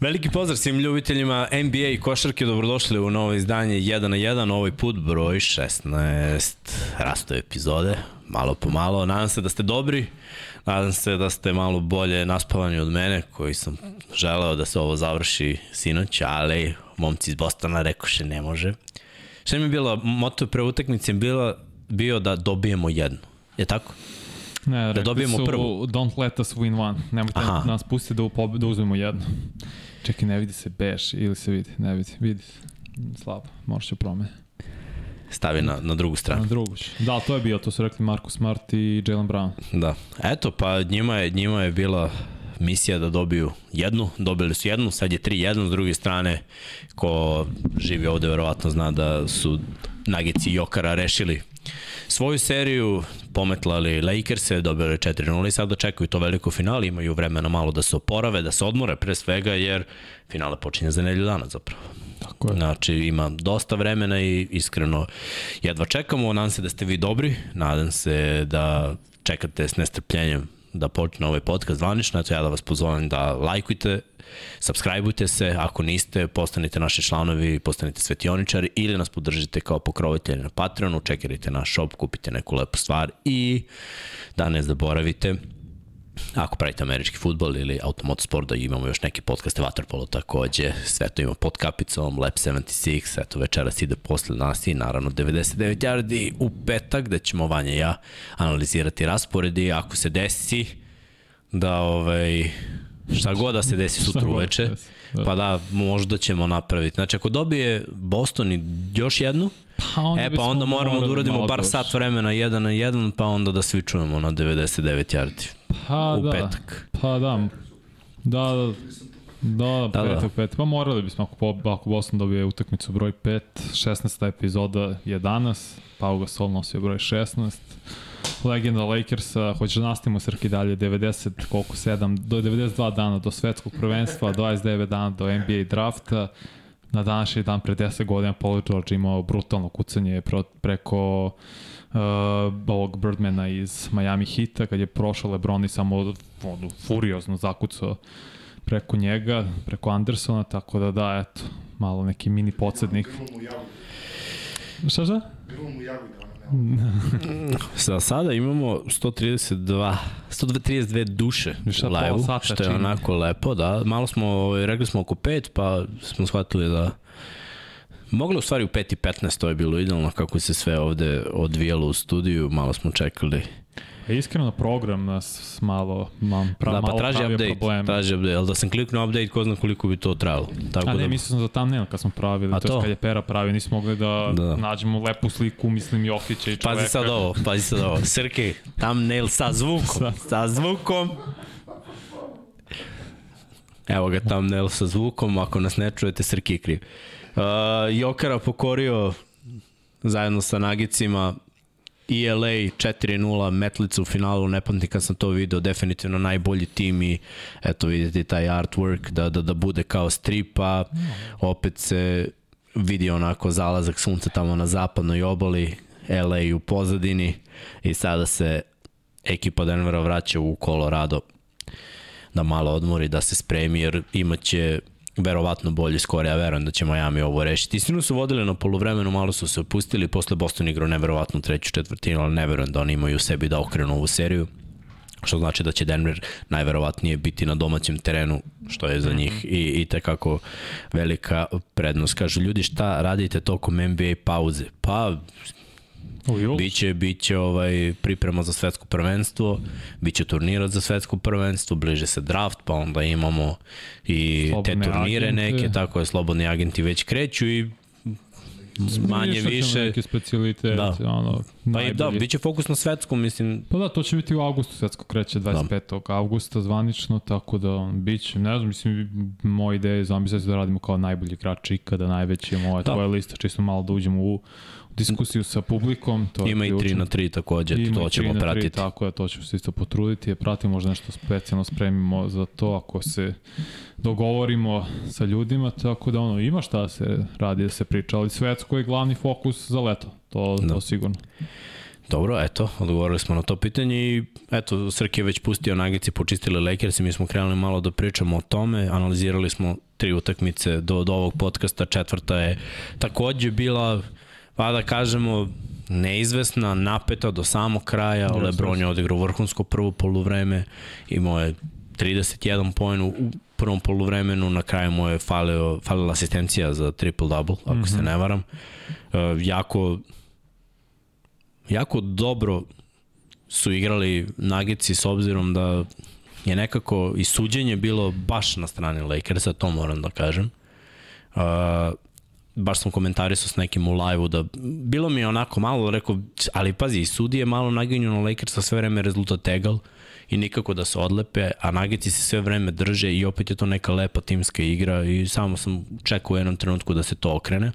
Veliki pozdrav svim ljubiteljima NBA i košarke, dobrodošli u novo izdanje 1 na 1, ovaj put broj 16 rasto epizode, malo po malo. Nadam se da ste dobri, nadam se da ste malo bolje naspavani od mene, koji sam želeo da se ovo završi sinoć, ali momci iz Bostona rekoše ne može. Šta mi je bilo, moto pre utakmice bilo, bio da dobijemo jednu, je tako? Ne, da dobijemo su, prvu. Don't let us win one. Nemojte Aha. nas pustiti da, upob, da uzmemo jednu. Čekaj, ne vidi se beš ili se vidi? Ne vidi, vidi se. Slabo, možeš će promene. Stavi na, na drugu stranu. Na drugu. Da, to je bio, to su rekli Marcus Smart i Jalen Brown. Da. Eto, pa njima je, njima je bila misija da dobiju jednu, dobili su jednu, sad je 3-1, s druge strane, ko živi ovde verovatno zna da su Nagici i Jokara rešili svoju seriju, pometlali Lakers-e, dobili 4-0 i sad čekaju to veliko finale, imaju vremena malo da se oporave, da se odmore pre svega, jer finale počinje za nedelju dana zapravo. Tako je. Znači ima dosta vremena i iskreno jedva čekamo, nadam se da ste vi dobri, nadam se da čekate s nestrpljenjem da počne ovaj podcast zvanično, eto ja da vas pozovem da lajkujte, subscribeujte se, ako niste, postanite naši članovi, postanite svetioničari ili nas podržite kao pokrovitelji na Patreonu, čekirajte naš shop, kupite neku lepu stvar i da ne zaboravite ako pravite američki futbol ili automotosport, da imamo još neke podcaste Waterpolo takođe, sve to ima pod kapicom, Lab 76, eto večeras ide posle nas i naravno 99 yardi u petak, gde ćemo Vanja ja analizirati rasporedi, ako se desi da ovaj, šta god da se desi sutra uveče, da. pa da, možda ćemo napraviti. Znači, ako dobije Boston i još jednu, Pa onda e pa onda moramo da uradimo bar sat vremena jedan na jedan, pa onda da svi čujemo na 99 yardi. Pa u da. petak. Pa da. Da, da. Da, da, petak, da. petak. Pa morali bismo, ako, ako Boston dobije utakmicu broj 5, 16. epizoda je danas, Pau Gasol nosio broj 16, legenda Lakersa, hoće da nastavimo Srki dalje, 90, koliko, 7, do 92 dana do svetskog prvenstva, 29 dana do NBA drafta, na današnji dan pre 10 godina Paul George imao brutalno kucanje preko uh, ovog Birdmana iz Miami Hita, kad je prošao Lebron i samo ono, furiozno zakucao preko njega, preko Andersona, tako da da, eto, malo neki mini podsjednik. Šta šta? Bilo mu jagu Sa sada imamo 132 132 duše u live što je onako lepo, da. Malo smo, ovaj, rekli smo oko 5, pa smo shvatili da Moglo u stvari u 5 i 15, to je bilo idealno kako se sve ovde odvijalo u studiju, malo smo čekali E, iskreno program nas malo, mam, pra, da, pa malo traži update, probleme. traži update, ali da sam kliknuo update, ko zna koliko bi to trajalo. Tako A ne, da... mislim sam za thumbnail kad smo pravili, A to, to? kad je Pera pravi, nismo mogli da, da. nađemo lepu sliku, mislim Jokića i čoveka. Pazi sad ovo, pazi sad ovo, Srki, thumbnail sa zvukom, sa, sa zvukom. Evo ga thumbnail sa zvukom, ako nas ne čujete, Srki je kriv. Uh, Jokara pokorio zajedno sa Nagicima ELA 4-0, Metlica u finalu, ne pamtim kad sam to video, definitivno najbolji tim i eto vidite taj artwork da, da, da bude kao stripa, opet se vidi onako zalazak sunca tamo na zapadnoj obali, LA u pozadini i sada se ekipa Denvera vraća u Colorado da malo odmori, da se spremi jer imaće verovatno bolji skor, ja verujem da će Miami ovo rešiti. Istinu su vodili na poluvremenu, malo su se opustili, posle Boston igrao neverovatno treću četvrtinu, ali ne verujem da oni imaju u sebi da okrenu ovu seriju što znači da će Denver najverovatnije biti na domaćem terenu, što je za njih i, i tekako velika prednost. Kažu, ljudi šta radite tokom NBA pauze? Pa, Biće, biće ovaj priprema za svetsko prvenstvo, biće turnira za svetsko prvenstvo, bliže se draft, pa onda imamo i slobodne te turnire agente. neke, tako je, slobodni agenti već kreću i manje više. Neke specialitet, da. ono, Pa i da, bit će fokus na svetskom, mislim. Pa da, to će biti u avgustu, svetsko kreće 25. Da. avgusta zvanično, tako da bit će, ne znam, mislim, moja ideja je zamisliti da radimo kao najbolji igrač ikada, najveći, moja da. tvoja lista, čisto malo da uđemo u diskusiju sa publikom. To Ima i 3 na 3 takođe, Ima to ćemo pratiti. 3, tako je, to ćemo se isto potruditi, pratimo možda nešto specijalno spremimo za to ako se dogovorimo sa ljudima, tako da ono, ima šta se radi da se priča, ali svetsko je glavni fokus za leto, to, da. to sigurno. Dobro, eto, odgovorili smo na to pitanje i eto, Srke je već pustio Nagici, počistili Lakers i mi smo krenuli malo da pričamo o tome, analizirali smo tri utakmice do, do ovog podcasta, četvrta je takođe bila, pa da kažemo, neizvesna, napeta do samog kraja, yes, Lebron je odigrao vrhunsko prvo poluvreme, imao je 31 poen u prvom poluvremenu, na kraju mu je falio, falila asistencija za triple-double, ako mm -hmm. se mhm. ne varam. Uh, jako jako dobro su igrali Nagici s obzirom da je nekako i suđenje bilo baš na strani Lakersa, to moram da kažem. Uh, baš sam komentarisao s nekim u live-u da bilo mi je onako malo rekao, ali pazi, sudije malo naginju na Lakersa sve vreme rezultat egal i nikako da se odlepe, a Nagici se sve vreme drže i opet je to neka lepa timska igra i samo sam čekao u jednom trenutku da se to okrene.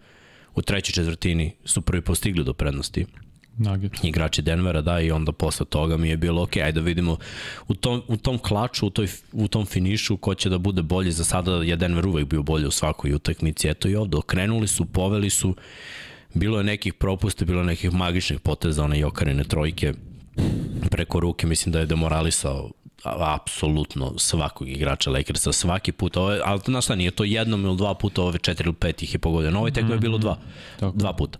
U trećoj četvrtini su prvi postigli do prednosti Nuggets. igrači Denvera, da, i onda posle toga mi je bilo, ok, ajde da vidimo u tom, u tom klaču, u, toj, u tom finišu ko će da bude bolji, za sada je Denver uvek bio bolji u svakoj utakmici, eto i ovde, okrenuli su, poveli su, bilo je nekih propusta, bilo je nekih magičnih poteza, one Jokarine trojke preko ruke, mislim da je demoralisao apsolutno svakog igrača Lakersa svaki put, ove, ali znaš šta, nije to jednom ili dva puta, ove četiri ili pet ih je pogodio. Na ovoj tekme je bilo dva, Tako. dva puta.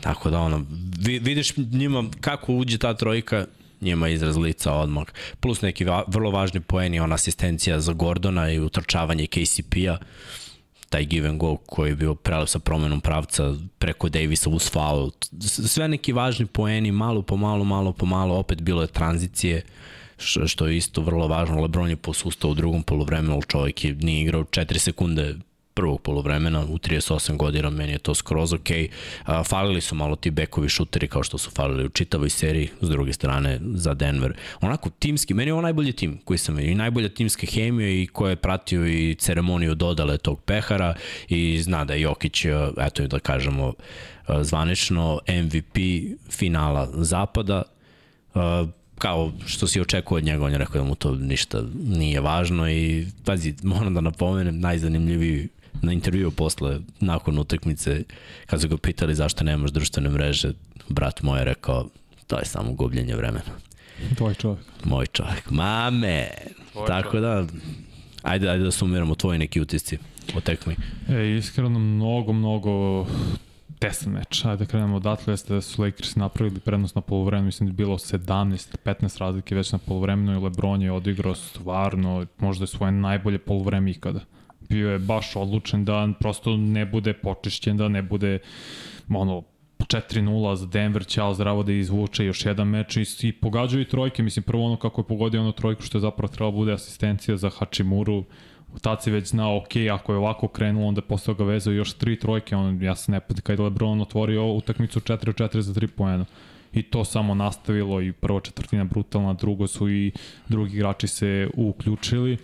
Tako da ono, vidiš njima kako uđe ta trojka, njima izraz lica odmah. Plus neki va, vrlo važni poeni, ona asistencija za Gordona i utrčavanje KCP-a taj give and go koji je bio prelep sa promenom pravca preko Davisa uz foul. Sve neki važni poeni, malo po malo, malo po malo, opet bilo je tranzicije, što je isto vrlo važno. Lebron je posustao u drugom polovremenu, čovjek je nije igrao 4 sekunde prvog polovremena u 38 godina, meni je to skroz ok. Falili su malo ti bekovi šuteri kao što su falili u čitavoj seriji, s druge strane za Denver. Onako timski, meni je ovo najbolji tim koji sam vidio i najbolja timska hemija i ko je pratio i ceremoniju dodale tog pehara i zna da je Jokić, eto da kažemo, zvanično MVP finala zapada, kao što si očekuje od njega, on je rekao da mu to ništa nije važno i pazi, moram da napomenem, najzanimljiviji na intervju posle, nakon utakmice, kad su ga pitali zašto nemaš društvene mreže, brat moj je rekao, to je samo gubljenje vremena. Tvoj čovjek. Moj čovjek. Mame! Tvoj Tako čovjek. da, ajde, ajde da sumiramo tvoji neki utisci o tekmi. E, iskreno, mnogo, mnogo tesan meč. Ajde da krenemo odatle, jeste da su Lakers napravili prednost na polovremenu, mislim da je bilo 17-15 razlike već na polovremenu i Lebron je odigrao stvarno, možda je svoje najbolje polovreme ikada bio je baš odlučen da prosto ne bude počišćen, da ne bude ono 4-0 za Denver, ćao zdravo da izvuče još jedan meč i, i pogađaju i trojke, mislim prvo ono kako je pogodio ono trojku što je zapravo trebalo bude asistencija za Hachimuru, tad si već znao, ok, ako je ovako krenulo, onda posle ga vezao još tri trojke, on, ja se ne pati kada je Lebron otvorio utakmicu 4-4 za 3 poena. I to samo nastavilo i prva četvrtina brutalna, drugo su i drugi igrači se uključili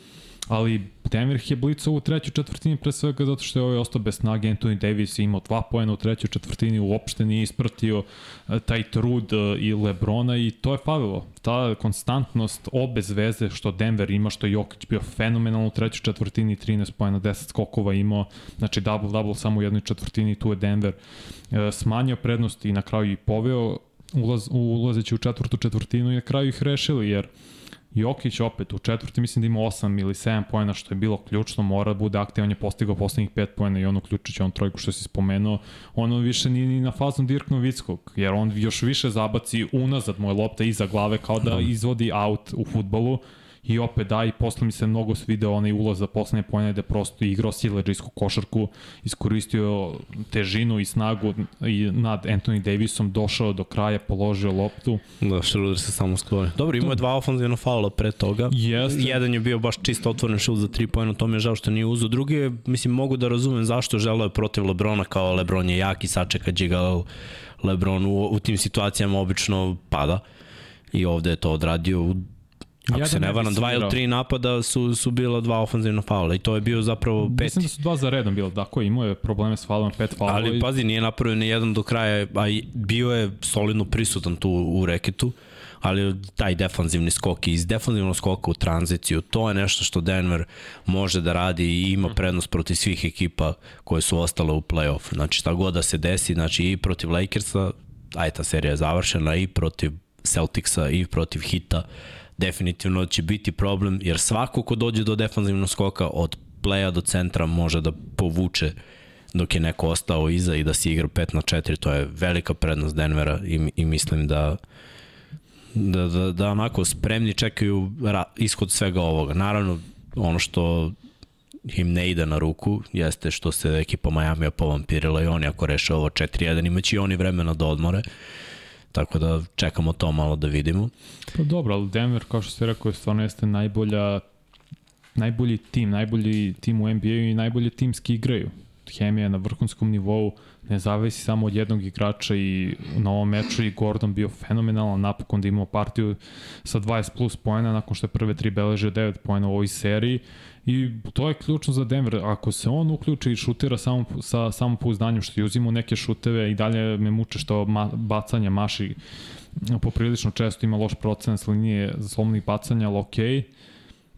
ali Denver je blicao u trećoj četvrtini pre svega zato što je ovaj ostao bez snage Anthony Davis imao dva pojena u trećoj četvrtini uopšte nije ispratio e, taj trud e, i Lebrona i to je falilo. Ta konstantnost obez veze što Denver ima što je Jokić bio fenomenalno u trećoj četvrtini 13 pojena 10 skokova imao znači double double samo u jednoj četvrtini tu je Denver e, smanjio prednost i na kraju i poveo ulaz, ulazeći u četvrtu četvrtinu i na kraju ih rešili jer Jokić opet u četvrti mislim da ima 8 ili 7 poena što je bilo ključno, mora da bude aktivan, je postigao poslednjih 5 poena i on uključujući on trojku što si spomenuo, ono više ni, ni na fazom Dirk Novickog, jer on još više zabaci unazad moje lopta iza glave kao da izvodi out u futbolu i opet da i posle mi se mnogo svideo onaj ulaz za poslednje pojene gde prosto igrao sileđijsku košarku, iskoristio težinu i snagu i nad Anthony Davisom došao do kraja, položio loptu. Da, Schroeder se samo sklonio. Dobro, imao je dva ofenzivna faula pre toga. Jeste. Jedan je bio baš čisto otvoren šut za tri pojena, to mi je žao što nije uzo. Drugi je, mislim, mogu da razumem zašto želeo je protiv Lebrona, kao Lebron je jak i sačeka ga Lebron u, u tim situacijama obično pada i ovde je to odradio u Ako ja se ne varam, dva ili tri napada su, su bila dva ofenzivna faula i to je bio zapravo peti. Mislim da su dva za redom bilo, tako je, imao je probleme s faulom, pet faula. Ali i... pazi, nije napravio ni jedan do kraja, a bio je solidno prisutan tu u reketu, ali taj defanzivni skok i iz defanzivnog skoka u tranziciju, to je nešto što Denver može da radi i ima mhm. prednost protiv svih ekipa koje su ostale u playoff. Znači šta god da se desi, znači i protiv Lakersa, aj ta serija je završena i protiv Celticsa i protiv Hita, definitivno će biti problem, jer svako ko dođe do defanzivnog skoka od playa do centra može da povuče dok je neko ostao iza i da se igra 5 na 4, to je velika prednost Denvera i, i mislim da da, da, da onako spremni čekaju ra, ishod svega ovoga. Naravno, ono što im ne ide na ruku jeste što se ekipa Miami povampirila i oni ako reše ovo 4-1 imaće i oni vremena da odmore. Tako da čekamo to malo da vidimo. Pa dobro, ali Denver, kao što ste rekao, stvarno jeste najbolja najbolji tim, najbolji tim u NBA i najbolje timski igraju. Hemija na vrhunskom nivou, ne zavisi samo od jednog igrača i na ovom meču i Gordon bio fenomenalan, napokon da imao partiju sa 20 plus pojena nakon što je prve tri beleže 9 pojena u ovoj seriji i to je ključno za Denver. Ako se on uključi i šutira samo, sa samopouzdanjem što je uzimo neke šuteve i dalje me muče što ma, bacanje maši poprilično često ima loš procenat s linije za slobodnih bacanja, ali okej. Okay.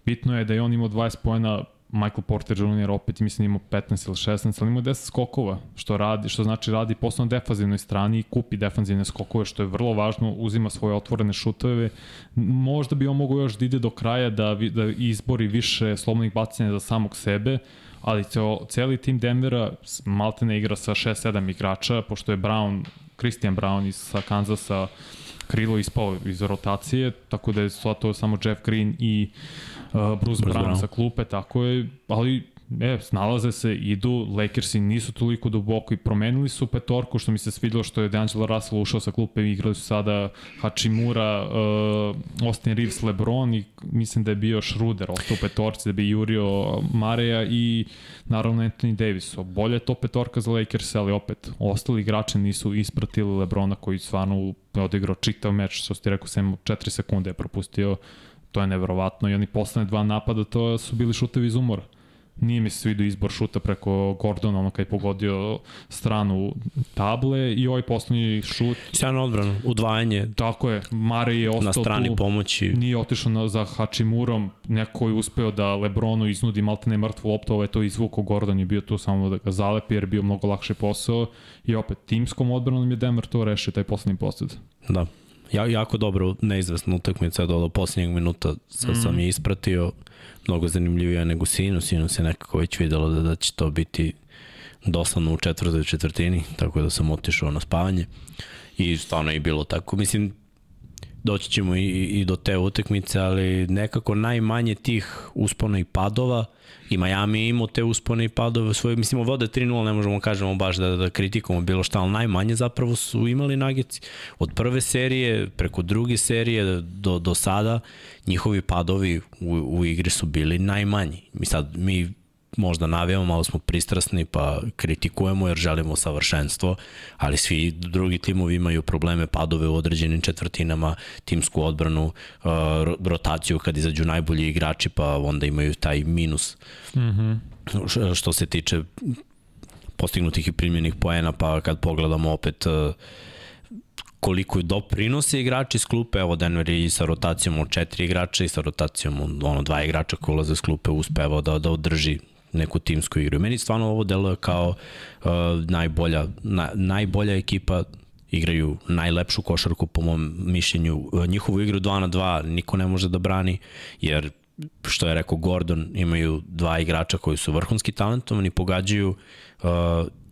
Bitno je da je on imao 20 pojena Michael Porter Jr. opet mislim ima 15 ili 16, ali ima 10 skokova, što radi, što znači radi posle na defanzivnoj strani i kupi defanzivne skokove, što je vrlo važno, uzima svoje otvorene šutove. Možda bi on mogao još da ide do kraja da, da izbori više slobodnih bacanja za samog sebe, ali ceo, celi tim Denvera maltene igra sa 6-7 igrača, pošto je Brown, Christian Brown iz sa Kanzasa krilo ispao iz rotacije, tako da je to samo Jeff Green i uh, Bruce, Bruce Brown, Brown sa klupe, tako je, ali e, snalaze se, idu, Lakersi nisu toliko duboko i promenili su petorku, što mi se svidilo što je D'Angelo Russell ušao sa klupe i igrali su sada Hachimura, uh, Austin Reeves, Lebron i mislim da je bio Schroeder, ostao u petorci da bi jurio Mareja i naravno Anthony Davis. Bolje je to petorka za Lakers, ali opet, ostali igrači nisu ispratili Lebrona koji stvarno odigrao čitav meč, što ste rekao, 7 4 sekunde je propustio to je neverovatno i oni posledne dva napada to su bili šutevi iz umora. Nije mi se svidio izbor šuta preko Gordona, ono kad je pogodio stranu table i ovaj poslednji šut. Sjajno odbrano, udvajanje. Tako je, Mare je ostao na strani tu, pomoći. Nije otišao na, za Hachimurom, neko je uspeo da Lebronu iznudi maltene mrtvu loptu, ovo je to izvuko, Gordon je bio tu samo da ga zalepi jer je bio mnogo lakše posao i opet timskom odbranom je Denver to rešio, taj poslednji posled. Da, ja, jako dobro neizvesna utakmica do, do posljednjeg minuta sa, mm. sam je ispratio mnogo zanimljivija nego Sinu, Sinu se nekako već videlo da, da će to biti doslovno u četvrtoj četvrtini, tako da sam otišao na spavanje i stvarno je bilo tako. Mislim, doći ćemo i, i do te utakmice, ali nekako najmanje tih uspona i padova i Miami imao te uspone i padove svoje, mislimo vode 3-0, ne možemo kažemo baš da, da kritikamo bilo šta, ali najmanje zapravo su imali nagici. Od prve serije, preko druge serije do, do sada, njihovi padovi u, u igri su bili najmanji. Mi sad, mi možda navijamo, malo smo pristrasni pa kritikujemo jer želimo savršenstvo, ali svi drugi timovi imaju probleme, padove u određenim četvrtinama, timsku odbranu, uh, rotaciju kad izađu najbolji igrači pa onda imaju taj minus mm -hmm. što se tiče postignutih i primljenih poena, pa kad pogledamo opet uh, koliko doprinose igrači s klupe, evo Denver i sa rotacijom od četiri igrača i sa rotacijom od ono, dva igrača koji ulaze s klupe uspevao da, da održi neku timsku igru. Meni stvarno ovo deluje kao uh, najbolja, na, najbolja ekipa igraju najlepšu košarku po mom mišljenju. Uh, njihovu igru 2 na 2 niko ne može da brani, jer što je rekao Gordon, imaju dva igrača koji su vrhunski talentovani, pogađaju uh,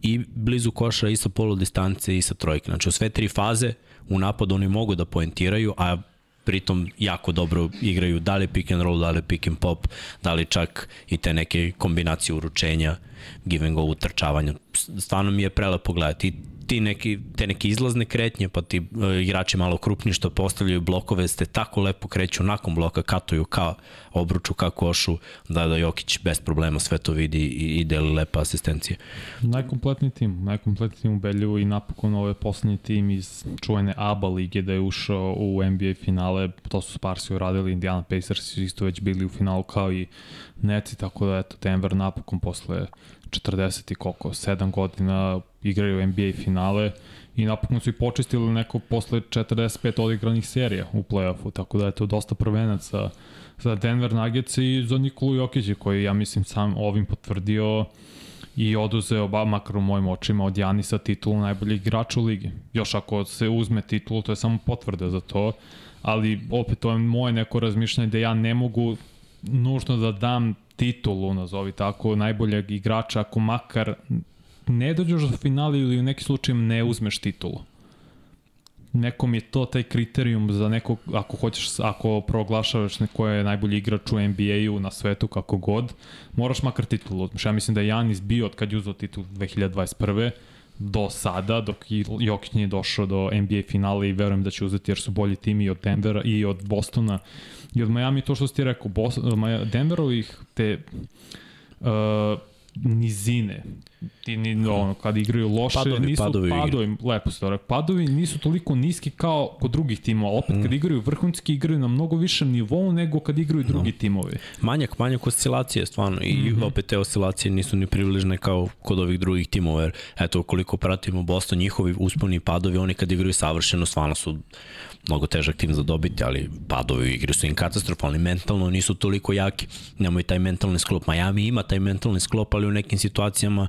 i blizu koša i sa polu distance i sa trojke. Znači u sve tri faze u napadu oni mogu da poentiraju, a pritom jako dobro igraju da li pick and roll, da li pick and pop, da li čak i te neke kombinacije uručenja, give and go utrčavanja. Stvarno mi je prelepo gledati ti neki, te neke izlazne kretnje, pa ti uh, igrači malo krupni što postavljaju blokove, ste tako lepo kreću nakon bloka, katuju ka obruču, ka košu, da da Jokić bez problema sve to vidi i, i deli lepa asistencije. Najkompletniji tim, najkompletniji tim u Belju i napokon ovaj poslednji tim iz čuvene ABA lige da je ušao u NBA finale, to su Sparsi uradili, Indiana Pacers su isto već bili u finalu kao i Neci, tako da eto Denver napokon posle 40 i koliko, 7 godina igraju NBA finale i napokon su i počistili neko posle 45 odigranih serija u play-offu, tako da je to dosta prvenaca za Denver Nuggets i za Nikolu Jokića koji ja mislim sam ovim potvrdio i oduzeo, ba, makar u mojim očima, od Janisa titulu najboljeg igrača u ligi. Još ako se uzme titulu, to je samo potvrda za to, ali opet to je moje neko razmišljanje da ja ne mogu nužno da dam titulu, nazovi tako, najboljeg igrača ako makar ne dođeš do finala ili u nekim slučajem ne uzmeš titulu. Nekom je to taj kriterijum za nekog, ako hoćeš, ako proglašavaš neko je najbolji igrač u NBA-u na svetu, kako god, moraš makar titulu Ja mislim da je Janis bio od kad je uzao titul 2021 do sada, dok Jokić nije došao do NBA finala i verujem da će uzeti jer su bolji timi i od Denvera i od Bostona. I od Miami, to što si ti rekao, Denverovih te uh, nizine. Ti ni, ono, kad igraju loše, padovi, nisu padovi, padovi lepo se to padovi nisu toliko niski kao kod drugih timova. Opet, mm. kad igraju vrhunski, igraju na mnogo višem nivou nego kad igraju drugi no. timovi. Manjak, manjak oscilacije, stvarno. I mm -hmm. opet te oscilacije nisu ni približne kao kod ovih drugih timova. Jer, eto, koliko pratimo Boston, njihovi usponi padovi, oni kad igraju savršeno, stvarno su mnogo težak tim za dobiti, ali padovi u igri su im katastrofalni, mentalno nisu toliko jaki, nemaju taj mentalni sklop. Miami ima taj mentalni sklop, ali u nekim situacijama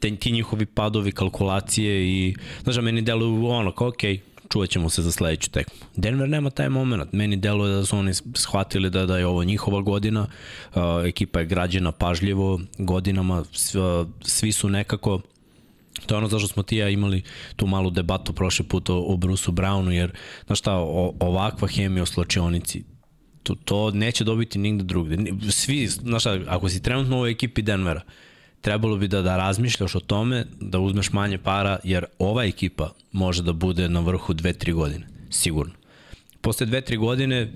te, ti njihovi padovi, kalkulacije i, znaš, meni deluju ono, kao, okej, okay, čuvat ćemo se za sledeću tekmu. Denver nema taj moment. Meni deluje da su oni shvatili da, da je ovo njihova godina. Uh, ekipa je građena pažljivo godinama. Svi, svi su nekako To je ono zašto smo ti ja imali tu malu debatu prošle put o, o Bruceu Brownu, jer, znaš šta, o, ovakva hemija u slačionici, to, to neće dobiti nigde drugde. Svi, znaš šta, ako si trenutno u ekipi Denvera, trebalo bi da, da razmišljaš o tome, da uzmeš manje para, jer ova ekipa može da bude na vrhu 2-3 godine, sigurno. Posle 2-3 godine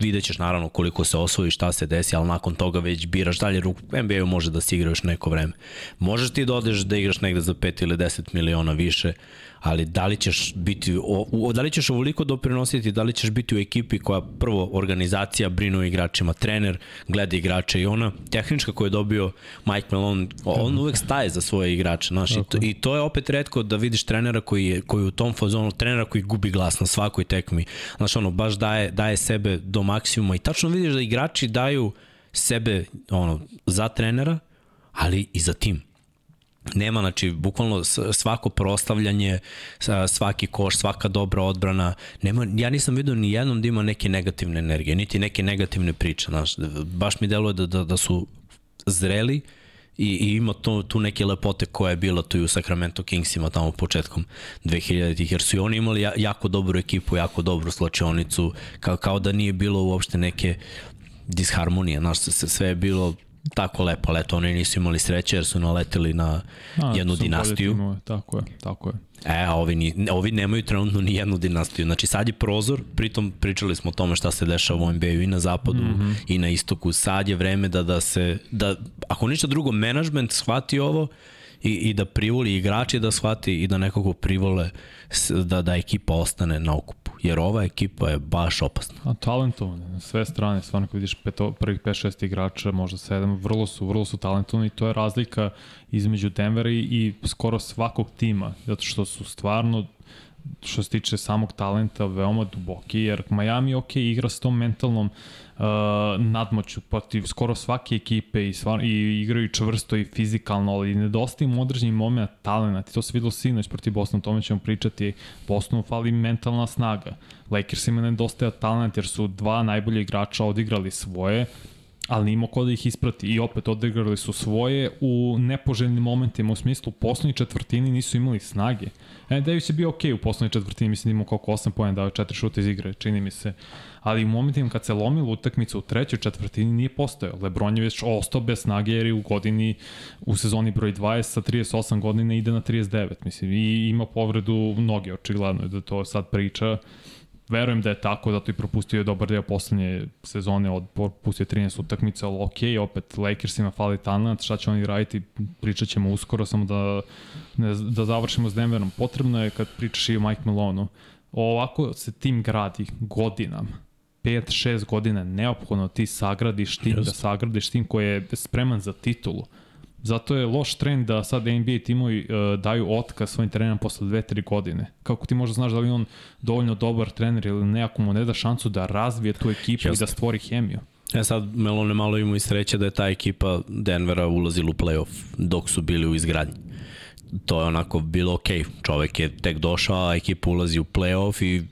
vidjet ćeš naravno koliko se osvoji, šta se desi, ali nakon toga već biraš dalje ruk. NBA-u može da se igra još neko vreme. Možeš ti da odeš da igraš negde za 5 ili 10 miliona više, ali da li ćeš biti, o, da li ćeš ovoliko doprinositi, da li ćeš biti u ekipi koja prvo organizacija brinu o igračima, trener gleda igrače i ona tehnička koju je dobio Mike Malone, on uvek staje za svoje igrače, znaš, i to, i to je opet redko da vidiš trenera koji je koji je u tom fazonu, trenera koji gubi glas na svakoj tekmi, znaš, ono, baš daje, daje sebe do maksimuma i tačno vidiš da igrači daju sebe ono, za trenera, ali i za tim nema, znači, bukvalno svako prostavljanje, svaki koš, svaka dobra odbrana, nema, ja nisam vidio ni jednom da ima neke negativne energije, niti neke negativne priče, znaš, baš mi deluje da, da, da su zreli i, i ima to, tu neke lepote koja je bila tu i u Sacramento Kingsima tamo početkom 2000-ih, jer su i oni imali jako dobru ekipu, jako dobru slačionicu, kao, kao da nije bilo uopšte neke disharmonije, znaš, sve je bilo tako lepo, ali eto, oni nisu imali sreće jer su naleteli na a, jednu dinastiju. Timove, tako je, tako je. E, a ovi, ni, ovi nemaju trenutno ni jednu dinastiju. Znači sad je prozor, pritom pričali smo o tome šta se dešava u NBA-u i na zapadu mm -hmm. i na istoku. Sad je vreme da, da se, da, ako ništa drugo, management shvati ovo i, i da privoli igrači da shvati i da nekako privole da, da ekipa ostane na okupu. Jer ova ekipa je baš opasna. A talentovane, na sve strane, stvarno kad vidiš peto, prvih 5-6 igrača, možda 7, vrlo su, vrlo su talentovani i to je razlika između Denvera i, i skoro svakog tima, zato što su stvarno što se tiče samog talenta veoma duboki, jer Miami ok igra s tom mentalnom uh, nadmoću protiv skoro svake ekipe i, stvar, i igraju čvrsto i fizikalno, ali nedostaje im određeni moment talenta. I to se videlo sinoć protiv Boston, o tome ćemo pričati. Bostonu fali mentalna snaga. Lakers ima nedostaje talent jer su dva najbolje igrača odigrali svoje, ali nimo ko da ih isprati i opet odigrali su svoje u nepoželjnim momentima u smislu u poslednjoj četvrtini nisu imali snage. E, Davis je bio ok u poslednjoj četvrtini, mislim da imao koliko 8 pojena, dao 4 šuta iz igre, čini mi se. Ali u momentima kad se lomila utakmica u trećoj četvrtini nije postojao. Lebron je već ostao bez snage jer je u godini, u sezoni broj 20 sa 38 godina ide na 39, mislim, i ima povredu noge, očigledno je da to sad priča verujem da je tako, zato i propustio je dobar deo poslednje sezone, od propustio 13 utakmica, ali ok, opet Lakersima fali talent, šta će oni raditi, pričat ćemo uskoro, samo da, ne, da završimo s Denverom. Potrebno je kad pričaš i o Mike Malonu, ovako se tim gradi godinama. 5-6 godina neophodno ti sagradiš tim, yes. da sagradiš tim koji je spreman za titulu. Zato je loš trend da sad NBA timovi uh, daju otkaz svojim trenerom posle 2-3 godine. Kako ti možda znaš da li on dovoljno dobar trener ili ne, ako mu ne da šansu da razvije tu ekipu Just. i da stvori hemiju. E sad, Melone malo imao i sreće da je ta ekipa Denvera ulazila u playoff dok su bili u izgradnji. To je onako bilo ok, čovek je tek došao, a ekipa ulazi u playoff i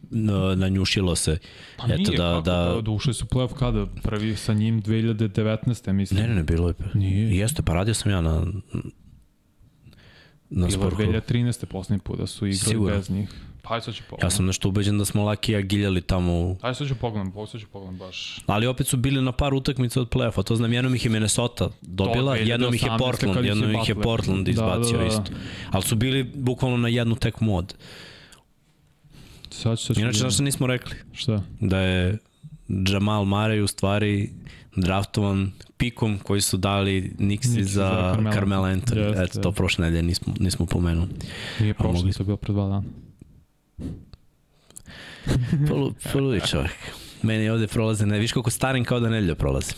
nanjušilo se. Pa Eto, nije, da, kako, da, da ušli su playoff kada? Prvi sa njim 2019. mislim. Ne, ne, ne, bilo je. Nije. Jeste, pa radio sam ja na, na Bilo 2013. poslednji put da su igrali Sigurno. bez njih. Pa sad ću pogledam. Ja sam nešto ubeđen da smo Lakija giljali tamo. Ajde sad ću pogledam, sad ću pogledam baš. Ali opet su bili na par utakmica od play-offa, to znam, jednom ih je Minnesota dobila, to, jednom ih je Portland, jednom ih je Portland izbacio da, da, da. isto. Ali su bili bukvalno na jednu tek mod. Sad ću, sad ću Inače, znaš što nismo rekli? Šta? Da je Jamal Murray u stvari draftovan pikom koji su dali Nixi za, za Carmela Anthony. Yes, Eto, to prošle nedelje nismo, nismo pomenuli. Nije prošle, mogli... to je bilo pre dva dana. Polu, poludi čovjek. Meni ovde prolaze, ne, viš koliko starim kao da nedelja prolazi.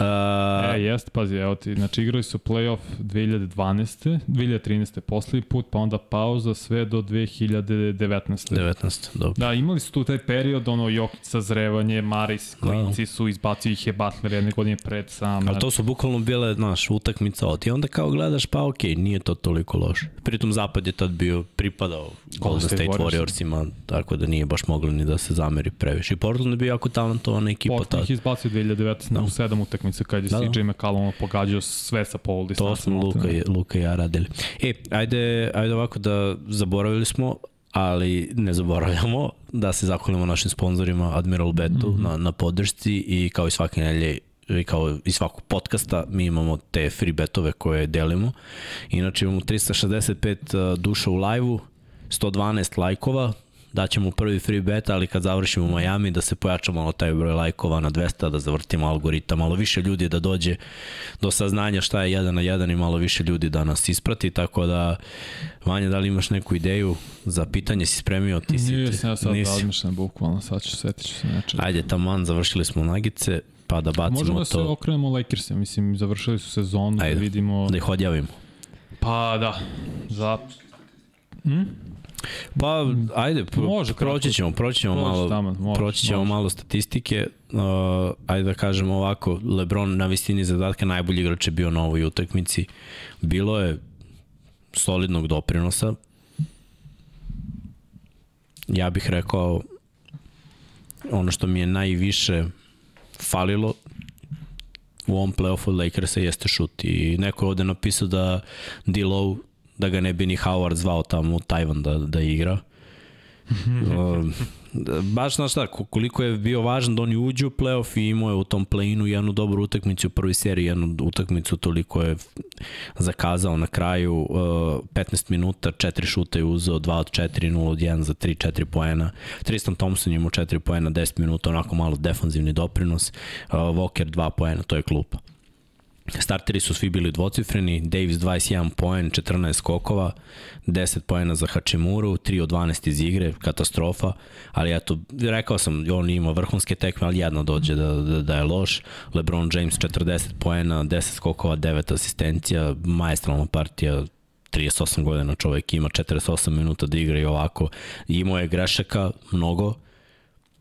Uh, e, jeste, pazi, evo ti, znači igrali su playoff 2012. 2013. poslednji put, pa onda pauza sve do 2019. 19. dobro. Da, imali su tu taj period, ono, Jokić sazrevanje, Maris, da. klinci su, izbacio ih je Butler jedne godine pred sam. Ali to su bukvalno bile, znaš, utakmica od. I onda kao gledaš, pa okej, okay, nije to toliko loše. Pritom Zapad je tad bio, pripadao Golden State, State Warriorsima, tako da nije baš moglo ni da se zameri previše. I Portland je bio jako talentovana ekipa Portland tad. Portland ih izbacio 2019 da. u sedam utakmica utakmice kad je da, CJ da. McCallum pogađao sve sa pol distanca. To smo Luka, i, Luka i ja radili. E, ajde, ajde ovako da zaboravili smo, ali ne zaboravljamo da se zahvalimo našim sponsorima Admiral Betu mm -hmm. na, na podršci i kao i svake nelje i kao i svakog podcasta mi imamo te free betove koje delimo. Inače imamo 365 duša u live-u, 112 lajkova, daćemo prvi free bet, ali kad završimo u Miami da se pojačamo na taj broj lajkova na 200, da zavrtimo algoritam, malo više ljudi da dođe do saznanja šta je jedan na jedan i malo više ljudi da nas isprati, tako da Vanja, da li imaš neku ideju za pitanje, si spremio? Ti si, Nisam ja sad nisi. razmišljam bukvalno, sad ću setit ću se nečega. Ajde, taman, završili smo nagice, pa da bacimo Možemo da to. Možemo da se okrenemo Lakersa, mislim, završili su sezonu, Ajde, da vidimo... Da ih odjavimo. Pa da, za... Hm? Pa, ajde, pro, može, proći ćemo, proći ćemo malo, tamo, može, proći ćemo može. malo statistike. Uh, ajde da kažemo ovako, LeBron na visini zadatka najbolji igrač je bio na ovoj utakmici. Bilo je solidnog doprinosa. Ja bih rekao ono što mi je najviše falilo u ovom playoffu Lakersa jeste šut i neko je ovde napisao da D-Low da ga ne bi ni Howard zvao tamo u Tajvan da, da igra. um, baš znaš šta, koliko je bio važan da oni uđu u playoff i imao je u tom play-inu jednu dobru utakmicu u prvoj seriji, jednu utakmicu toliko je zakazao na kraju uh, 15 minuta, 4 šuta je uzeo, 2 od 4, 0 od 1 za 3-4 poena. Tristan Thompson imao 4 poena, 10 minuta, onako malo defanzivni doprinos. Uh, Walker 2 poena, to je klupa. Starteri su svi bili dvocifreni, Davis 21 poen, 14 skokova, 10 poena za Hačimuru, 3 od 12 iz igre, katastrofa, ali eto, rekao sam, on ima vrhunske tekme, ali jedno dođe da, da, da je loš. LeBron James 40 poena, 10 skokova, 9 asistencija, maestralna partija, 38 godina čovek ima 48 minuta da igra i ovako. Imao je grešaka mnogo,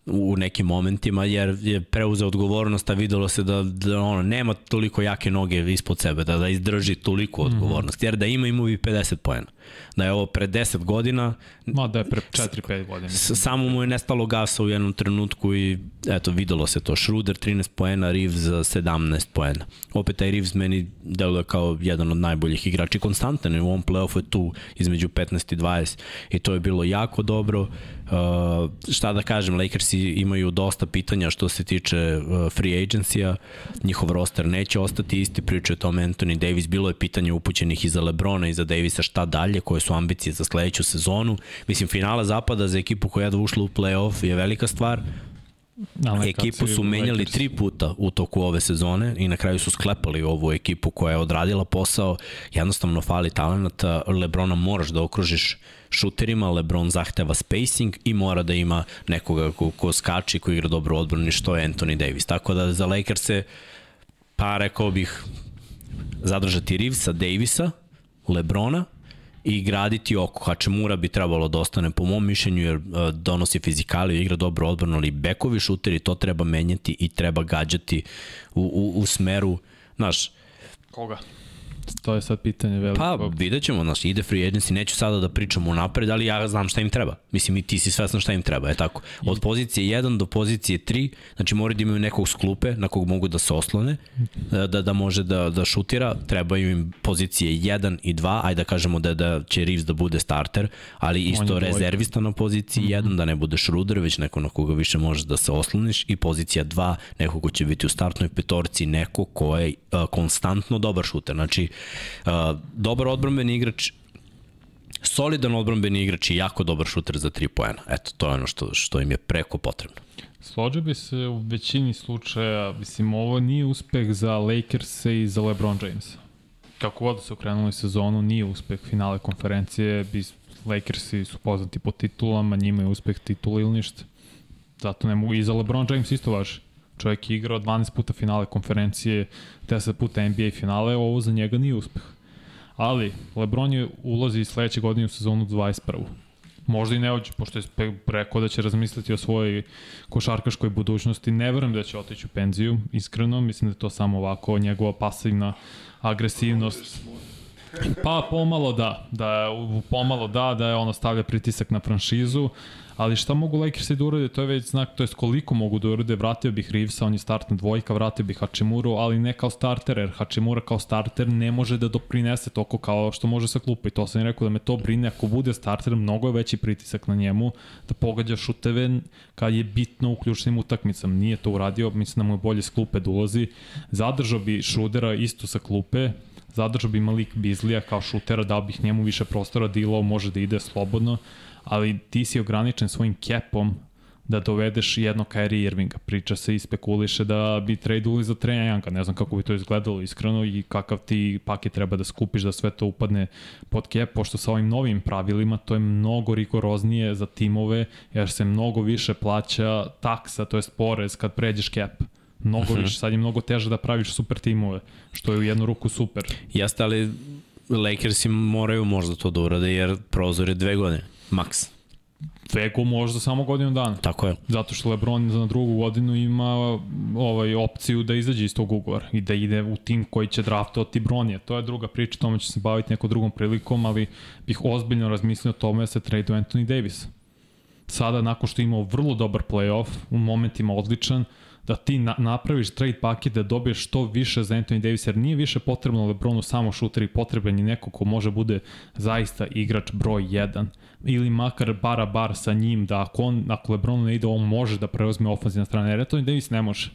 u nekim momentima jer je preuzeo odgovornost, a videlo se da, da ono, nema toliko jake noge ispod sebe, da, da izdrži toliko mhm. odgovornost, jer da ima ima bi 50 poena. Da je ovo pre 10 godina... Ma da je pre 4-5 godina. Samo mu je nestalo gasa u jednom trenutku i eto, videlo se to. Schroeder 13 poena, Reeves 17 poena. Opet taj Reeves meni deluje kao jedan od najboljih igrača i konstantan u ovom playoffu je tu između 15 i 20 i to je bilo jako dobro. Uh, šta da kažem, Lakersi imaju dosta pitanja što se tiče uh, free agencija, njihov roster neće ostati isti, priča o tom Anthony Davis, bilo je pitanje upućenih i za Lebrona i za Davisa šta dalje, koje su ambicije za sledeću sezonu. Mislim, finala zapada za ekipu koja je ušla u playoff je velika stvar, Da, ekipu su menjali Lakers. tri puta u toku ove sezone i na kraju su sklepali ovu ekipu koja je odradila posao. Jednostavno fali talenata. Lebrona moraš da okružiš šuterima, Lebron zahteva spacing i mora da ima nekoga ko, ko skači, ko igra dobro odbrani, što je Anthony Davis. Tako da za Lakers se, pa rekao bih, zadržati Reevesa, Davisa, Lebrona i graditi oko. Hačemura bi trebalo da ostane po mom mišljenju jer uh, donosi fizikaliju, igra dobro odbrano, ali bekovi šuteri to treba menjati i treba gađati u, u, u smeru, znaš, Koga? To je sad pitanje veliko. Pa, vidjet ćemo, znaš, ide free agency, neću sada da pričam unapred, ali ja znam šta im treba. Mislim, i ti si svesno šta im treba, je tako. Od pozicije 1 do pozicije 3, znači moraju da imaju nekog sklupe na kog mogu da se oslone, da, da, da može da, da šutira, trebaju im pozicije 1 i 2, ajde da kažemo da, da će Reeves da bude starter, ali isto rezervista na poziciji 1, mm -hmm. da ne bude Schroeder, već neko na koga više možeš da se osloniš, i pozicija 2, neko ko će biti u startnoj petorci, neko ko je uh, konstantno dobar šuter. Znači, Uh, dobar odbranbeni igrač, solidan odbranbeni igrač i jako dobar šuter za 3 poena. Eto, to je ono što, što im je preko potrebno. Složio bi se u većini slučaja, mislim, ovo nije uspeh za Lakers i za LeBron James. Kako god su okrenuli sezonu, nije uspeh finale konferencije, bi Lakersi su poznati po titulama, njima je uspeh titul ili ništa. Zato ne mogu, i za LeBron James isto važi. Čovjek je igrao 12 puta finale konferencije, 10 puta NBA finale, ovo za njega nije uspeh. Ali, Lebron je ulazi sledeće godine u sezonu 21. Možda i ne ođe, pošto je rekao da će razmisliti o svojoj košarkaškoj budućnosti. Ne verujem da će otići u penziju, iskreno. Mislim da je to samo ovako njegova pasivna agresivnost. Pa pomalo da, da pomalo da, da je ono stavlja pritisak na franšizu, ali šta mogu Lakersi da urade, to je već znak, to je koliko mogu da urade, vratio bih Reevesa, on je startna dvojka, vratio bih Hachimuru, ali ne kao starter, jer Hachimura kao starter ne može da doprinese toko kao što može sa klupa i to sam i rekao da me to brine, ako bude starter, mnogo je veći pritisak na njemu, da pogađa šuteve kad je bitno u ključnim utakmicama, nije to uradio, mislim da mu je bolje s klupe da ulazi, zadržao bi Šudera isto sa klupe, zadržao bi Malik Bizlija kao šutera, dao bih njemu više prostora, Dilo može da ide slobodno, ali ti si ograničen svojim kepom da dovedeš jedno Kyrie Irvinga. Priča se i spekuliše da bi tradeuli za Treja Younga. Ne znam kako bi to izgledalo iskreno i kakav ti paket treba da skupiš da sve to upadne pod kep, pošto sa ovim novim pravilima to je mnogo rigoroznije za timove, jer se mnogo više plaća taksa, to jest porez kad pređeš kep. Mnogo uh mhm. -huh. više, sad je mnogo teže da praviš super timove, što je u jednu ruku super. Jeste, ali Lakersi moraju možda to da urade, jer prozor je dve godine. Max. Vego možda samo godinu dana. Tako je. Zato što LeBron za drugu godinu ima ovaj opciju da izađe iz tog ugovora i da ide u tim koji će draftovati Bronija. To je druga priča, tome će se baviti nekom drugom prilikom, ali bih ozbiljno razmislio o tome da se trade Anthony Davis. Sada, nakon što je imao vrlo dobar playoff, u momentima odličan, da ti na, napraviš trade paket da dobiješ što više za Anthony Davis, jer nije više potrebno Lebronu samo šuter i potreban je neko ko može bude zaista igrač broj 1 ili makar bara bar sa njim da ako, on, ako Lebronu ne ide, on može da preuzme ofenzivna strana, jer Anthony Davis ne može.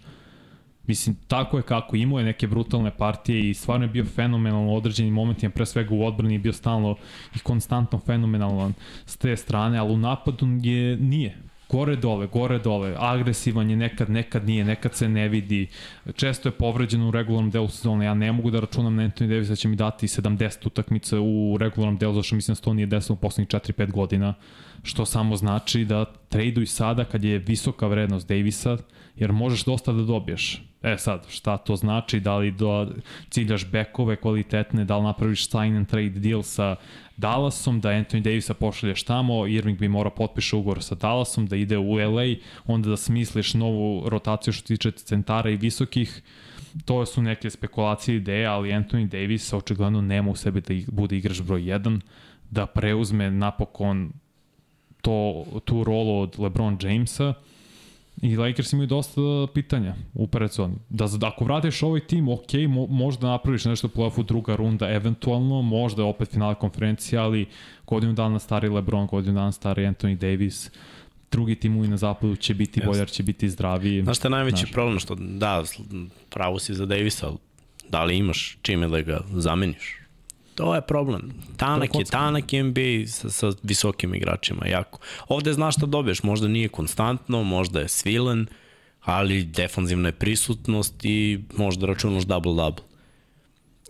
Mislim, tako je kako, imao je neke brutalne partije i stvarno je bio fenomenalno u određenim momentima, pre svega u odbrani je bio stalno i konstantno fenomenalan s te strane, ali u napadu je nije gore dole, gore dole, agresivan je nekad, nekad nije, nekad se ne vidi, često je povređen u regularnom delu sezone, ja ne mogu da računam na Anthony Davis da će mi dati 70 utakmica u regularnom delu, zašto mislim da to nije desilo u poslednjih 4-5 godina, što samo znači da traduj sada kad je visoka vrednost Davisa, jer možeš dosta da dobiješ. E sad, šta to znači, da li do, ciljaš bekove kvalitetne, da li napraviš sign and trade deal sa Dallasom, da Anthony Davisa pošalješ tamo, Irving bi morao potpiše ugovor sa Dallasom, da ide u LA, onda da smisliš novu rotaciju što tiče centara i visokih, to su neke spekulacije ideje, ali Anthony Davis očigledno nema u sebi da bude igrač broj 1, da preuzme napokon to, tu rolu od LeBron Jamesa, I Lakers imaju dosta pitanja u predsoni. Da, da ako vratiš ovaj tim, ok, mo, možda napraviš nešto u play-offu druga runda, eventualno, možda opet finale konferencije, ali godinu dana stari LeBron, godinu dana stari Anthony Davis, drugi timovi na zapadu će biti yes. boljar, će biti zdraviji. Znaš šta je najveći znaš. problem? Što, da, pravo si za Davisa, da li imaš čime da ga zameniš? To je problem. Tanak je, tanak je NBA sa, sa visokim igračima, jako. Ovde znaš šta dobiješ, možda nije konstantno, možda je svilen, ali defanzivna je prisutnost i možda računaš double-double.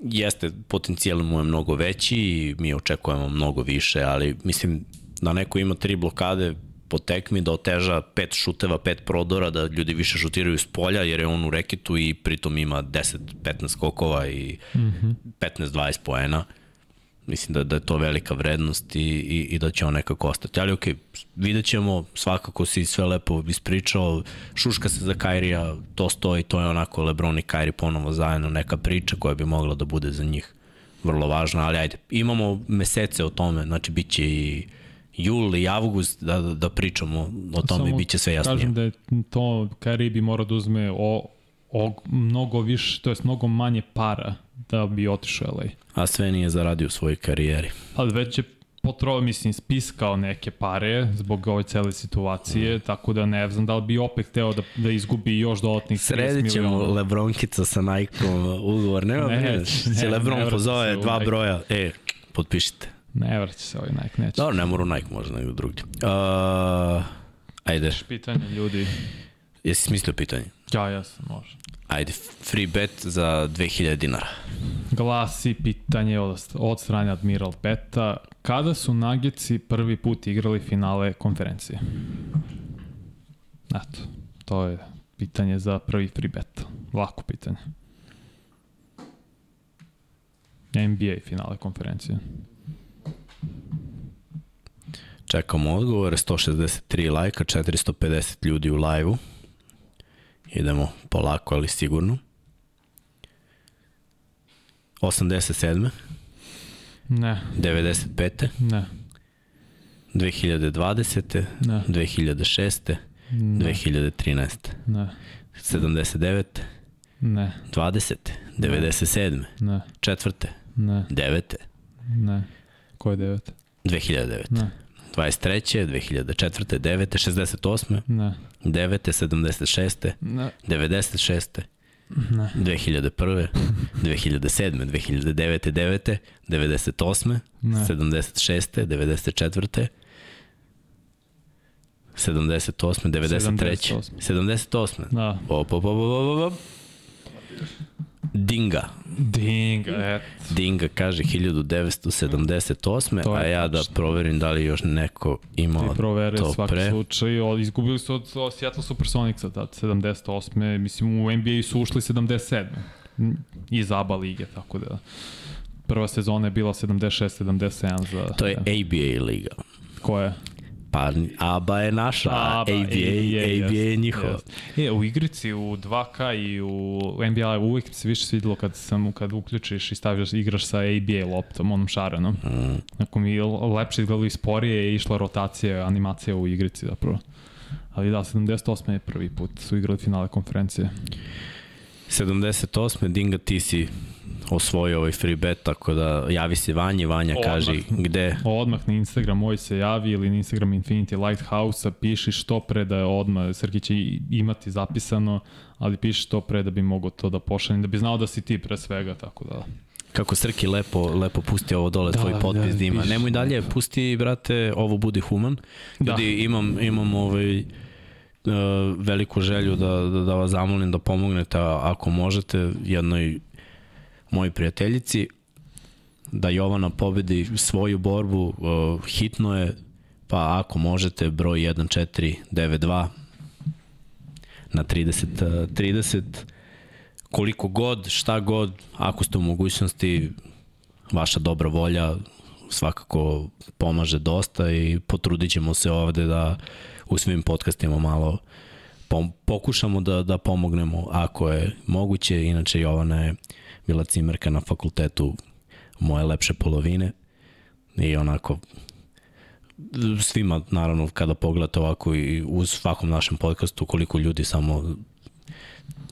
Jeste, potencijal mu je mnogo veći i mi očekujemo mnogo više, ali mislim da neko ima tri blokade po tekmi, da oteža pet šuteva, pet prodora, da ljudi više šutiraju s polja, jer je on u reketu i pritom ima 10-15 skokova i mm -hmm. 15-20 poena. Mislim da, da je to velika vrednost i, i, i da će on nekako ostati. Ali okej, okay, vidjet ćemo, svakako si sve lepo ispričao, šuška se za Kairija, to stoji, to je onako Lebron i Kairi ponovo zajedno neka priča koja bi mogla da bude za njih vrlo važna, ali ajde, imamo mesece o tome, znači bit će i jul i avgust da, da, pričamo o tome Samo i bit će sve jasnije. Kažem da je to, Kairi bi mora da uzme o, o mnogo više, to jest mnogo manje para da bi otišao LA. A sve nije zaradio u svojoj karijeri. Ali već je potro, mislim, spiskao neke pare zbog ove cele situacije, mm. tako da ne znam da li bi opet hteo da, da izgubi još dodatnih 30 miliona. Sredit ćemo Lebronkica sa Nike-om ugovor, nema ne, ne, ne, Lebron ne pozove dva broja, e, potpišite. Ne vraća se ovaj Nike, neće. Dobro, ne mora Nike, možda nego drugdje. Uh, ajde. Pitanje ljudi. Jesi smislio pitanje? Ja, ja sam, može. Ajde, free bet za 2000 dinara. Glasi pitanje od, od strane Admiral Beta. Kada su Nagici prvi put igrali finale konferencije? Eto, to je pitanje za prvi free bet. Lako pitanje. NBA finale konferencije. Čekamo odgovore, 163 lajka, 450 ljudi u live-u. Idemo polako, ali sigurno. 87. Ne. 95. Ne. 2020. Ne. 2006. Ne. 2013. Ne. 79. Ne. 20. 97. Ne. Četvrte. Ne. Devete. Ne. Koje devete? 2009. Ne. 23. 2004. 9. 68. Ne. 9. 76. Ne. 96. Ne. 2001. 2007. 2009. 9. 98. Ne. 76. 94. 78. 93. 78. Da. Op, op, op, op, op, op. Dinga. Dinga, et. Dinga kaže 1978. a ja da proverim da li još neko imao Ti proveri to svaki pre. slučaj. Izgubili su od, od Seattle Supersonicsa tad, 78. Mislim, u NBA su ušli 77. Iz ABA lige, tako da prva sezona je bila 76-77 za... To je ABA liga. Koja je? Pa ABA je naša, ABA, ABA, ABA, ABA je njihova. Yes. E, u igrici, u 2K i u NBA uvijek se više svidilo kad, sam, kad uključiš i stavljaš, igraš sa ABA loptom, onom šarenom. Mm. Ako mi lepše izgledalo i sporije je išla rotacija, animacija u igrici zapravo. Ali da, 78. je prvi put su igrali finale konferencije. 78. Dinga, ti si osvojio ovaj free bet, tako da javi se Vanje, Vanja odmah, kaži gde. Odmah na Instagram moj se javi ili na Instagram Infinity Lighthouse-a, piši što pre da je odmah, Srki će imati zapisano, ali piši što pre da bi mogo to da pošaljem, da bi znao da si ti pre svega, tako da... Kako Srki lepo, lepo pusti ovo dole, da, tvoj potpis da, da ima. Nemoj dalje, pusti, brate, ovo budi human. Da. Ljudi, da. imam, imam ovaj, uh, veliku želju da, da, da vas zamolim da pomognete ako možete jednoj moji prijateljici, da Jovana pobedi svoju borbu, uh, hitno je, pa ako možete, broj 1492 na 30, uh, 30, koliko god, šta god, ako ste u mogućnosti, vaša dobra volja svakako pomaže dosta i potrudit ćemo se ovde da u svim podcastima malo pom pokušamo da, da pomognemo ako je moguće, inače Jovana je bila cimerka na fakultetu moje lepše polovine i onako svima naravno kada pogledate ovako i u svakom našem podcastu koliko ljudi samo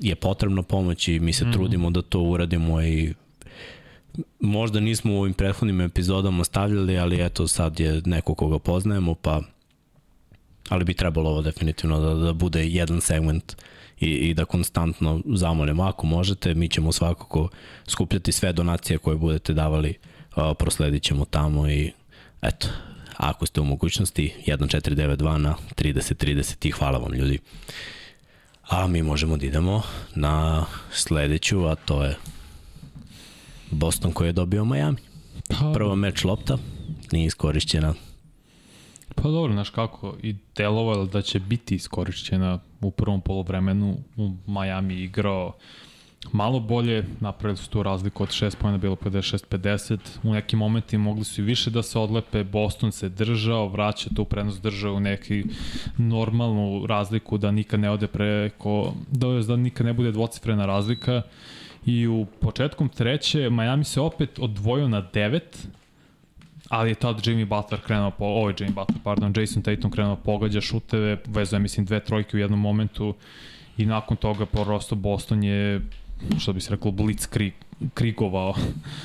je potrebno pomoć i mi se mm -hmm. trudimo da to uradimo i možda nismo u ovim prethodnim epizodama stavljali, ali eto sad je neko koga poznajemo, pa ali bi trebalo ovo definitivno da, da bude jedan segment i, i da konstantno zamolimo. Ako možete, mi ćemo svakako skupljati sve donacije koje budete davali, prosledit ćemo tamo i eto, ako ste u mogućnosti 1492 na 3030 i hvala vam ljudi. A mi možemo da idemo na sledeću, a to je Boston koji je dobio Miami. Pa, Prvo meč lopta, nije iskorišćena Pa dobro, znaš kako, i delovalo da će biti iskorišćena u prvom polovremenu u Miami igrao malo bolje, napravili su tu razliku od 6 pojena, bilo 56-50, u nekim momentima mogli su i više da se odlepe, Boston se držao, vraća tu prednost držao u neki normalnu razliku da nikad ne ode preko, da, da nikad ne bude dvocifrena razlika. I u početkom treće Miami se opet odvojio na 9, ali je tad Jimmy Butler krenuo po, ovo je Jimmy Butler, pardon, Jason Tatum krenuo pogađa šuteve, vezuje mislim dve trojke u jednom momentu i nakon toga prosto Boston je što bi se reklo, blitz krig, krigovao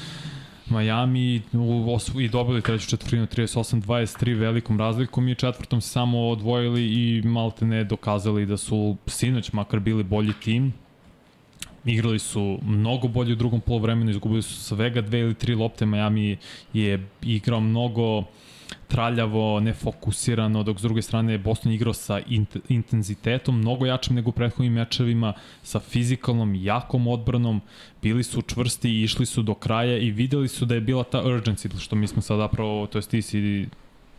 Miami u, i dobili treću četvrtinu 38-23 velikom razlikom i četvrtom se samo odvojili i malte ne dokazali da su sinoć makar bili bolji tim. Igrali su mnogo bolje u drugom polovremenu, izgubili su svega dve ili tri lopte. Miami je igrao mnogo traljavo, nefokusirano, dok s druge strane je Boston igrao sa int intenzitetom, mnogo jačim nego u prethodnim mečevima, sa fizikalnom, jakom odbranom, bili su čvrsti i išli su do kraja i videli su da je bila ta urgency, što mi smo sad zapravo, to jest ti si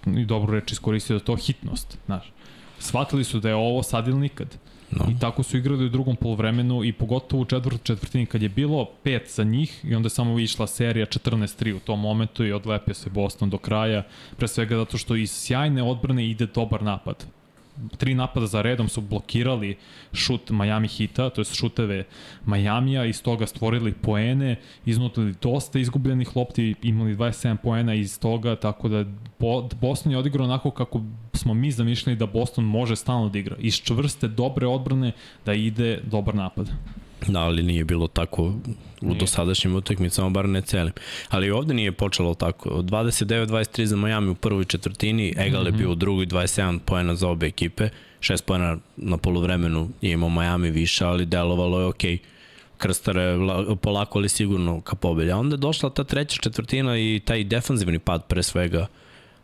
i dobru reč iskoristio da to hitnost, znaš. Shvatili su da je ovo sad ili nikad. No. I tako su igrali u drugom polovremenu i pogotovo u četvrtu četvrtini kad je bilo pet za njih i onda je samo išla serija 14-3 u tom momentu i odlepio se Boston do kraja, pre svega zato što iz sjajne odbrane ide dobar napad tri napada za redom su blokirali šut Miami Hita, to je šuteve Majamija, iz toga stvorili poene, iznutili dosta izgubljenih lopti, imali 27 poena iz toga, tako da Boston je odigrao onako kako smo mi zamišljali da Boston može stalno da igra. Iz čvrste, dobre odbrane da ide dobar napad. Da, ali nije bilo tako u nije. dosadašnjim utakmicama, bar ne celim. Ali ovde nije počelo tako. 29-23 za Miami u prvoj četvrtini, Egal mm -hmm. je bio u drugoj 27 poena za obe ekipe, 6 poena na polovremenu je imao Miami više, ali delovalo je okej. Okay. Krstare polako ali sigurno ka pobedi. A onda je došla ta treća četvrtina i taj defanzivni pad pre svega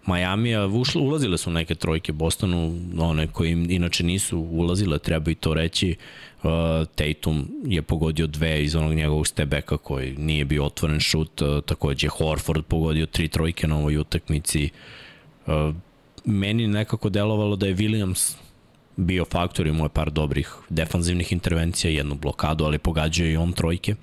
Majamija, ulazile su neke trojke Bostonu, one koje im inače nisu ulazile, treba i to reći. Uh, Tatum je pogodio dve iz onog njegovog stebeka koji nije bio otvoren šut, uh, takođe Horford pogodio tri trojke na ovoj utakmici. Uh, meni nekako delovalo da je Williams bio faktor, imao je par dobrih defanzivnih intervencija, jednu blokadu, ali pogađao i on trojke.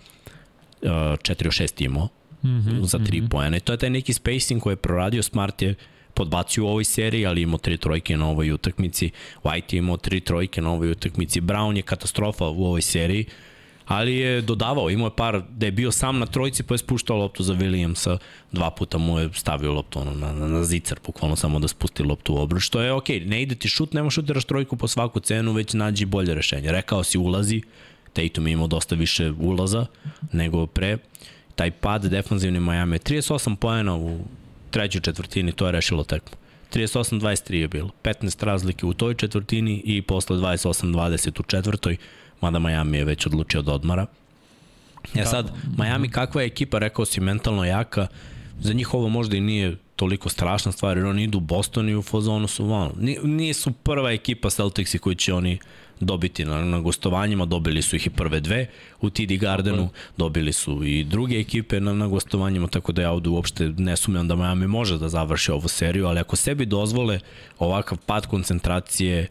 4 6 imao mm -hmm, za 3 mm -hmm. pojene. To je taj neki spacing koji je proradio, Smart je podbacio u ovoj seriji, ali imao tri trojke na ovoj utakmici. White je imao tri trojke na ovoj utakmici. Brown je katastrofa u ovoj seriji, ali je dodavao, imao je par, da je bio sam na trojici pa je spuštao loptu za Williamsa, dva puta mu je stavio loptu ono, na, na, na zicar, bukvalno samo da spusti loptu u obruč, što je okej, okay, ne ide ti šut, nema šutiraš trojku po svaku cenu, već nađi bolje rešenje. Rekao si ulazi, Tatum je imao dosta više ulaza nego pre, taj pad defanzivni Miami, 38 pojena u trećoj četvrtini, to je rešilo tekmu. 38-23 je bilo. 15 razlike u toj četvrtini i posle 28-20 u četvrtoj, mada Miami je već odlučio da odmara. Ja e sad, Miami kakva je ekipa, rekao si, mentalno jaka, za njih ovo možda i nije toliko strašna stvar, jer oni idu u Boston i u fazonu su, ono, nije su prva ekipa Celticsi koji će oni dobiti na, na gostovanjima, dobili su ih i prve dve u TD Gardenu, dobili su i druge ekipe na, na gostovanjima, tako da ja ovde uopšte ne sumnjam da Miami može da završi ovu seriju, ali ako sebi dozvole ovakav pad koncentracije,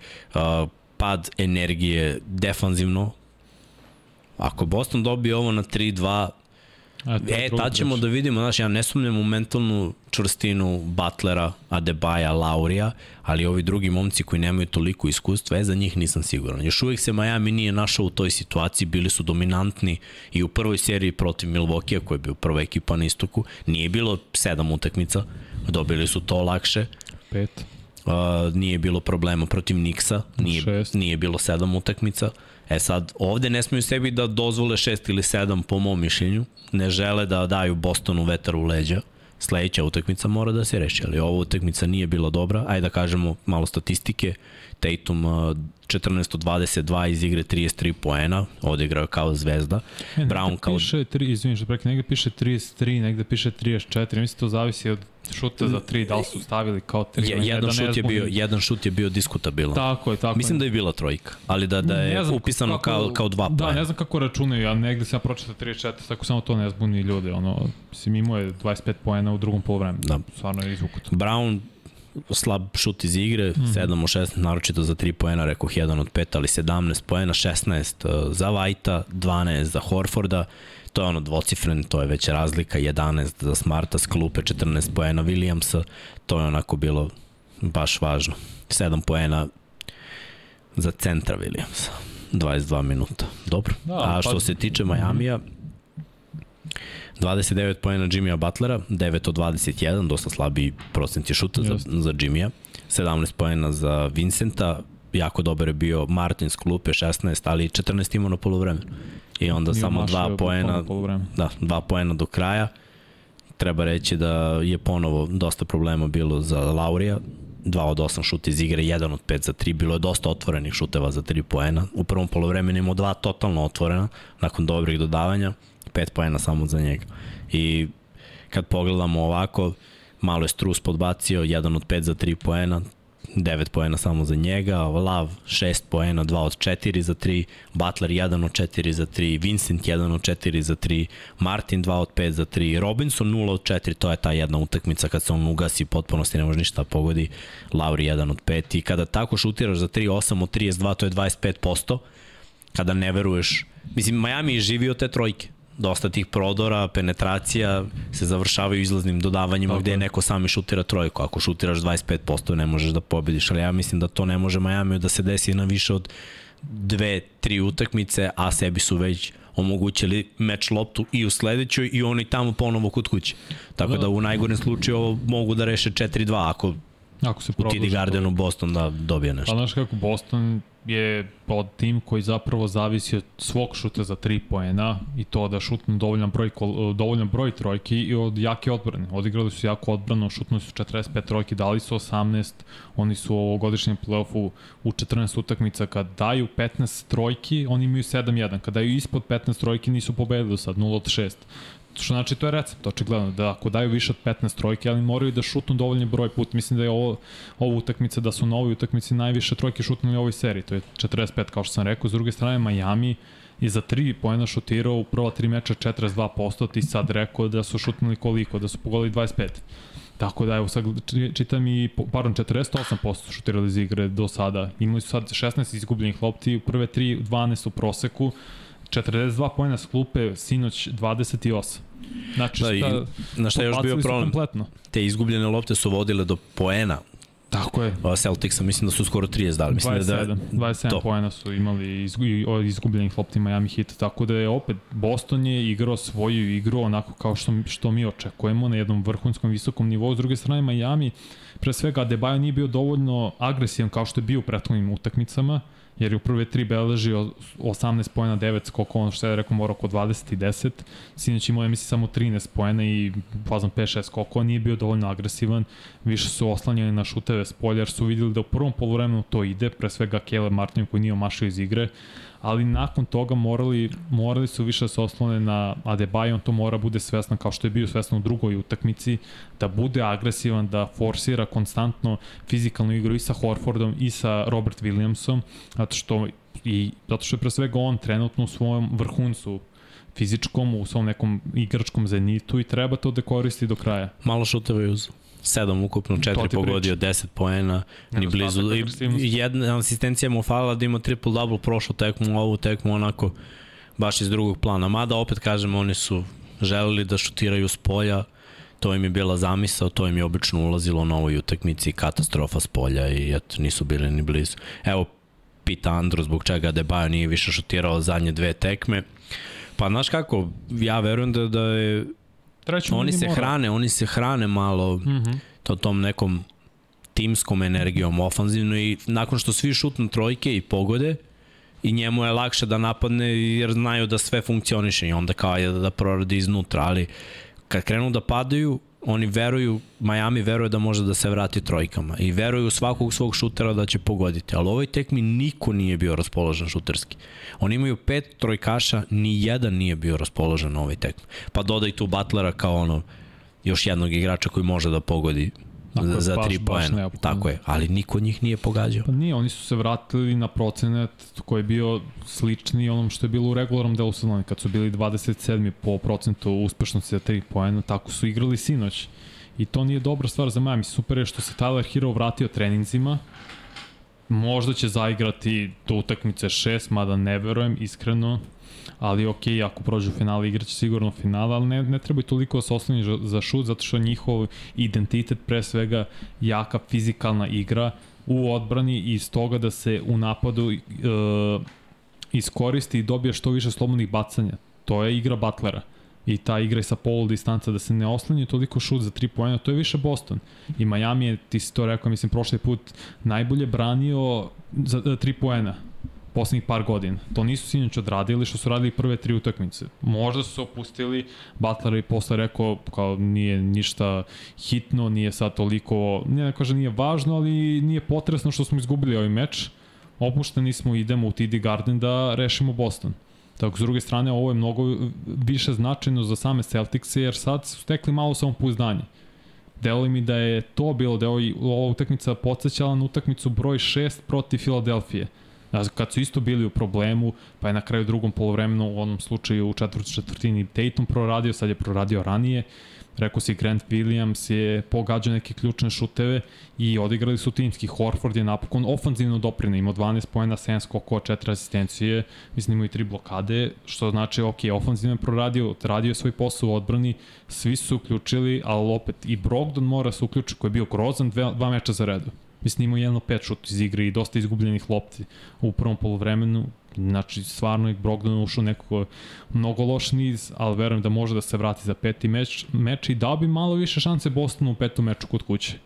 pad energije defanzivno, ako Boston dobije ovo na 3-2, E, tad ćemo da vidimo, znaš, ja ne sumnjam u mentalnu čvrstinu Butlera, Adebaja, Laurija, ali ovi drugi momci koji nemaju toliko iskustva, e, za njih nisam siguran. Još uvijek se Miami nije našao u toj situaciji, bili su dominantni i u prvoj seriji protiv Milwaukee, koja je bio prva ekipa na istoku, nije bilo sedam utakmica, dobili su to lakše. Pet. Uh, nije bilo problema protiv Nixa, nije, Šest. nije bilo sedam utakmica. E sad, ovde ne smiju sebi da dozvole šest ili sedam po mom mišljenju. Ne žele da daju Bostonu vetar u leđa. Sledeća utakmica mora da se reši, ali ova utakmica nije bila dobra. Ajde da kažemo malo statistike. Tatum 14 od 22 iz igre 33 poena, odigrao kao zvezda. E, Brown kao... Piše, tri, izvini što preki, negde piše 33, negde piše 34, mislim to zavisi od šuta za 3, da li su stavili kao 3. Je, jedan, da šut je bio, jedan šut je bio diskutabilan. Tako je, tako Mislim da je bila trojka, ali da, da je znam upisano kako, kao, kao dva poena. Da, ne znam kako računaju, ali negde sam pročitao 34, tako samo to ne zbuni ljude. Ono, mislim, imao je 25 poena u drugom polovremenu. Da. Stvarno je izvukuto. Brown slab šut iz igre, mm. 7 od 16, naročito za 3 poena, rekao 1 od 5, ali 17 poena, 16 za Vajta, 12 za Horforda, to je ono dvocifren, to je već razlika, 11 za Smarta, sklupe 14 poena Williamsa, to je onako bilo baš važno. 7 poena za centra Williamsa. 22 minuta. Dobro. Da, A što pa... se tiče Majamija, 29 poena Jimmya Butlera, 9 od 21, dosta slabiji procent je šuta za, za Jimmya. 17 poena za Vincenta, jako dobar je bio Martin klupe, 16, ali 14 imao na polovremenu. I onda Nije samo dva poena, da, dva poena do kraja. Treba reći da je ponovo dosta problema bilo za Laurija, 2 od 8 šuta iz igre, 1 od 5 za 3, bilo je dosta otvorenih šuteva za 3 poena. U prvom polovremenu imao dva totalno otvorena, nakon dobrih dodavanja, 5 poena samo za njega. I kad pogledamo ovako, malo je Strus podbacio, 1 od 5 za 3 poena, 9 poena samo za njega, Lav 6 poena, 2 od 4 za 3, Butler 1 od 4 za 3, Vincent 1 od 4 za 3, Martin 2 od 5 za 3, Robinson 0 od 4, to je ta jedna utakmica kad se on ugasi potpunosti ne može ništa da pogodi, Lauri 1 od 5 i kada tako šutiraš za 3, 8 od 32, to je 25%, kada ne veruješ, mislim Miami je živio te trojke, dosta tih prodora, penetracija se završavaju izlaznim dodavanjima Tako. gde neko sami šutira trojku. Ako šutiraš 25% ne možeš da pobediš, ali ja mislim da to ne može Miami da se desi na više od dve, tri utakmice, a sebi su već omogućili meč loptu i u sledećoj i oni tamo ponovo kod kuće. Tako da, da u najgorem slučaju ovo mogu da reše 4-2 ako Ako se u TD Gardenu Boston da dobije nešto. Pa znaš kako Boston je pod tim koji zapravo zavisi od svog šuta za 3 poena i to da šutnu dovoljan broj, dovoljan broj trojki i od jake odbrane. Odigrali su jako odbrano, šutnuli su 45 trojki, dali su 18, oni su u ovogodišnjem playoffu u 14 utakmica kad daju 15 trojki, oni imaju 7-1. Kad daju ispod 15 trojki nisu pobedili sad, 0 od 6. Što znači to je recept, očigledno, da ako daju više od 15 trojke, ali moraju da šutnu dovoljni broj put. Mislim da je ovo, ovo utakmica, da su na ovoj utakmici najviše trojke šutnuli u ovoj seriji, to je 45 kao što sam rekao. S druge strane, Miami je za 3 poena šutirao u prva 3 meča 42%, ti sad rekao da su šutnuli koliko, da su pogodili 25. Tako da, evo sad čitam i, pardon, 48% šutirali iz igre do sada. Imali su sad 16 izgubljenih lopti, u prve 3, 12 u proseku. 42 pojena s klupe, sinoć 28. Znači, da, i, na šta je još bio problem? Kompletno. Te izgubljene lopte su vodile do poena Tako je. Celticsa mislim da su skoro 30 dali. Mislim 27, da, 27 to. poena su imali izgu, izgubljenih lopti Miami Heat, tako da je opet Boston je igrao svoju igru onako kao što, što mi očekujemo na jednom vrhunskom visokom nivou. S druge strane Miami, pre svega Adebayo nije bio dovoljno agresivan kao što je bio u prethodnim utakmicama jer je u prve tri beleži 18 pojena, 9 skoko, ono što je rekao mora oko 20 i 10. Sinoć imao je misli samo 13 pojena i fazom 5-6 skoko, nije bio dovoljno agresivan, više su oslanjeni na šuteve s polja, jer su videli da u prvom polovremenu to ide, pre svega Kele Martin koji nije omašao iz igre, ali nakon toga morali, morali su više da se oslone na Adebayo, on to mora bude svesno kao što je bio svesno u drugoj utakmici, da bude agresivan, da forsira konstantno fizikalnu igru i sa Horfordom i sa Robert Williamsom, zato što i zato što je pre svega on trenutno u svojom vrhuncu fizičkom, u svom nekom igračkom zenitu i treba to da koristi do kraja. Malo šuteva je uzao. 7 ukupno, 4 pogodio, 10 poena, ni blizu. I jedna asistencija mu falila da ima triple-double prošlu tekmu, ovu tekmu onako baš iz drugog plana. Mada opet kažem, oni su želeli da šutiraju s polja, to im je bila zamisao, to im je obično ulazilo na ovoj utakmici, katastrofa s polja i eto, nisu bili ni blizu. Evo, pita Andro zbog čega Debajo nije više šutirao zadnje dve tekme. Pa znaš kako, ja verujem da, da je Treću oni se mora. hrane, oni se hrane malo mm -hmm. to tom nekom timskom energijom ofanzivno i nakon što svi šutnu trojke i pogode i njemu je lakše da napadne jer znaju da sve funkcioniše i onda kao je da proradi iznutra, ali kad krenu da padaju, oni veruju, Miami veruje da može da se vrati trojkama i veruju svakog svog šutera da će pogoditi, ali ovoj tekmi niko nije bio raspoložen šuterski. Oni imaju pet trojkaša, ni jedan nije bio raspoložen na ovoj tekmi. Pa dodaj tu Butlera kao ono, još jednog igrača koji može da pogodi Dakle, za, za tri poena. Tako je, ali niko od njih nije pogađao. Pa nije, oni su se vratili na procenat koji je bio slični onom što je bilo u regularnom delu sezone, kad su bili 27. po procentu uspešnosti za tri poena, tako su igrali sinoć I to nije dobra stvar za Miami. Super je što se Tyler Hero vratio treninzima. Možda će zaigrati do utakmice 6, mada ne verujem, iskreno. Ali ok, ako prođu finale, igraće sigurno finale, ali ne, ne treba i toliko da se osloni za šut, zato što njihov identitet pre svega jaka fizikalna igra u odbrani i iz toga da se u napadu e, iskoristi i dobije što više slobodnih bacanja. To je igra Butlera i ta igra sa polu distanca da se ne oslanje toliko šut za 3 poena, to je više Boston. I Miami je, ti si to rekao, mislim, prošli put najbolje branio za 3 poena poslednjih par godina. To nisu sinoć odradili što su radili prve tri utakmice. Možda su se opustili, Butler je posle rekao kao nije ništa hitno, nije sad toliko, ne da kaže nije važno, ali nije potresno što smo izgubili ovaj meč. Opušteni smo, idemo u TD Garden da rešimo Boston. Tako, s druge strane, ovo je mnogo više značajno za same Celticse, jer sad su stekli malo samopouzdanje. Delo mi da je to bilo, da je ova utakmica podsjećala na utakmicu broj 6 protiv Filadelfije. Kad su isto bili u problemu, pa je na kraju drugom polovremenu, u onom slučaju u četvrti četvrtini Tatum proradio, sad je proradio ranije. Rekao si Grant Williams je pogađao neke ključne šuteve i odigrali su timski. Horford je napokon ofanzivno doprina, imao 12 pojena, 7 skokova, 4 asistencije, mislim imao i 3 blokade, što znači ok, ofanzivno je proradio, radio je svoj posao u odbrani, svi su uključili, ali opet i Brogdon mora se uključi koji je bio grozan dva, dva meča za redu. Mislim, imao jedno pet šut iz igre i dosta izgubljenih lopti u prvom polovremenu. Znači, stvarno je Brogdon ušao nekako mnogo loš niz, ali verujem da može da se vrati za peti meč, meč i dao bi malo više šanse Bostonu u petom meču kod kuće.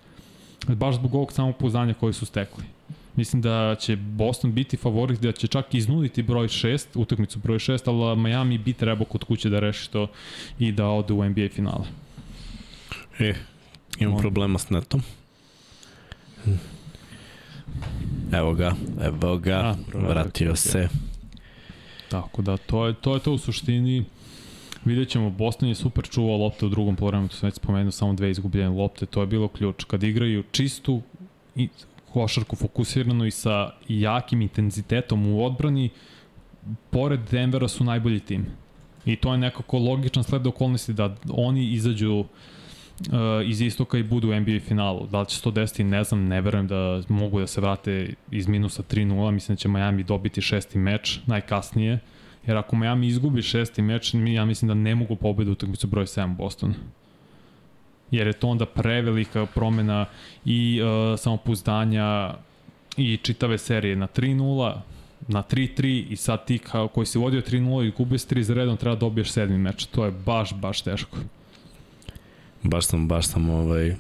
Baš zbog ovog samopouzdanja koji su stekli. Mislim da će Boston biti favorit, da će čak iznuditi broj 6, utakmicu broj 6, ali Miami bi trebao kod kuće da reši to i da ode u NBA finale. E, imam On... problema s netom. Evo ga, evo ga, A, vratio se. Tako da, to je, to je to u suštini. Vidjet ćemo, Boston je super čuvao lopte u drugom polovremenu, to sam već spomenuo, samo dve izgubljene lopte, to je bilo ključ. Kad igraju čistu i košarku fokusirano i sa jakim intenzitetom u odbrani, pored Denvera su najbolji tim. I to je nekako logičan sled okolnosti da oni izađu uh, uh, iz istoka i budu u NBA finalu. Da li će se to desiti, ne znam, ne verujem da mogu da se vrate iz minusa 3-0, mislim da će Miami dobiti šesti meč najkasnije, jer ako Miami izgubi šesti meč, ja mislim da ne mogu pobedu u utakmicu broj 7 Boston jer je to onda prevelika promena i uh, samopouzdanja i čitave serije na 3-0, na 3-3 i sad ti kao, koji si vodio 3-0 i gubio 3 za redom treba da dobiješ sedmi meč. To je baš, baš teško. Baš sam, baš sam ovaj...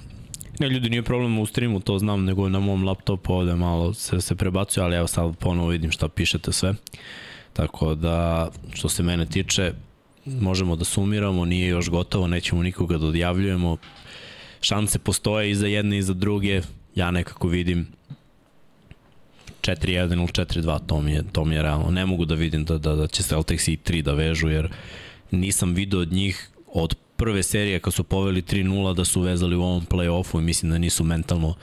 Ne, ljudi, nije problem u streamu, to znam, nego na mom laptopu ovde malo se, se prebacuje, ali evo sad ponovo vidim šta pišete sve. Tako da, što se mene tiče, možemo da sumiramo, nije još gotovo, nećemo nikoga da odjavljujemo. Šanse postoje i za jedne i za druge, ja nekako vidim 4-1 ili 4-2, to mi je, to mi je realno. Ne mogu da vidim da, da, da će Celtics i 3 da vežu, jer nisam video od njih od prve serije kad su poveli 3-0 da su vezali u ovom play-offu i mislim da nisu mentalno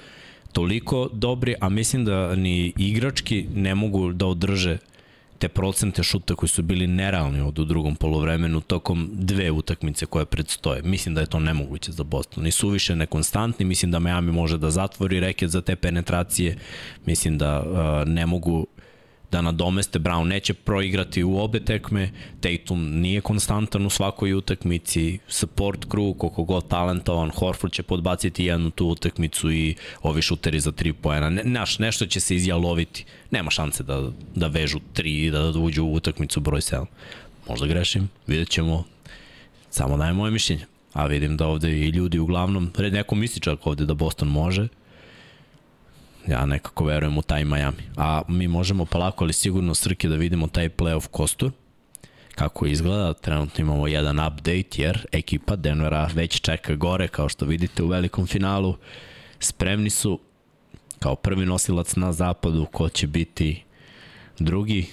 toliko dobri, a mislim da ni igrački ne mogu da održe te procente šuta koji su bili nerealni od u drugom polovremenu tokom dve utakmice koje predstoje. Mislim da je to nemoguće za Boston. I su više nekonstantni, mislim da Miami može da zatvori reket za te penetracije, mislim da uh, ne mogu da nadomeste. Brown neće proigrati u obe tekme, Tatum nije konstantan u svakoj utakmici, support crew, koliko god talentovan, Horford će podbaciti jednu tu utakmicu i ovi šuteri za tri pojena. Ne, naš, nešto će se izjaloviti. Nema šanse da, da vežu tri i da uđu u utakmicu broj 7. Možda grešim, vidjet ćemo. Samo daje moje mišljenje. A vidim da ovde i ljudi uglavnom, neko misli čak ovde da Boston može, ja nekako verujem u taj Miami. A mi možemo polako, ali sigurno Srke da vidimo taj playoff kostur kako izgleda. Trenutno imamo jedan update jer ekipa Denvera već čeka gore kao što vidite u velikom finalu. Spremni su kao prvi nosilac na zapadu ko će biti drugi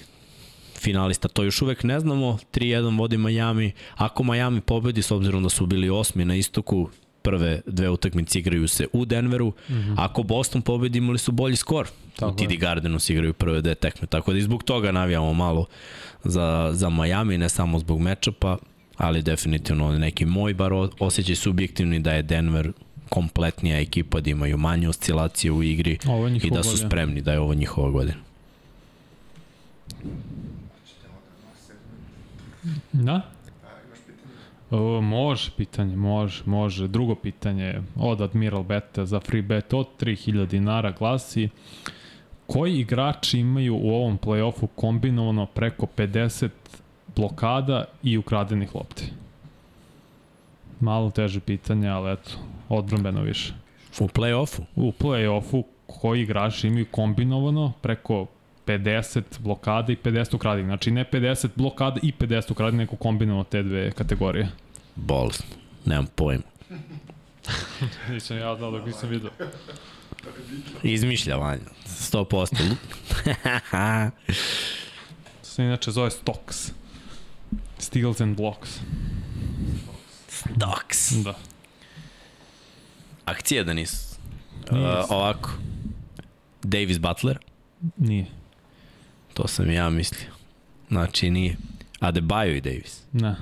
finalista. To još uvek ne znamo. 3-1 vodi Miami. Ako Miami pobedi, s obzirom da su bili osmi na istoku, prve dve utakmice igraju se u Denveru. Mm -hmm. Ako Boston pobedi, imali su bolji skor. Tako u TD Gardenu se igraju prve dve tekme. Tako da i zbog toga navijamo malo za, za Miami, ne samo zbog mečapa, ali definitivno neki moj bar osjećaj subjektivni da je Denver kompletnija ekipa, da imaju manje oscilacije u igri i da su spremni da je ovo njihova godina. Da? O, može pitanje, može, može. Drugo pitanje od Admiral Beta za free bet od 3000 dinara glasi koji igrači imaju u ovom play-offu kombinovano preko 50 blokada i ukradenih lopti? Malo teže pitanje, ali eto, odbrambeno više. U play-offu? U play-offu koji igrači imaju kombinovano preko 50 blokada i 50 ukradenih. Znači ne 50 blokada i 50 ukradenih, neko kombinovano te dve kategorije. Bolest. Nemam pojma. nisam ja znao dok nisam vidio. Izmišlja Vanja. 100%. to se inače zove Stocks. Steals and Blocks. Stocks. Da. Akcija da nisu. Uh, ovako. Davis Butler? Nije. To sam ja mislio. Znači nije. Adebayo i Davis? Ne.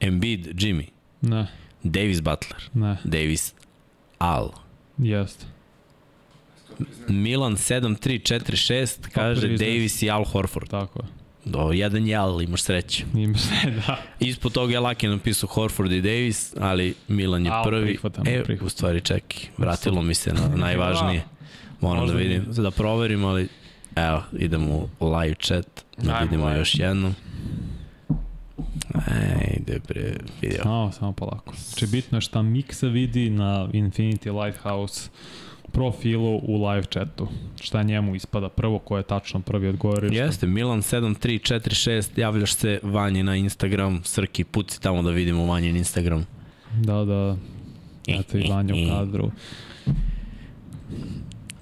Embiid, Jimmy? Ne. Davis Butler? Ne. Davis Al? Jeste. Milan 7-3-4-6 kaže Davis i Al Horford. Tako je. Do, jedan je Al, imaš sreću. Imaš sve, da. Ispod toga je Laki napisao Horford i Davis, ali Milan je Al, prvi. Prihvatam, e, prihvatam. u stvari čekaj, vratilo mi se na najvažnije. Moram da vidim, da proverim, ali evo, idemo u live chat, da vidimo još jednom. Ajde bre, vidio. Samo, samo polako. Znači bitno je šta Miksa vidi na Infinity Lighthouse profilu u live chatu. Šta njemu ispada prvo, ko je tačno prvi odgovorio. Jeste, Milan 7346, javljaš se Vanji na Instagram, Srki, puci tamo da vidimo Vanjin Instagram. Da, da. Eto i Vanja u kadru.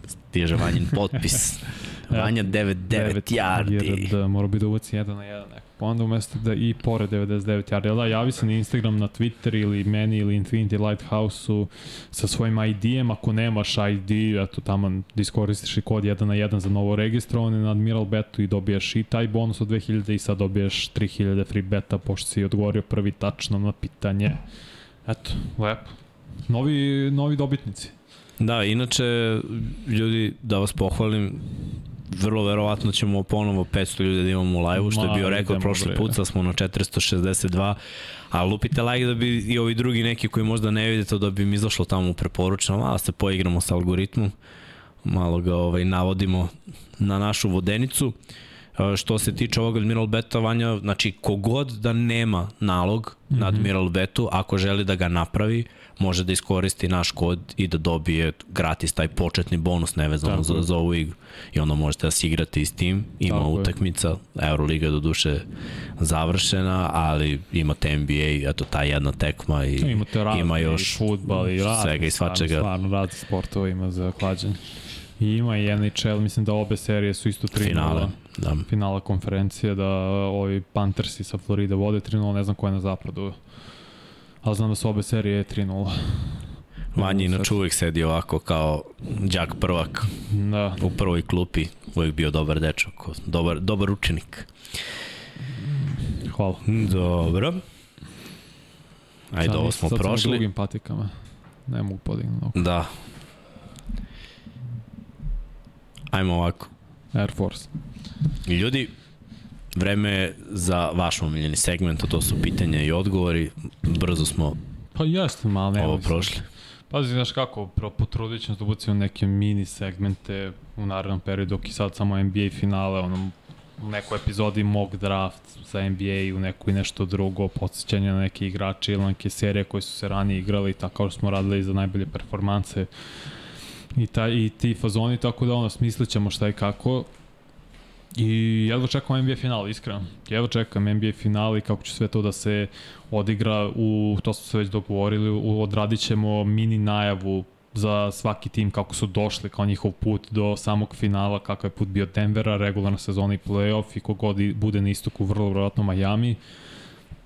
Stiže Vanjin potpis. Vanja 99 yardi. Da, mora bi da uvaci 1 na 1 neko. Pa onda umesto da i pored 99 yardi. Da, javi se na Instagram, na Twitter ili meni ili Infinity Lighthouse-u sa svojim ID-em. Ako nemaš ID, eto tamo da iskoristiš i kod 1 na 1 za novo registrovane na Admiral Betu i dobijaš i taj bonus od 2000 i sad dobijaš 3000 free beta pošto si odgovorio prvi tačno na pitanje. Eto, lepo. Novi, novi dobitnici. Da, inače, ljudi, da vas pohvalim, vrlo verovatno ćemo ponovo 500 ljudi da imamo u live-u, što je bio rekord prošli put, sad smo na 462, a lupite like da bi i ovi drugi neki koji možda ne vidite, da bi im izašlo tamo u preporučeno, malo se poigramo sa algoritmom, malo ga ovaj, navodimo na našu vodenicu. Što se tiče ovog Admiral Beta, Vanja, znači kogod da nema nalog mm -hmm. na. Admiral Betu, ako želi da ga napravi, može da iskoristi naš kod i da dobije gratis taj početni bonus nevezano za, za ovu igru. I onda možete da se igrate i s tim. Ima Tako utakmica, je. Euroliga do duše završena, ali imate NBA, eto ta jedna tekma i imate ima još i futbal i razne, svega i svačega. Stvarno, razne sportova ima za klađenje. I ima i NHL, mislim da obe serije su isto 3 Finale, da. Finala konferencije, da ovi Panthersi sa Florida vode 3-0, ne znam ko je na zapadu ali znam da su obe serije 3-0. Manji inače uvijek sedi ovako kao đak prvak da. u prvoj klupi, uvijek bio dobar dečak, dobar, dobar učenik. Hvala. Dobro. Ajde, sad, ovo smo sad prošli. Sad drugim patikama. Ne mogu podignuti. Da. Ajmo ovako. Air Force. Ljudi, Vreme je za vaš omiljeni segment, to su pitanja i odgovori. Brzo smo pa jeste, malo ne ovo prošli. Pazi, znaš kako, potrudit ćemo da ubacimo neke mini segmente u narednom periodu, dok i sad samo NBA finale, ono, u nekoj epizodi mock draft za NBA, u nekoj nešto drugo, podsjećanje na neke igrače ili neke serije koje su se ranije igrali, tako kao smo radili za najbolje performanse i, taj, i ti fazoni, tako da ono, smislit ćemo šta i kako I jedva čekam NBA final, iskreno. Jedva čekam NBA final i kako će sve to da se odigra, u, to smo se već dogovorili, u, odradit ćemo mini najavu za svaki tim kako su došli kao njihov put do samog finala, kakav je put bio Denvera, regularna sezona i playoff i kogod bude na istoku, vrlo vjerojatno Miami.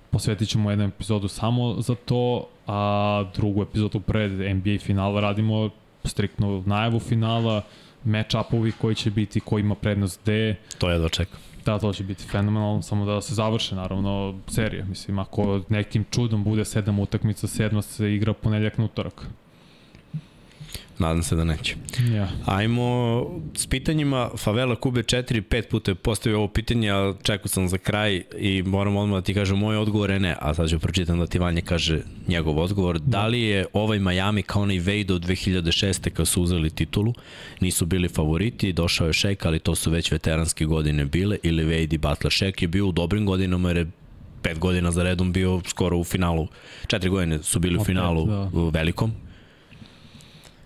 Posvetit ćemo jednu epizodu samo za to, a drugu epizodu pred NBA finala radimo striktno najavu finala, match-upovi koji će biti, ko ima prednost gde. To je dočekam. Da, to će biti fenomenalno, samo da se završe, naravno, serija. Mislim, ako nekim čudom bude sedam utakmica, sedma se igra ponedljak na utorak. Nadam se da neće. Ja. Ajmo s pitanjima. Favela Kube 4, 5 puta je postavio ovo pitanje, ali čekao sam za kraj i moram odmah da ti kažem moj odgovor je ne, a sad ću pročitam da ti Vanje kaže njegov odgovor. Da, da li je ovaj Miami kao onaj od 2006. kad su uzeli titulu, nisu bili favoriti, došao je Shaq, ali to su već veteranske godine bile, ili Wade i Butler. Shaq je bio u dobrim godinama jer je pet godina za redom bio skoro u finalu, četiri godine su bili u finalu da. velikom,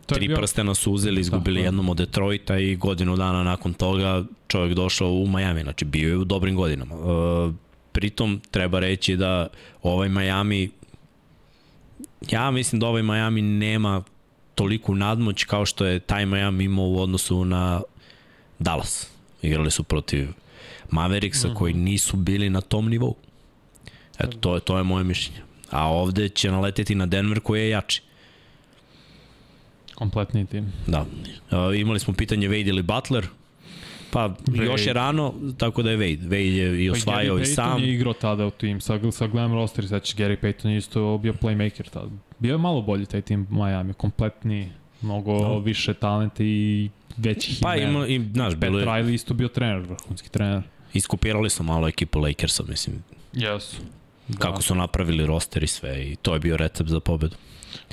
Tri bio... prstena su uzeli, izgubili Tako, jednom od Detroita i godinu dana nakon toga čovjek došao u Miami, znači bio je u dobrim godinama. E, pritom treba reći da ovaj Miami ja mislim da ovaj Miami nema toliku nadmoć kao što je taj Miami imao u odnosu na Dallas. Igrali su protiv Mavericksa mm -hmm. koji nisu bili na tom nivou. Eto, to je, to je moje mišljenje. A ovde će naleteti na Denver koji je jači. Kompletni tim. Da. Uh, imali smo pitanje Wade ili Butler. Pa Wade. još je rano, tako da je Wade. Wade je i pa osvajao pa i sam. Gary Payton je igrao tada u tim. Sad, sad gledam roster, znači Gary Payton je isto bio playmaker tada. Bio je malo bolji taj tim Miami, kompletni, mnogo no. više talenta i većih pa, imena. Pa ima, i, znaš, bilo je... Riley isto bio trener, vrhunski trener. Iskopirali su malo ekipu Lakersa, mislim. Jesu. Da. Kako su napravili roster i sve i to je bio recept za pobedu.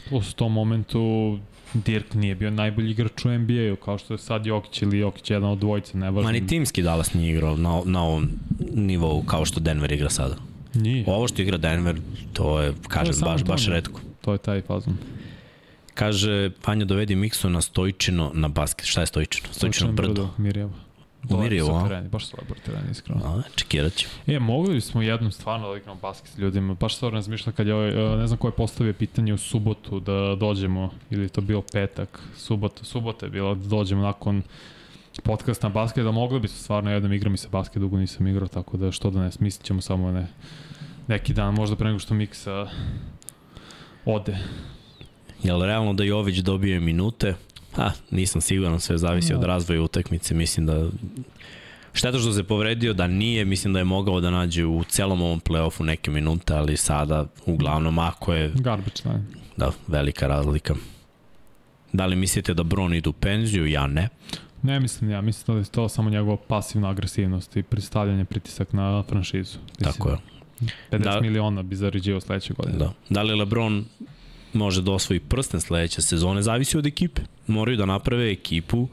Plus u tom momentu Dirk nije bio najbolji igrač u NBA-u, kao što je sad Jokić ili Jokić jedan od dvojice, ne važno. Ma ni timski Dallas nije igrao na, na ovom nivou kao što Denver igra sada. Nije. Ovo što igra Denver, to je, kažem, to je baš, baš redko. To je taj fazon. Kaže, Panja dovedi Miksu na Stojčino na basket. Šta je Stojčino? Stojčino brdo. brdo Mirjeva. Umirio, a? Tereni, baš su lepo tereni, iskreno. A, čekirat ću. E, mogli smo jednom stvarno da igramo basket s ljudima. Baš stvarno razmišljam kad je ovaj, ne znam ko je postavio pitanje u subotu da dođemo, ili to bio petak, subota, subota je bila da dođemo nakon podcast na basket, da mogli bi se stvarno jednom igram i sa basket, dugo nisam igrao, tako da što da ne, smislit ćemo samo ne, neki dan, možda pre nego što Miksa ode. Jel realno da Jović dobije minute? Ha, nisam siguran, sve zavisi no. od razvoja utakmice, mislim da Šteta što se povredio, da nije, mislim da je mogao da nađe u celom ovom play-offu neke minute, ali sada, uglavnom, ako je... Garbage da. Da, velika razlika. Da li mislite da Bron ide u penziju? Ja ne. Ne mislim ja, mislim da je to samo njegova pasivna agresivnost i pristavljanje pritisak na franšizu. Mislim, Tako je. 50 da, miliona bi zarađivao sledeće godine. Da. Da li LeBron može da osvoji prsten sledeće sezone, zavisi od ekipe. Moraju da naprave ekipu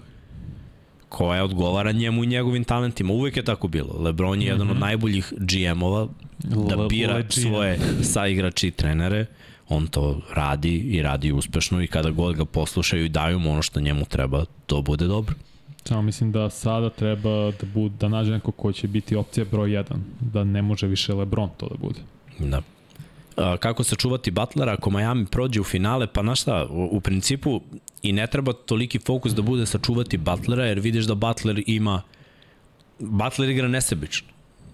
koja odgovara njemu i njegovim talentima. Uvek je tako bilo. Lebron je jedan mm -hmm. od mhm. najboljih GM-ova da bira svoje saigrače i trenere. On to radi i radi uspešno i kada god ga poslušaju i daju mu ono što njemu treba, to bude dobro. Samo mislim da sada treba da, bude, da nađe neko ko će biti opcija broj 1, da ne može više Lebron to da bude. Da, kako sačuvati Butlera ako Miami prođe u finale, pa znaš šta, u, u principu i ne treba toliki fokus da bude sačuvati Butlera, jer vidiš da Butler ima Butler igra nesebično.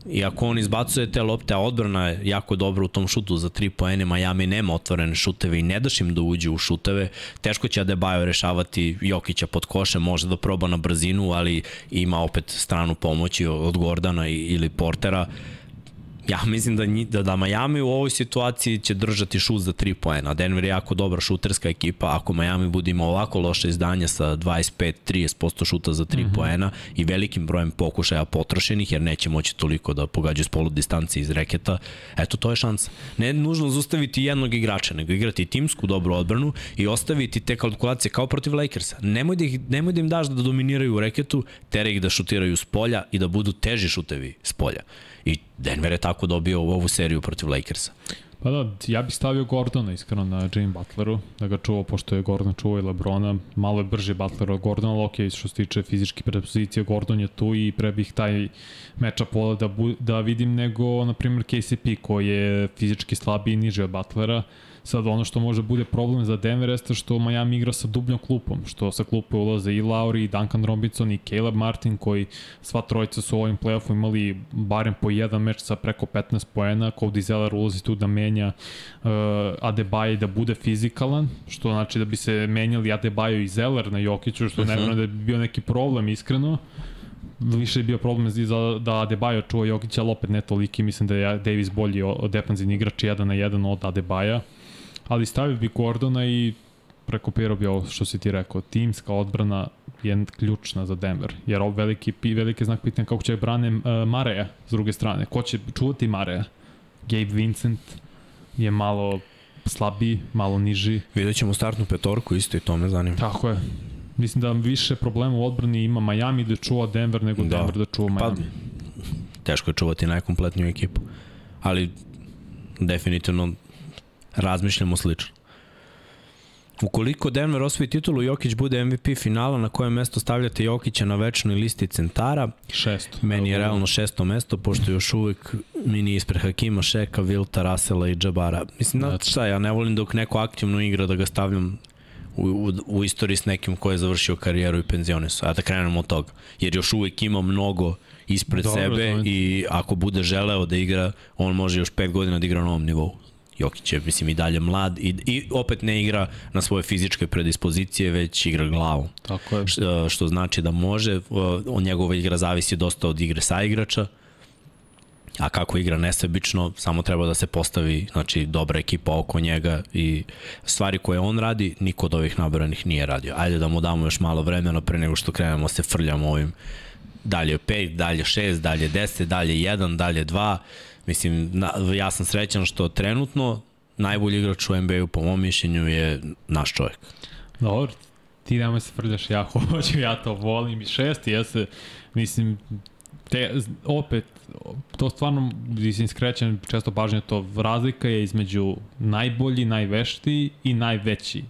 I ako on izbacuje te lopte, a odbrana je jako dobra u tom šutu za 3 poene, Miami nema otvorene šuteve i ne daš im da uđe u šuteve, teško će Adebayo rešavati Jokića pod koše, može da proba na brzinu, ali ima opet stranu pomoći od Gordana ili Portera. Ja mislim da, da, da Miami u ovoj situaciji će držati šut za 3 poena. Denver je jako dobra šuterska ekipa. Ako Miami bude imao ovako loše izdanje sa 25-30% šuta za 3 mm -hmm. poena i velikim brojem pokušaja potrošenih, jer neće moći toliko da pogađaju s polu distanci iz reketa, eto to je šansa. Ne nužno zaustaviti jednog igrača, nego igrati timsku dobru odbranu i ostaviti te kalkulacije kao protiv Lakersa. Nemoj da, ih, nemoj da im daš da dominiraju u reketu, tere ih da šutiraju s polja i da budu teži šutevi s polja. I Denver je tako dobio ovu seriju protiv Lakersa. Pa da, ja bih stavio Gordona iskreno na Jimmy Butleru, da ga čuva pošto je Gordon čuva i Lebrona, malo je brži Butler od Gordona, ali ok, što se tiče fizičke predpozicije, Gordon je tu i pre bih taj meča pola da, bu, da vidim nego, na primjer, KCP koji je fizički slabiji i niži od Butlera, Sad ono što može bude problem za Denver jeste što Miami igra sa dubljom klupom, što sa klupe ulaze i Lauri, i Duncan Robinson, i Caleb Martin, koji sva trojica su u ovim play-offu imali barem po jedan meč sa preko 15 poena, Cody Zeller ulazi tu da menja uh, Adebayo da bude fizikalan, što znači da bi se menjali Adebayo i Zeller na Jokiću, što uh -huh. ne mhm. da bi bio neki problem iskreno, više je bio problem za, da Adebayo čuva Jokića, ali opet ne toliki, mislim da je Davis bolji od defanzivni igrač 1 na 1 od Adebayo ali stavio bi Gordona i prekopirao bi ovo što si ti rekao. Timska odbrana je ključna za Denver, jer ovo veliki, veliki znak pitanja kako će brane uh, Mareja s druge strane. Ko će čuvati Mareja? Gabe Vincent je malo slabiji, malo niži. Vidjet ćemo startnu petorku isto i to me zanima. Tako je. Mislim da više problema u odbrani ima Miami da čuva Denver nego da. Denver da čuva pa, Miami. Pa, teško je čuvati najkompletniju ekipu. Ali definitivno razmišljamo slično. Ukoliko Denver osvoji titulu, Jokić bude MVP finala, na koje mesto stavljate Jokića na večnoj listi centara? Šesto. Meni je realno šesto mesto, pošto još uvek mi nije ispred Hakima, Šeka, Vilta, Rasela i Džabara. Mislim, da, šta, ja ne volim dok neko aktivno igra da ga stavljam u, u, u istoriji s nekim ko je završio karijeru i penzione su. A da krenemo od toga. Jer još uvek ima mnogo ispred Dobro, sebe znači. i ako bude želeo da igra, on može još pet godina da igra na ovom nivou. Jokić je, mislim, i dalje mlad i, i opet ne igra na svoje fizičke predispozicije, već igra glavom. Tako je. Što, što znači da može, on njegova igra zavisi dosta od igre sa igrača, a kako igra nesebično, samo treba da se postavi znači, dobra ekipa oko njega i stvari koje on radi, niko od ovih nabranih nije radio. Ajde da mu damo još malo vremena pre nego što krenemo da se frljamo ovim dalje 5, dalje 6, dalje 10, dalje 1, dalje 2. Mislim, na, ja sam srećan što trenutno najbolji igrač u NBA-u po mom mišljenju je naš čovjek. Dobro, ti nemoj se frljaš, ja hoću, ja to volim i šesti, ja se, mislim, te, opet, to stvarno, mislim, skrećem često pažnje, to razlika je između najbolji, najveštiji i najveći.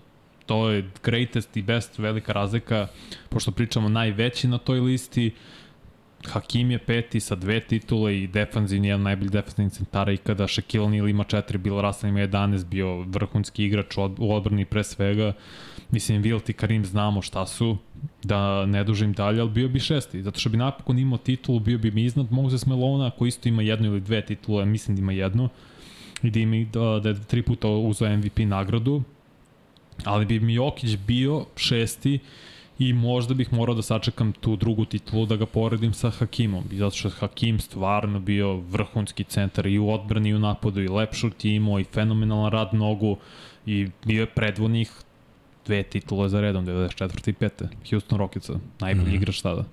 To je greatest i best velika razlika, pošto pričamo najveći na toj listi, Hakim je peti sa dve titule i defanzivni, jedan najbolji defanzivni centara i kada Shaquille O'Neal ima četiri, Bill Russell ima 11, bio vrhunski igrač u odbrani pre svega. Mislim, Wilt i Karim znamo šta su, da ne dužim dalje, ali bio bi šesti, zato što bi napokon imao titulu, bio bi mi iznad Moses Melona, koji isto ima jednu ili dve titule, mislim da ima jednu, i da, ima, da, da je tri puta uzao MVP nagradu, ali bi Jokić bio šesti, i možda bih morao da sačekam tu drugu titulu da ga poredim sa Hakimom. Zato što je Hakim stvarno bio vrhunski centar i u odbrani i u napadu i lep šut imao i fenomenalan rad nogu i bio je predvodnih dve titule za redom, 94. i 5. Houston Rocketsa, najbolji mm -hmm. igrač tada.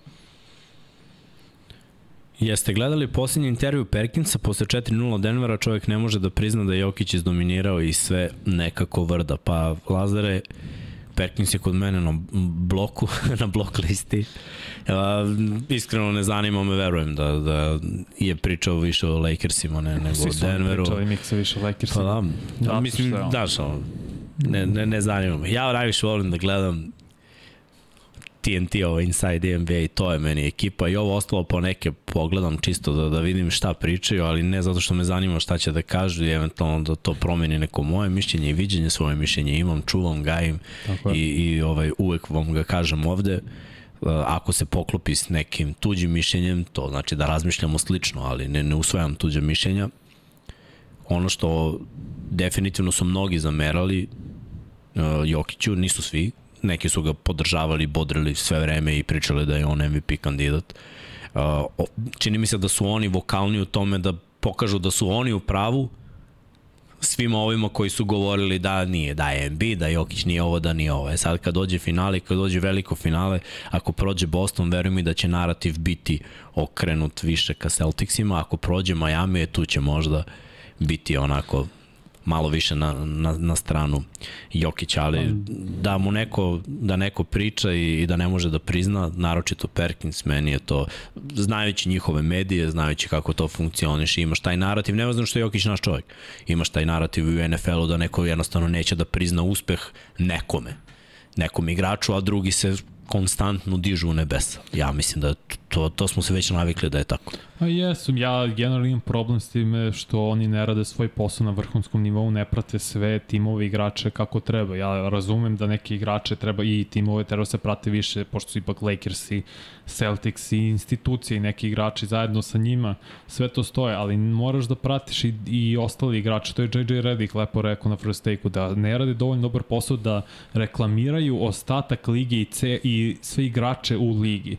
Jeste gledali posljednji intervju Perkinsa posle 4-0 Denvera, čovjek ne može da prizna da je Jokić izdominirao i sve nekako vrda. Pa Lazare, Perkins je kod mene na bloku, na blok listi. Uh, iskreno ne zanima me, verujem da, da je pričao više o Lakersima ne, nego o Denveru. Svi su pričali više o Lakersima. Pa da, da mislim, da, što, ne, ne, ne zanima me. Ja najviše volim da gledam TNT, ovo Inside NBA i to je meni ekipa i ovo ostalo po neke pogledam čisto da, da vidim šta pričaju, ali ne zato što me zanima šta će da kažu i eventualno da to promeni neko moje mišljenje i viđenje, svoje mišljenje imam, čuvam, gajim i, i ovaj, uvek vam ga kažem ovde uh, ako se poklopi s nekim tuđim mišljenjem, to znači da razmišljamo slično, ali ne, ne usvajam tuđe mišljenja. Ono što definitivno su mnogi zamerali uh, Jokiću, nisu svi, neki su ga podržavali, bodrili sve vreme i pričali da je on MVP kandidat. Uh, čini mi se da su oni vokalni u tome da pokažu da su oni u pravu svima ovima koji su govorili da nije, da je MB, da Jokić nije ovo, da nije ovo. E sad kad dođe finale, kad dođe veliko finale, ako prođe Boston, verujem mi da će narativ biti okrenut više ka Celticsima, ako prođe Miami, tu će možda biti onako malo više na, na, na stranu Jokića, ali da mu neko, da neko priča i, i da ne može da prizna, naročito Perkins, meni je to, znajući njihove medije, znajući kako to funkcioniš, imaš taj narativ, ne znam što je Jokić naš čovjek, imaš taj narativ u NFL-u da neko jednostavno neće da prizna uspeh nekome nekom igraču, a drugi se konstantno dižu u nebesa. Ja mislim da to, to smo se već navikli da je tako. A jesu, ja generalno imam problem s time što oni ne rade svoj posao na vrhunskom nivou, ne prate sve timove igrače kako treba. Ja razumem da neke igrače treba i timove treba se prate više, pošto su ipak Lakers i Celtics i institucije i neki igrači zajedno sa njima, sve to stoje, ali moraš da pratiš i, i ostali igrači, to je JJ Redick lepo rekao na first take-u, da ne rade dovoljno dobar posao da reklamiraju ostatak lige i, ce, i sve igrače u ligi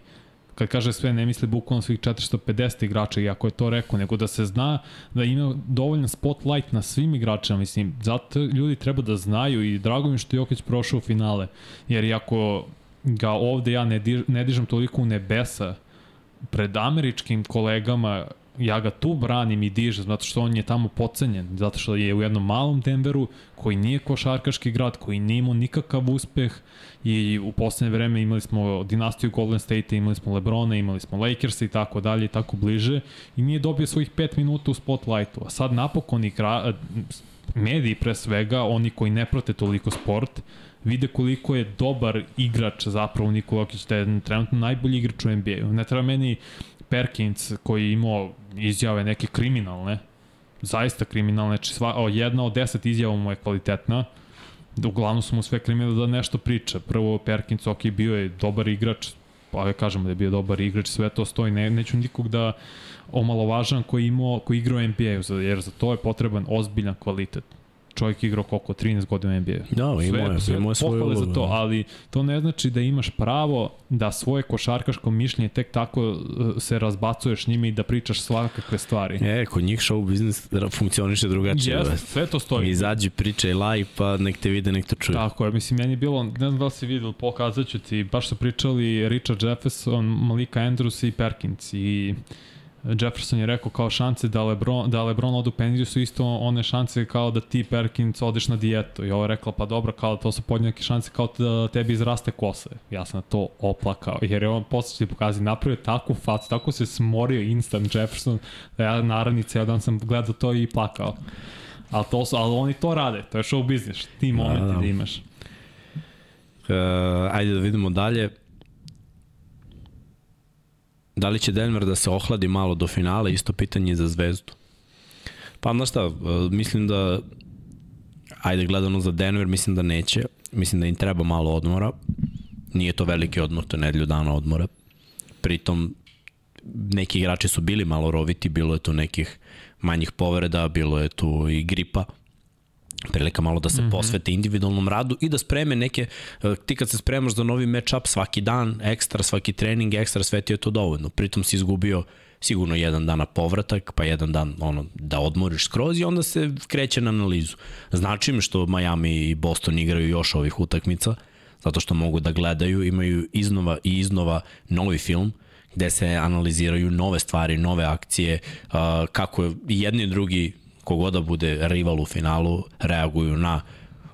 kad kaže sve ne misli bukvalno svih 450 igrača i ako je to rekao, nego da se zna da ima dovoljan spotlight na svim igračima, mislim, zato ljudi treba da znaju i drago mi što Jokić prošao u finale, jer ako ga ovde ja ne, diž, ne dižem toliko u nebesa pred američkim kolegama ja ga tu branim i dižem zato što on je tamo pocenjen, zato što je u jednom malom Denveru koji nije košarkaški grad, koji nije imao nikakav uspeh i u poslednje vreme imali smo dinastiju Golden State, imali smo Lebrona, imali smo Lakers i tako dalje i tako bliže i nije dobio svojih 5 minuta u spotlightu. A sad napokon igra, mediji pre svega, oni koji ne prote toliko sport, vide koliko je dobar igrač zapravo Nikola Jokić, da je trenutno najbolji igrač u NBA-u. Ne treba meni Perkins koji je imao izjave neke kriminalne, zaista kriminalne, znači sva, o, jedna od deset izjava mu je kvalitetna, uglavnom su mu sve kriminalne da nešto priča. Prvo Perkins, ok, bio je dobar igrač, pa ja kažemo da je bio dobar igrač, sve to stoji, ne, neću nikog da omalovažam koji, imao, koji igrao NBA-u, jer za to je potreban ozbiljan kvalitet čovjek igrao koliko, 13 godina NBA. Da, ima je, sve, ima je svoju ulogu. za to, da. ali to ne znači da imaš pravo da svoje košarkaško mišljenje tek tako uh, se razbacuješ njime i da pričaš svakakve stvari. E, kod njih show biznis funkcioniše drugačije. Jeste, sve to stoji. Izađi, pričaj live, pa nek te vide, nek te čuje. Tako je, mislim, meni je bilo, ne znam da li si vidio, pokazat ću ti, baš su pričali Richard Jefferson, Malika Andrews i Perkins i Jefferson je rekao kao šanse da Lebron, da Lebron odu penziju su isto one šanse kao da ti Perkins odeš na dijetu. I ovo je rekla pa dobro, kao to su podnjake šanse kao da tebi izraste kose. Ja sam na to oplakao, jer je on posle ti pokazi napravio takvu facu, tako se smorio instant Jefferson, da ja naravni ceo dan sam gledao to i plakao. Ali, to su, ali oni to rade, to je show business, ti momenti da, da. da imaš. Uh, ajde da vidimo dalje. Da li će Denver da se ohladi malo do finala, isto pitanje za Zvezdu. Pa znaš šta, e, mislim da ajde gledano za Denver, mislim da neće. Mislim da im treba malo odmora. Nije to veliki odmor, to je nedelju dana odmora. Pritom, neki igrači su bili malo roviti, bilo je tu nekih manjih povreda, bilo je tu i gripa prilika malo da se mm -hmm. posvete individualnom radu i da spreme neke, e, ti kad se spremaš za novi match-up svaki dan, ekstra, svaki trening, ekstra, sve ti je to dovoljno. Pritom si izgubio sigurno jedan dan na povratak, pa jedan dan ono, da odmoriš skroz i onda se kreće na analizu. Znači mi što Miami i Boston igraju još ovih utakmica, zato što mogu da gledaju, imaju iznova i iznova novi film, gde se analiziraju nove stvari, nove akcije, kako jedni i drugi kogoda bude rival u finalu, reaguju na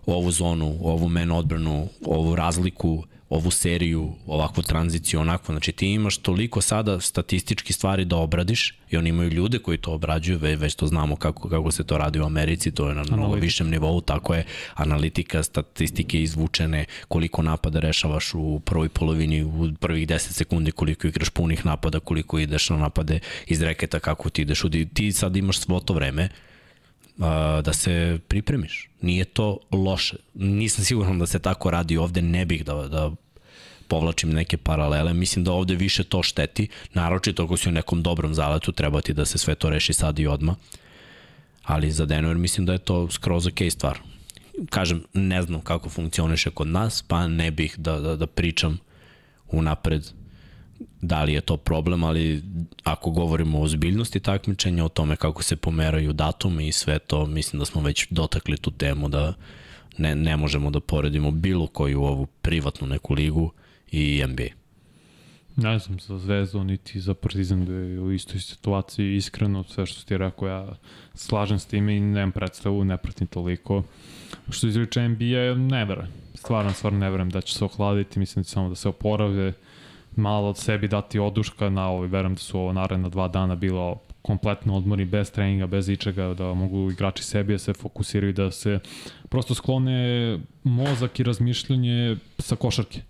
ovu zonu, ovu men odbranu, ovu razliku, ovu seriju, ovakvu tranziciju, onako. Znači ti imaš toliko sada statistički stvari da obradiš i oni imaju ljude koji to obrađuju, već, već to znamo kako, kako se to radi u Americi, to je na mnogo višem nivou, tako je analitika, statistike izvučene, koliko napada rešavaš u prvoj polovini, u prvih 10 sekundi, koliko igraš punih napada, koliko ideš na napade iz reketa, kako ti ideš. Ti sad imaš svo to vreme, da se pripremiš. Nije to loše. Nisam siguran da se tako radi ovde, ne bih da, da povlačim neke paralele. Mislim da ovde više to šteti, naročito ako si u nekom dobrom zaletu, treba ti da se sve to reši sad i odma. Ali za Denver mislim da je to skroz ok stvar. Kažem, ne znam kako funkcioniše kod nas, pa ne bih da, da, da pričam unapred da li je to problem, ali ako govorimo o ozbiljnosti takmičenja, o tome kako se pomeraju datumi i sve to, mislim da smo već dotakli tu temu da ne, ne možemo da poredimo bilo koju ovu privatnu neku ligu i NBA. Ne znam za Zvezdu, niti za Partizan da je u istoj situaciji iskreno, sve što ti rekao, ja slažem s time i nemam predstavu, ne pratim toliko. Što izliče NBA, ne verujem. Stvarno, stvarno ne verujem da će se ohladiti, mislim da će samo da se oporavde, malo od sebi dati oduška na ovo, verujem da su ovo naredna dva dana bilo kompletno odmori bez treninga, bez ičega, da mogu igrači sebi da se fokusiraju, da se prosto sklone mozak i razmišljanje sa košarke.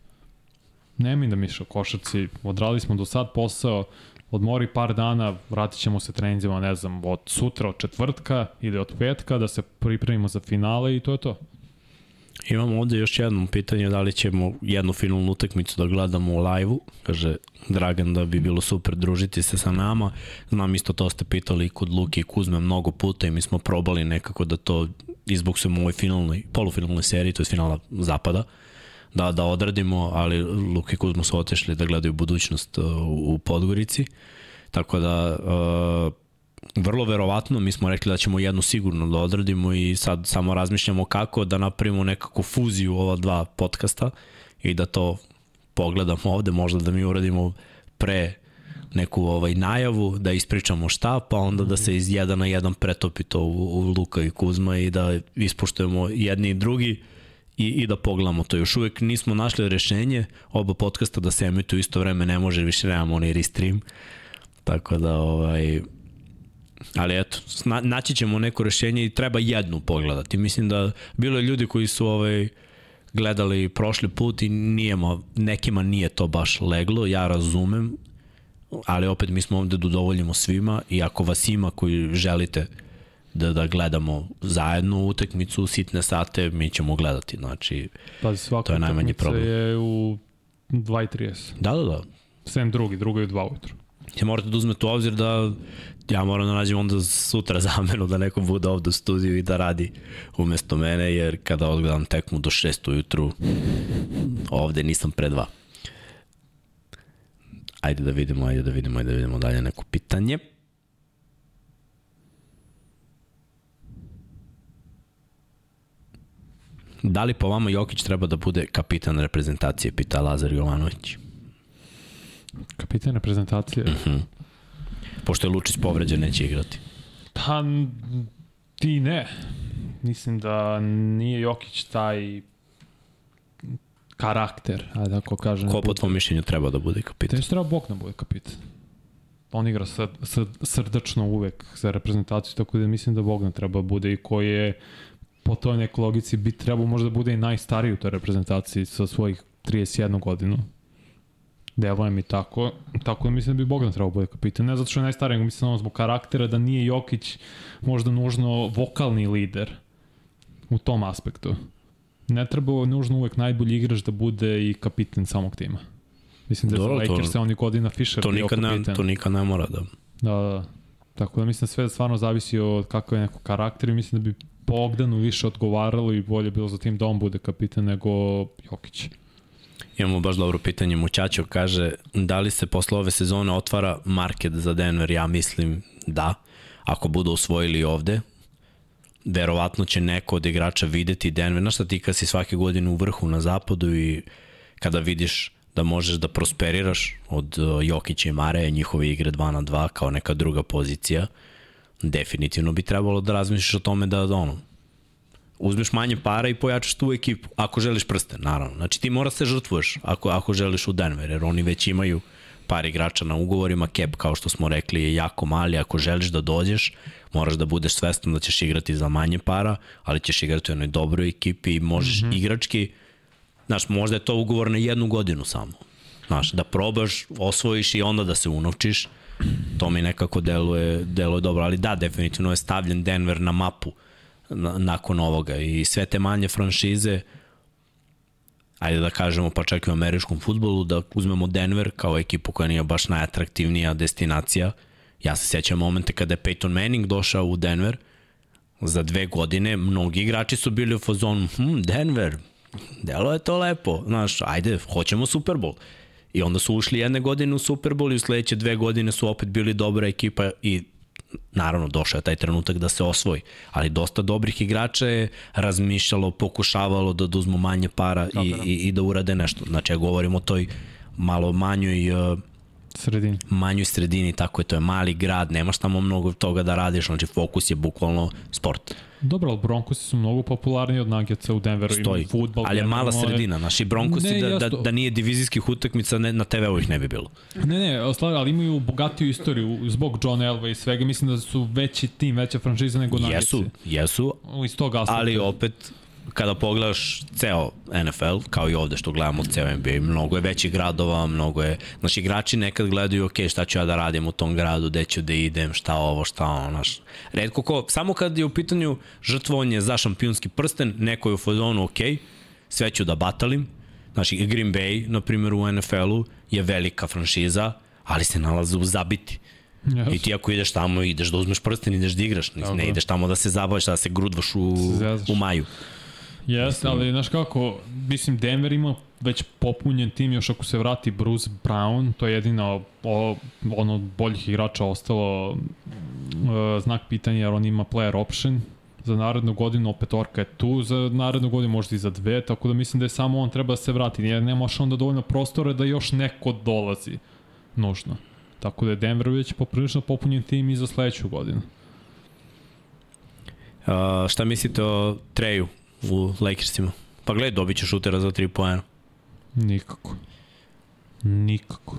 mi da mišlja košarci, odradili smo do sad posao, odmori par dana, vratit ćemo se treninzima, ne znam, od sutra, od četvrtka ili od petka, da se pripremimo za finale i to je to. Imamo ovde još jedno pitanje, da li ćemo jednu finalnu utakmicu da gledamo u live-u, kaže Dragan da bi bilo super družiti se sa nama. Znam isto to ste pitali i kod Luki i Kuzme mnogo puta i mi smo probali nekako da to izboksujemo u ovoj finalnoj, polufinalnoj seriji, to je finala zapada, da, da odradimo, ali Luka i Kuzma su otešli da gledaju budućnost uh, u Podgorici. Tako da, uh, vrlo verovatno, mi smo rekli da ćemo jednu sigurno da odradimo i sad samo razmišljamo kako da napravimo nekakvu fuziju ova dva podcasta i da to pogledamo ovde, možda da mi uradimo pre neku ovaj najavu, da ispričamo šta, pa onda da se iz jedan na jedan pretopi to u, u Luka i Kuzma i da ispoštujemo jedni i drugi i, i da pogledamo to. Još uvek nismo našli rešenje, oba podcasta da se emituju isto vreme ne može, više nemamo onaj restream, tako da ovaj, ali eto, naći ćemo neko rešenje i treba jednu pogledati. Mislim da bilo je ljudi koji su ovaj, gledali prošli put i nijemo, nekima nije to baš leglo, ja razumem, ali opet mi smo ovde da udovoljimo svima i ako vas ima koji želite da, da gledamo zajedno utakmicu, sitne sate, mi ćemo gledati. Znači, pa, to je najmanji problem. je u 2.30. Da, da, da. Sem drugi, drugi je u 2 ujutru. Ja morate da uzmete u obzir da ja moram da nađem onda sutra zamenu da neko bude ovde u studiju i da radi umesto mene, jer kada odgledam tekmu do 6 ujutru, ovde nisam pre dva. Ajde da vidimo, ajde da vidimo, ajde da vidimo dalje neko pitanje. Da li po vama Jokić treba da bude kapitan reprezentacije, pita Lazar Jovanović. Kapitan reprezentacije? Uh mhm. -huh. Pošto je Lučić povređen, neće igrati. Pa, ti ne. Mislim da nije Jokić taj karakter, ajde ako kažem. Ko po tvom mišljenju treba da bude kapitan? Tež treba Bog da bude kapitan. On igra sr, sr, srdačno uvek za reprezentaciju, tako da mislim da Bogdan treba bude i koji je po toj nekoj logici bi trebao možda da bude i najstariji u toj reprezentaciji sa svojih 31 godinu. Deluje mi tako, tako da mislim da bi Bogdan trebao da bude kapitan. Ne zato što je najstariji, nego mislim samo zbog karaktera da nije Jokić možda nužno vokalni lider u tom aspektu ne treba nužno uvek najbolji igrač da bude i kapitan samog tima. Mislim da je Lakers se oni godina Fisher to nikad ne, to nikad ne mora da. Da, da. Tako da mislim da sve stvarno zavisi od kakav je neko karakter i mislim da bi Bogdanu više odgovaralo i bolje bilo za tim da on bude kapitan nego Jokić. Imamo baš dobro pitanje. Mućačo kaže, da li se posle ove sezone otvara market za Denver? Ja mislim da. Ako budu osvojili ovde, verovatno će neko od igrača videti Denver. Znaš šta ti kad si svake godine u vrhu na zapadu i kada vidiš da možeš da prosperiraš od uh, Jokića i Mareja, njihove igre 2 na 2 kao neka druga pozicija, definitivno bi trebalo da razmišljaš o tome da, da ono, uzmeš manje para i pojačaš tu ekipu, ako želiš prste, naravno. Znači ti mora se žrtvuješ ako, ako želiš u Denver, jer oni već imaju par igrača na ugovorima, cap kao što smo rekli je jako mali, ako želiš da dođeš, moraš da budeš svestan da ćeš igrati za manje para, ali ćeš igrati u jednoj dobroj ekipi i možeš mm -hmm. igrački, znaš, možda je to ugovor na jednu godinu samo. Znaš, da probaš, osvojiš i onda da se unovčiš, to mi nekako deluje, deluje dobro, ali da, definitivno je stavljen Denver na mapu na, nakon ovoga. I sve te manje franšize, ajde da kažemo pa čak i u američkom futbolu, da uzmemo Denver kao ekipu koja nije baš najatraktivnija destinacija, Ja se sećam momente kada je Peyton Manning došao u Denver, za dve godine mnogi igrači su bili u fazonu, hm, Denver, delo je to lepo, znaš, ajde, hoćemo Super Bowl. I onda su ušli jedne godine u Super Bowl i u sledeće dve godine su opet bili dobra ekipa i naravno došao je taj trenutak da se osvoji, ali dosta dobrih igrača je razmišljalo, pokušavalo da uzmu manje para i, i, i da urade nešto. Znači ja govorim o toj malo manjoj uh, sredini. manjoj sredini, tako je, to je mali grad, nemaš tamo mnogo toga da radiš, znači fokus je bukvalno sport. Dobro, ali Broncosi su mnogo popularniji od Nuggetsa u Denveru, Stoji, futbol, ali je mala sredina, naši Broncosi ne, da, da, da nije divizijskih utakmica ne, na TV-u ih ne bi bilo. Ne, ne, ali imaju bogatiju istoriju zbog John Elva i svega, mislim da su veći tim, veća franšiza nego Nuggets. Jesu, jesu, iz toga ali opet kada pogledaš ceo NFL, kao i ovde što gledamo ceo NBA, mnogo je većih gradova, mnogo je, znači igrači nekad gledaju, ok, šta ću ja da radim u tom gradu, gde ću da idem, šta ovo, šta ono, znaš. Redko ko, samo kad je u pitanju žrtvovanje za šampionski prsten, neko je u fazonu, ok, sve ću da batalim, znači Green Bay, na primjer u NFL-u, je velika franšiza, ali se nalaze u zabiti. Yes. I ti ako ideš tamo, ideš da uzmeš prsten, ideš da igraš, ne, ne ideš tamo da se zabaviš, da se grudvaš u, u maju. Jeste, ali znaš kako, mislim Denver ima već popunjen tim, još ako se vrati Bruce Brown, to je jedina o, ono od boljih igrača ostalo uh, znak pitanja jer on ima player option za narednu godinu, opet Orka je tu za narednu godinu, možda i za dve, tako da mislim da je samo on treba da se vrati, jer nemaš onda dovoljno prostora da još neko dolazi nužno. Tako da je Denver već poprilično popunjen tim i za sledeću godinu. Uh, šta mislite o Treju u Lakersima? Pa gledaj, dobit će šutera za 3 poena. Nikako. Nikako.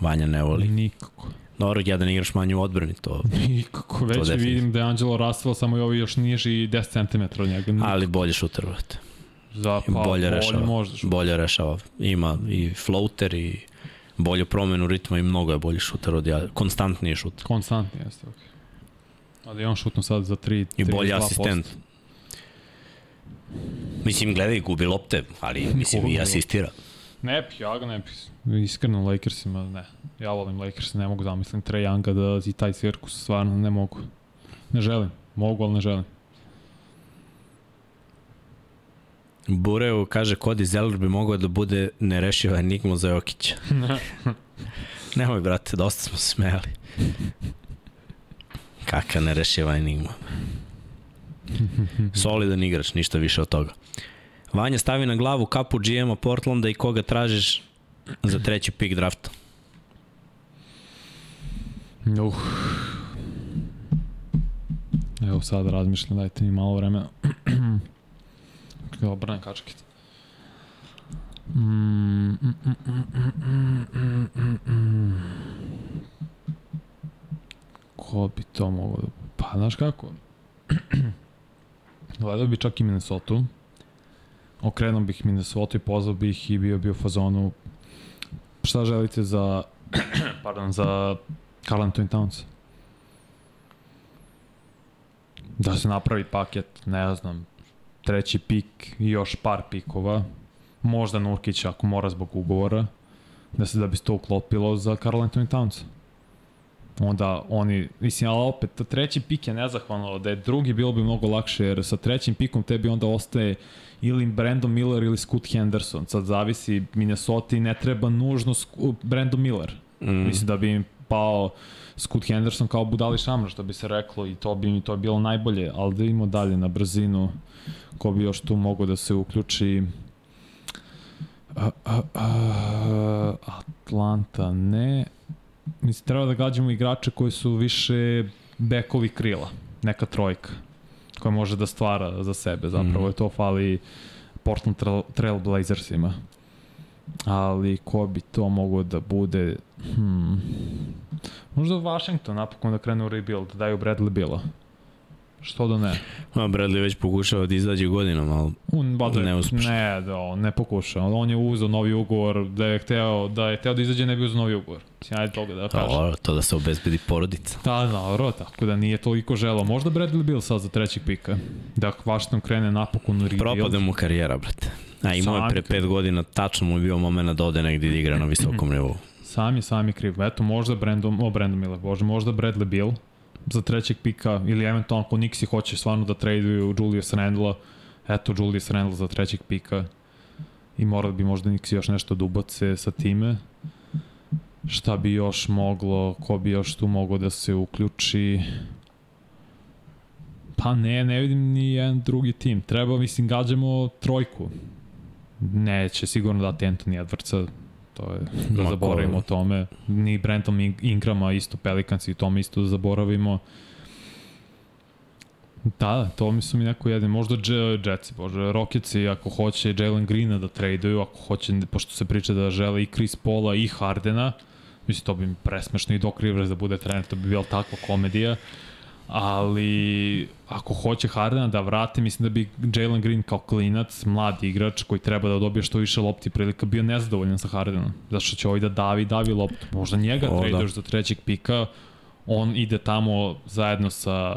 Vanja ne voli. Nikako. Dobro, jedan igraš manje u odbrani, to... Nikako, već to vidim da je Angelo Russell samo i ovi još niži 10 cm od njega. Nikako. Ali bolje šuter, vrate. Za, pa, bolje, rešava. Možda bolje rešava. Ima i floater i bolju promenu ritma i mnogo je bolji šuter od ja, konstantniji šut. Konstantniji, jeste, okej. Okay. Ali on šutno sad za 3 I bolji asistent. Mislim, gledaj, gubi lopte, ali mislim i asistira. Ne pi, ja ga ne pi. Iskreno, Lakersima ne. Ja volim Lakers, ne mogu da mislim Trae Younga da i taj cirkus stvarno ne mogu. Ne želim. Mogu, ali ne želim. Bureu kaže Cody Zeller bi mogao da bude nerešiva enigma za Jokića. Nemoj, brate, dosta smo se smeli. Kaka nerešiva enigma. Solidan igrač, ništa više od toga. Vanja stavi na glavu kapu GM-a Portlanda i koga tražiš za treći pik drafta? Uh. Evo sad razmišljam, dajte mi malo vremena. Evo, brane kačkice. Mm, mm, mm, Ko bi to mogao da... Pa, znaš kako? Gledao bi čak i Minnesota. Okrenuo bih Minnesota i pozvao bih i bio bi u fazonu šta želite za pardon, za Carl Anthony Towns? Da se napravi paket, ne znam, treći pik i još par pikova. Možda Nurkić ako mora zbog ugovora. Da se da bi se to uklopilo za Carl Anthony Towns onda oni, mislim, ali opet, treći pik je nezahvalno, da je drugi bilo bi mnogo lakše, jer sa trećim pikom tebi onda ostaje ili Brandon Miller ili Scoot Henderson, sad zavisi Minnesota i ne treba nužno Brandon Miller, mm. mislim da bi im pao Scoot Henderson kao budali šamra, što bi se reklo, i to bi mi to bilo najbolje, ali da imamo dalje na brzinu, ko bi još tu mogo da se uključi. Atlanta ne, mislim, treba da gađamo igrače koji su više bekovi krila, neka trojka koja može da stvara za sebe, zapravo mm. je to fali Portland Trail, Trail Blazersima. Ali ko bi to mogao da bude? Hmm. Možda Washington napokon da krenu u rebuild, da daju Bradley Bila. Što da ne? A Bradley već pokušava da izađe godinom, ali Un, ba, da, ne uspeš. Ne, da, ne pokušava. On je uzao novi ugovor, da je hteo da, je hteo da izađe, ne bi uzao novi ugovor. Sjajde toga da kažem. To, to da se obezbedi porodica. Da, dobro, tako da nije toliko želo. Možda Bradley Bill sad za trećeg pika. Da Washington krene napokon rebuild. Propade mu karijera, brate. A imao je pre pet godina, tačno mu je bio moment da ode negdje da igra na visokom nivou. Sam je, sam je kriv. Eto, možda Brandon, o Brandon Miller, bože, možda Bradley Bill za trećeg pika ili eventualno ako Nixi hoće stvarno da traduju Julius Randle, eto Julius Randle za trećeg pika i morali bi možda Nixi još nešto da ubace sa time. Šta bi još moglo, ko bi još tu moglo da se uključi? Pa ne, ne vidim ni jedan drugi tim. Treba, mislim, gađamo trojku. Neće sigurno dati Anthony Edwardsa, to je, da zaboravimo o tome. Ni Brenton Ingrama, isto Pelicans i tome isto da zaboravimo. Da, to mi su mi neko jedin, možda Jetsi, bože, Rocketsi ako hoće Jalen Greena da traduju, ako hoće, pošto se priča da žele i Chris Paula i Hardena, mislim to bi mi presmešno i Doc Rivers da bude trener, to bi bila takva komedija ali ako hoće Hardena da vrate, mislim da bi Jalen Green kao klinac, mlad igrač koji treba da dobije što više lopti prilika, bio nezadovoljan sa Hardenom. Zašto će ovaj da davi, davi loptu. Možda njega o, da. za trećeg pika, on ide tamo zajedno sa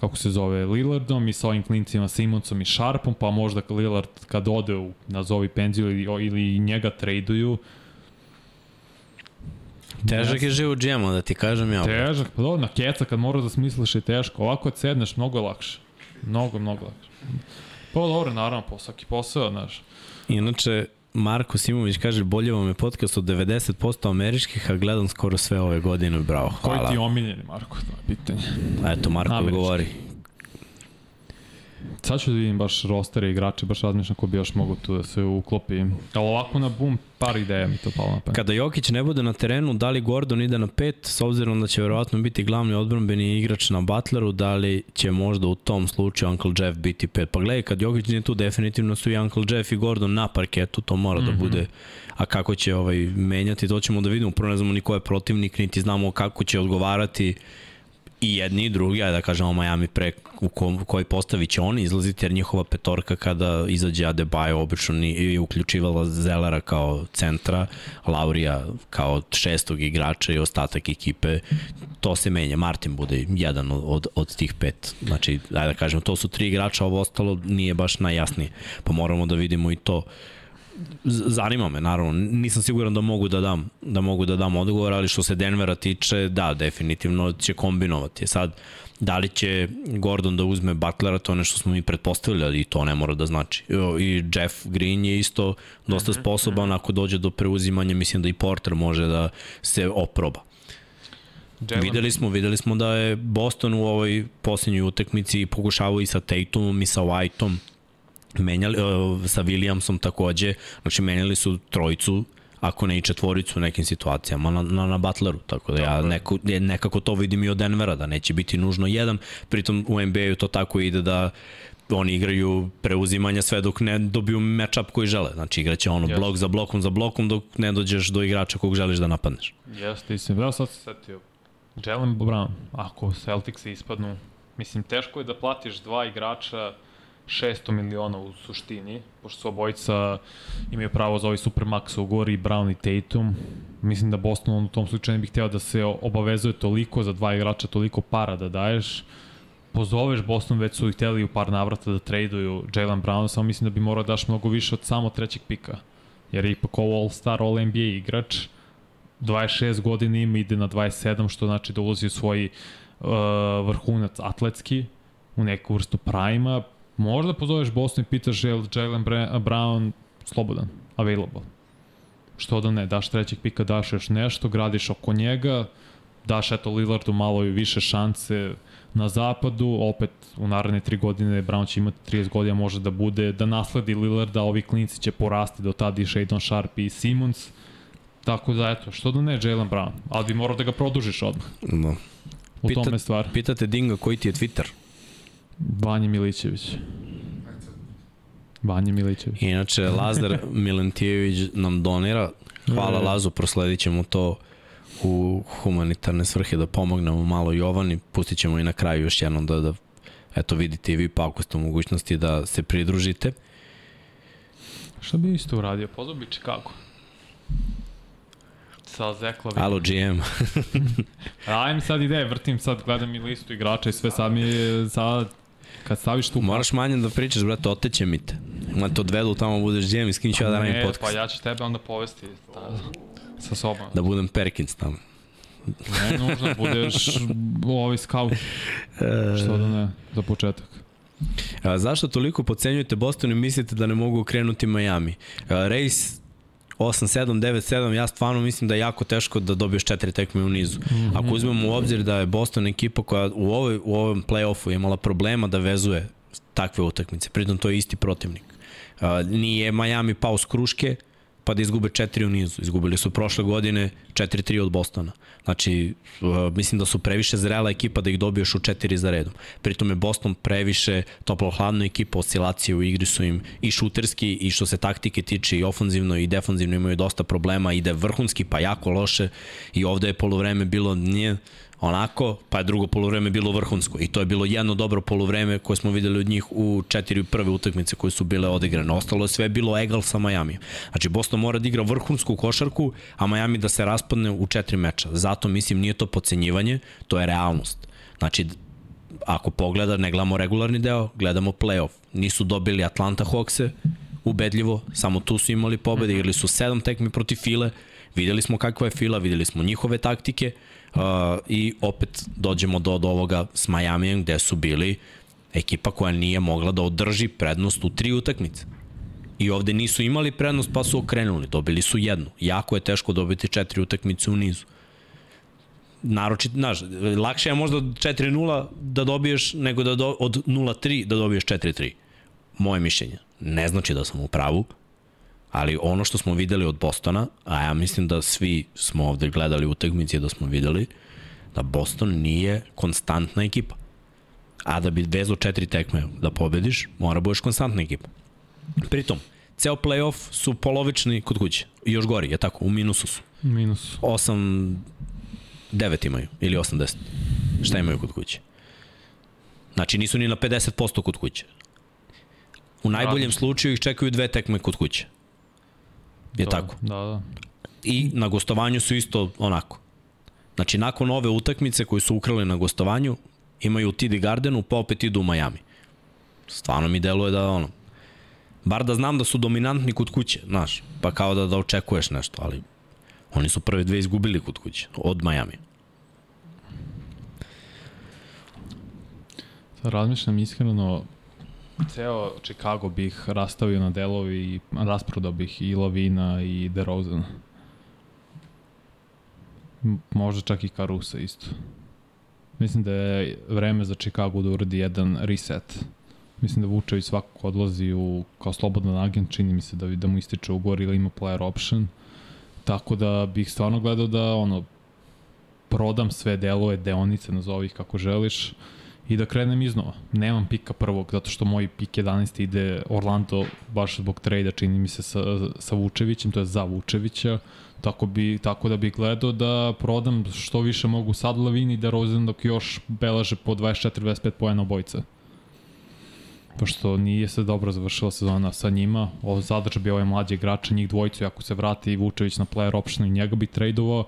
kako se zove, Lillardom i sa ovim klincima Simonsom i Sharpom, pa možda Lillard kad ode u, nazovi penziju ili, ili njega traduju, Težak je život džemo, da ti kažem ja. Težak, pa dobro, na keca kad moraš da smisliš je teško. Ovako kad sedneš, mnogo je lakše. Mnogo, mnogo lakše. Pa dobro, naravno, po svaki posao, znaš. Inače, Marko Simović kaže, bolje vam je podcast od 90% američkih, a gledam skoro sve ove godine, bravo, hvala. Koji ti je omiljeni, Marko, to je pitanje. Eto, Marko Američki. govori. Sad ću da vidim baš rostere igrače, baš razmišljam ko bi još mogu tu da se uklopi. Ali ovako na bum, par ideja mi to palo na pamet. Kada Jokić ne bude na terenu, da li Gordon ide na pet, s obzirom da će verovatno biti glavni odbranbeni igrač na Butleru, da li će možda u tom slučaju Uncle Jeff biti pet? Pa gledaj, kad Jokić nije tu, definitivno su i Uncle Jeff i Gordon na parketu, to mora mm -hmm. da mhm. bude a kako će ovaj menjati, to ćemo da vidimo. Prvo ne znamo ni ko je protivnik, niti znamo kako će odgovarati i jedni i drugi, ajde da kažemo Miami pre u, ko, u kojoj postavi će oni izlaziti, jer njihova petorka kada izađe Adebayo obično je uključivala Zelera kao centra, Laurija kao šestog igrača i ostatak ekipe, to se menja. Martin bude jedan od, od, od tih pet. Znači, ajde da kažemo, to su tri igrača, ovo ostalo nije baš najjasnije. Pa moramo da vidimo i to. Zanima me naravno, nisam siguran da mogu da dam da mogu da dam odgovor, ali što se Denvera tiče, da, definitivno će kombinovati. Sad, da li će Gordon da uzme Butlera, to je nešto smo mi pretpostavili, ali to ne mora da znači. I Jeff Green je isto dosta mhm, sposoban, mhm. ako dođe do preuzimanja, mislim da i Porter može da se oproba. Jalen. Videli smo, videli smo da je Boston u ovoj posljednjoj utekmici pokušavao i sa Tatumom i sa Whiteom menjali, sa Williamsom takođe, znači menjali su trojicu ako ne i četvoricu u nekim situacijama na, na, na Butleru, tako da ja neko, nekako to vidim i od Denvera, da neće biti nužno jedan, pritom u NBA-u to tako ide da oni igraju preuzimanja sve dok ne dobiju matchup koji žele. Znači igraće ono yes. blok za blokom za blokom dok ne dođeš do igrača kog želiš da napadneš. Jeste, istim. Ja sad se setio. Jalen Brown, ako Celtics ispadnu, mislim teško je da platiš dva igrača 600 miliona u suštini, pošto su obojica imaju pravo za ovaj Supermax ugovor i Brown i Tatum. Mislim da Boston u tom slučaju ne bih hteo da se obavezuje toliko za dva igrača, toliko para da daješ. Pozoveš Boston, već su ih hteli u par navrata da traduju Jalen Brown, samo mislim da bi morao da daš mnogo više od samo trećeg pika. Jer je ipak ovo All-Star, All-NBA igrač, 26 godina ima, ide na 27, što znači da ulazi u svoj uh, vrhunac atletski, u neku vrstu prajma, Možda pozoveš Boston i pitaš je li Jalen Brown slobodan, available. Što da ne, daš trećeg pika, daš još nešto, gradiš oko njega, daš eto Lillardu malo i više šanse na zapadu, opet u naredne tri godine Brown će imati 30 godina, može da bude, da nasledi Lillarda, ovi klinici će porasti do tada i Shadon Sharp i Simmons, tako da eto, što da ne Jalen Brown, ali bi morao da ga produžiš odmah. No. U Pita, tome stvar. Pitate Dinga koji ti je Twitter? Vanja Milićević. Vanja Milićević. Inače, Lazar Milentijević nam donira. Hvala Lazu, prosledit ćemo to u humanitarne svrhe da pomognemo malo Jovani. Pustit ćemo i na kraju još jednom da, da eto vidite i vi pa ako ste u mogućnosti da se pridružite. Šta bi isto uradio? Pozvao bi Chicago. Sa Zekla. Alo, GM. Ajme sad ideje, vrtim sad, gledam i listu igrača i sve sad mi je sad Kad staviš tu... Moraš manje da pričaš, brate, oteće mi te. Ma te odvedu tamo, budeš džem i s kim ću ja da radim podcast. Pa ja ću tebe onda povesti da, sa sobom. Da budem Perkins tamo. Ne, nužno, budeš ovaj scout. Što da ne, za početak. A, zašto toliko pocenjujete Boston i mislite da ne mogu krenuti Miami? A, race 8-7, 9-7, ja stvarno mislim da je jako teško da dobiješ četiri tekme u nizu. Mm -hmm. Ako uzmemo u obzir da je Boston ekipa koja u, ovoj, u ovom play-offu imala problema da vezuje takve utakmice, pritom to je isti protivnik. Uh, nije Miami pao s kruške, pa da izgube četiri u nizu. Izgubili su prošle godine 4-3 od Bostona. Znači, uh, mislim da su previše zrela ekipa da ih dobiješ u četiri za redom. Pritom je Boston previše toplo-hladna ekipa, oscilacije u igri su im i šuterski i što se taktike tiče i ofanzivno i defanzivno imaju dosta problema, ide vrhunski pa jako loše i ovde je polovreme bilo nije onako, pa je drugo polovreme bilo vrhunsko i to je bilo jedno dobro polovreme koje smo videli od njih u četiri prve utakmice koje su bile odigrane. Ostalo je sve bilo egal sa Miami. Znači Boston mora da igra vrhunsku košarku, a Miami da se raspadne u četiri meča. Zato mislim nije to pocenjivanje, to je realnost. Znači ako pogleda, ne gledamo regularni deo, gledamo playoff. Nisu dobili Atlanta Hawkse, ubedljivo, samo tu su imali pobede, igrali su sedam tekmi protiv File, videli smo kakva je Fila, videli smo njihove taktike, Uh, I opet dođemo do, do ovoga s Miami gde su bili Ekipa koja nije mogla da održi prednost u tri utakmice. I ovde nisu imali prednost pa su okrenuli, dobili su jednu. Jako je teško dobiti četiri utakmice u nizu. Naročit, znaš, lakše je možda od 4-0 da dobiješ nego da do, od 0-3 da dobiješ 4-3. Moje mišljenje. Ne znači da sam u pravu, ali ono što smo videli od Bostona, a ja mislim da svi smo ovde gledali utakmice da smo videli, da Boston nije konstantna ekipa. A da bi vezo četiri tekme da pobediš, mora budeš konstantna ekipa. Pritom, ceo playoff su polovični kod kuće. Još gori, je tako, u minusu su. Minus. 8 9 imaju ili 80. Šta imaju kod kuće? Znači nisu ni na 50% kod kuće. U najboljem slučaju ih čekaju dve tekme kod kuće. Je da, tako? Da, da. I na gostovanju su isto onako. Znači nakon ove utakmice koje su ukrali na gostovanju, imaju u TD Gardenu, pa opet idu u Miami. Stvarno mi deluje da ono, bar da znam da su dominantni kod kuće, znaš, pa kao da, da očekuješ nešto, ali oni su prve dve izgubili kod kuće, od Miami. Sad razmišljam iskreno, ceo Chicago bih rastavio na delovi i rasprodao bih i Lavina i DeRozan. Možda čak i Carusa isto. Mislim da je vreme za Chicago da uradi jedan reset. Mislim da Vučević svakako odlazi u, kao slobodan agent, čini mi se da, da mu ističe ugovor ili ima player option. Tako da bih stvarno gledao da ono, prodam sve delove, deonice, nazovi ih kako želiš, i da krenem iznova. Nemam pika prvog, zato što moj pik 11 ide Orlando baš zbog trejda, čini mi se sa, sa Vučevićem, to je za Vučevića, tako, bi, tako da bih gledao da prodam što više mogu sad Lavini da Rosen dok još belaže po 24-25 pojena obojica pošto nije se dobro završila sezona sa njima, o, zadrža bi ovaj mlađi igrača, njih dvojicu, ako se vrati Vučević na player option i njega bi tradovao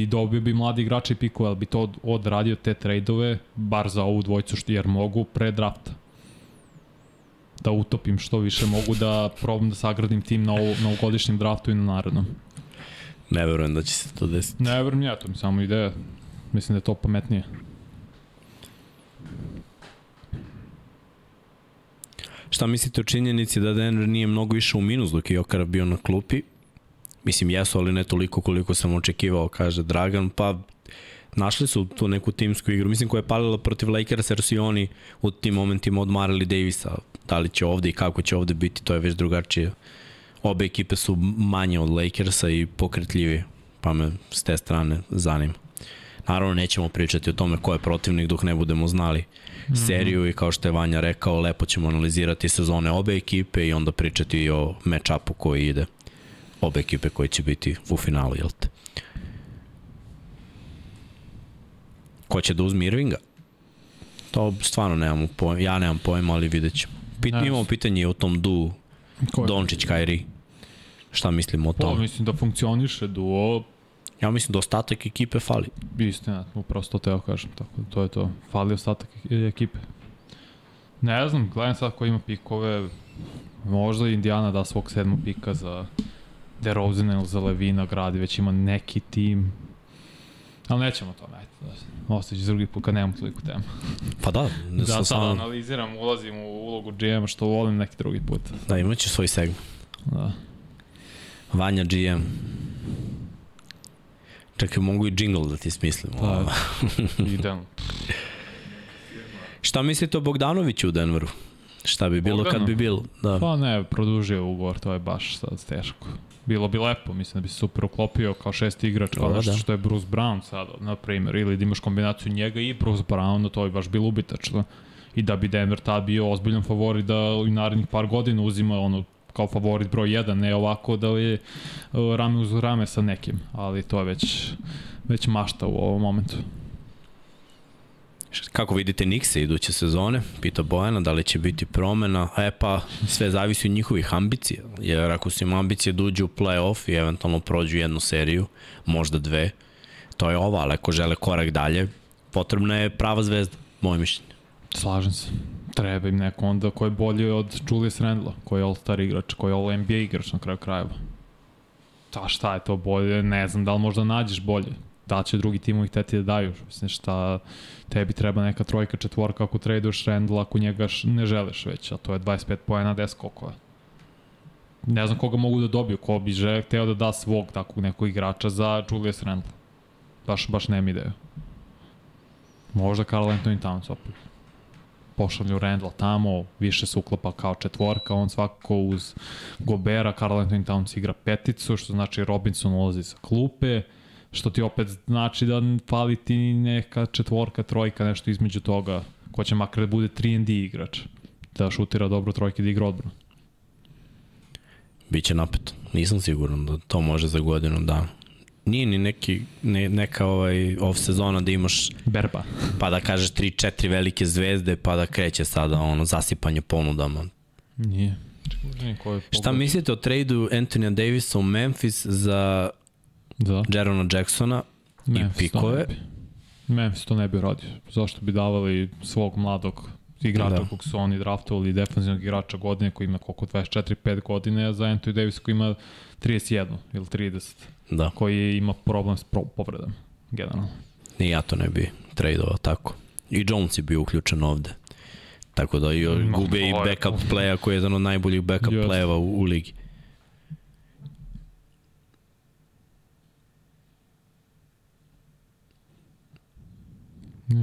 i dobio bi mladi igrača i pikove, ali bi to odradio te tradeove, bar za ovu dvojicu, što jer mogu pre drafta da utopim što više mogu da probam da sagradim tim na, ovogodišnjem draftu i na narednom. Ne verujem da će se to desiti. Ne verujem ja, to mi samo ideja. Mislim da je to pametnije. Šta mislite o činjenici da Denver nije mnogo išao u minus dok je Jokarov bio na klupi? Mislim, jesu, ali ne toliko koliko sam očekivao, kaže Dragan, pa našli su tu neku timsku igru, mislim koja je palila protiv Lakers jer su i oni u tim momentima odmarali Davisa, da li će ovde i kako će ovde biti, to je već drugačije. Obe ekipe su manje od Lakersa i pokretljivije, pa me s te strane zanima. Naravno, nećemo pričati o tome ko je protivnik dok ne budemo znali mm -hmm. seriju i kao što je Vanja rekao, lepo ćemo analizirati sezone obe ekipe i onda pričati o match-upu koji ide obe ekipe koji će biti u finalu, jel te? Ko će da uzme Irvinga? To stvarno nemam pojma, ja nemam pojma, ali vidjet ćemo. Pit, imamo pitanje o tom du Dončić Kairi. Šta mislimo o tome? Pa, mislim da funkcioniše duo, Ja mislim da ostatak ekipe fali. Istina, upravo to teo kažem, tako da to je to. Fali ostatak e- ekipe. Ne znam, gledam sad ko ima pikove, možda Indiana da svog sedmog pika za DeRozan ili za Levina gradi, već ima neki tim. Ali nećemo to, ajde, da ostaći drugi put kad nemam toliko tema. Pa da. da sad sam... analiziram, ulazim u ulogu GM što volim neki drugi put. Da, imaće svoj segment. Da. Vanja GM. Čekaj, mogu i džingl da ti smislim. Pa, idealno. Šta mislite o Bogdanoviću u Denveru? Šta bi bilo Bogdano? kad bi bilo? Da. Pa ne, produžio ugovor, to je baš sad teško. Bilo bi lepo, mislim da bi se super uklopio kao šesti igrač, kao da, nešto da. što je Bruce Brown sad, na primjer, ili da imaš kombinaciju njega i Bruce Brown, to bi baš bilo ubitačno. I da bi Denver tad bio ozbiljan favorit da u narednih par godina uzima ono kao favorit broj 1, ne ovako da je uh, rame uz rame sa nekim, ali to je već, već mašta u ovom momentu. Kako vidite Nikse iduće sezone? Pita Bojana, da li će biti promena? E pa, sve zavisi od njihovih ambicija. Jer ako su im ambicije da uđu u play-off i eventualno prođu jednu seriju, možda dve, to je ova, ali ako žele korak dalje, potrebna je prava zvezda, moje mišljenje. Slažem se. Treba im neko onda ko je bolji od Julius Randla, koji je All-Star igrač, koji je All-NBA igrač na kraju krajeva. Ta šta je to bolje, ne znam da li možda nađeš bolje. Da će drugi timovi hteti da daju. Mislim šta tebi treba neka trojka, četvorka ako traduješ Randall ako njega ne želiš već, a to je 25 pojena 10 kokova. Ne znam koga mogu da dobiju, ko bi že hteo da da svog takvog nekog igrača za Julius Randall. Baš, baš nema ideju. Možda Carl Anthony Towns opet. Pošalju Randall tamo, više se uklapa kao četvorka, on svakako uz Gobera, Carl Anthony Towns igra peticu, što znači Robinson ulazi sa klupe, što ti opet znači da fali ti neka četvorka, trojka, nešto između toga, ko će makar da bude 3 D igrač, da šutira dobro trojke, da igra odbranu. Biće napeto. Nisam siguran da to može za godinu dana nije ni neki, ne, neka ovaj off sezona da imaš berba. Pa da kažeš 3-4 velike zvezde pa da kreće sada ono zasipanje ponudama. Nije. Šta mislite o tradu Antonija Davisa u Memphis za da. Jerona Jacksona Memphis i pikove? To Memphis to ne bi radio. Zašto bi davali svog mladog igrača da. kog su oni draftovali, defensivnog igrača godine koji ima koliko 24-5 godine, a za Anthony Davis koji ima 31 ili 30 da. koji ima problem s povredama, generalno. Ni ja to ne bi tradeovao tako. I Jones je bio uključen ovde. Tako da i gube i backup playa koji je jedan od najboljih backup yes. playeva u, u ligi.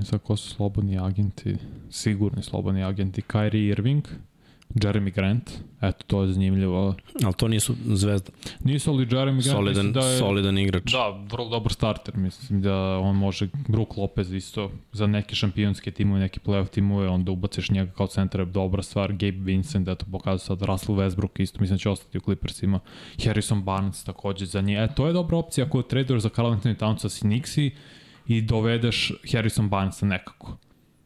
Sad ko su slobodni agenti, sigurni slobodni agenti, Kyrie Irving, Jeremy Grant, eto, to je zanimljivo. Ali to nisu zvezda. Nisu, ali Jeremy Grant solidan, da je... Solidan igrač. Da, vrlo dobar starter, mislim da on može, Brook Lopez isto, za neke šampionske timove, neke playoff timove, onda ubaciš njega kao centar, dobra stvar, Gabe Vincent, eto, pokazuje sad Russell Westbrook, isto mislim da će ostati u Clippersima, Harrison Barnes takođe za nje. E, to je dobra opcija ako traduješ za Carl Anthony Townsa si Nixi i dovedeš Harrison Barnesa nekako.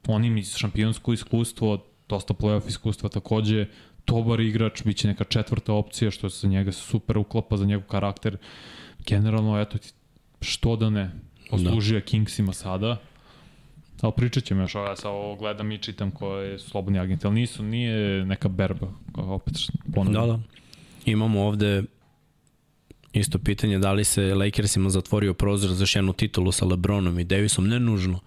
On ima šampionsko iskustvo, dosta playoff iskustva takođe, dobar igrač, bit će neka četvrta opcija, što se njega super uklapa za njegov karakter. Generalno, eto, što da ne, poslužio da. Kingsima sada, Ali pričat ćemo još, ja sad ovo gledam i čitam ko je slobodni agent, ali nisu, nije neka berba, opet ponavljam. Da, da. Imamo ovde isto pitanje da li se Lakersima zatvorio prozor za još jednu titulu sa Lebronom i Davisom, ne nužno.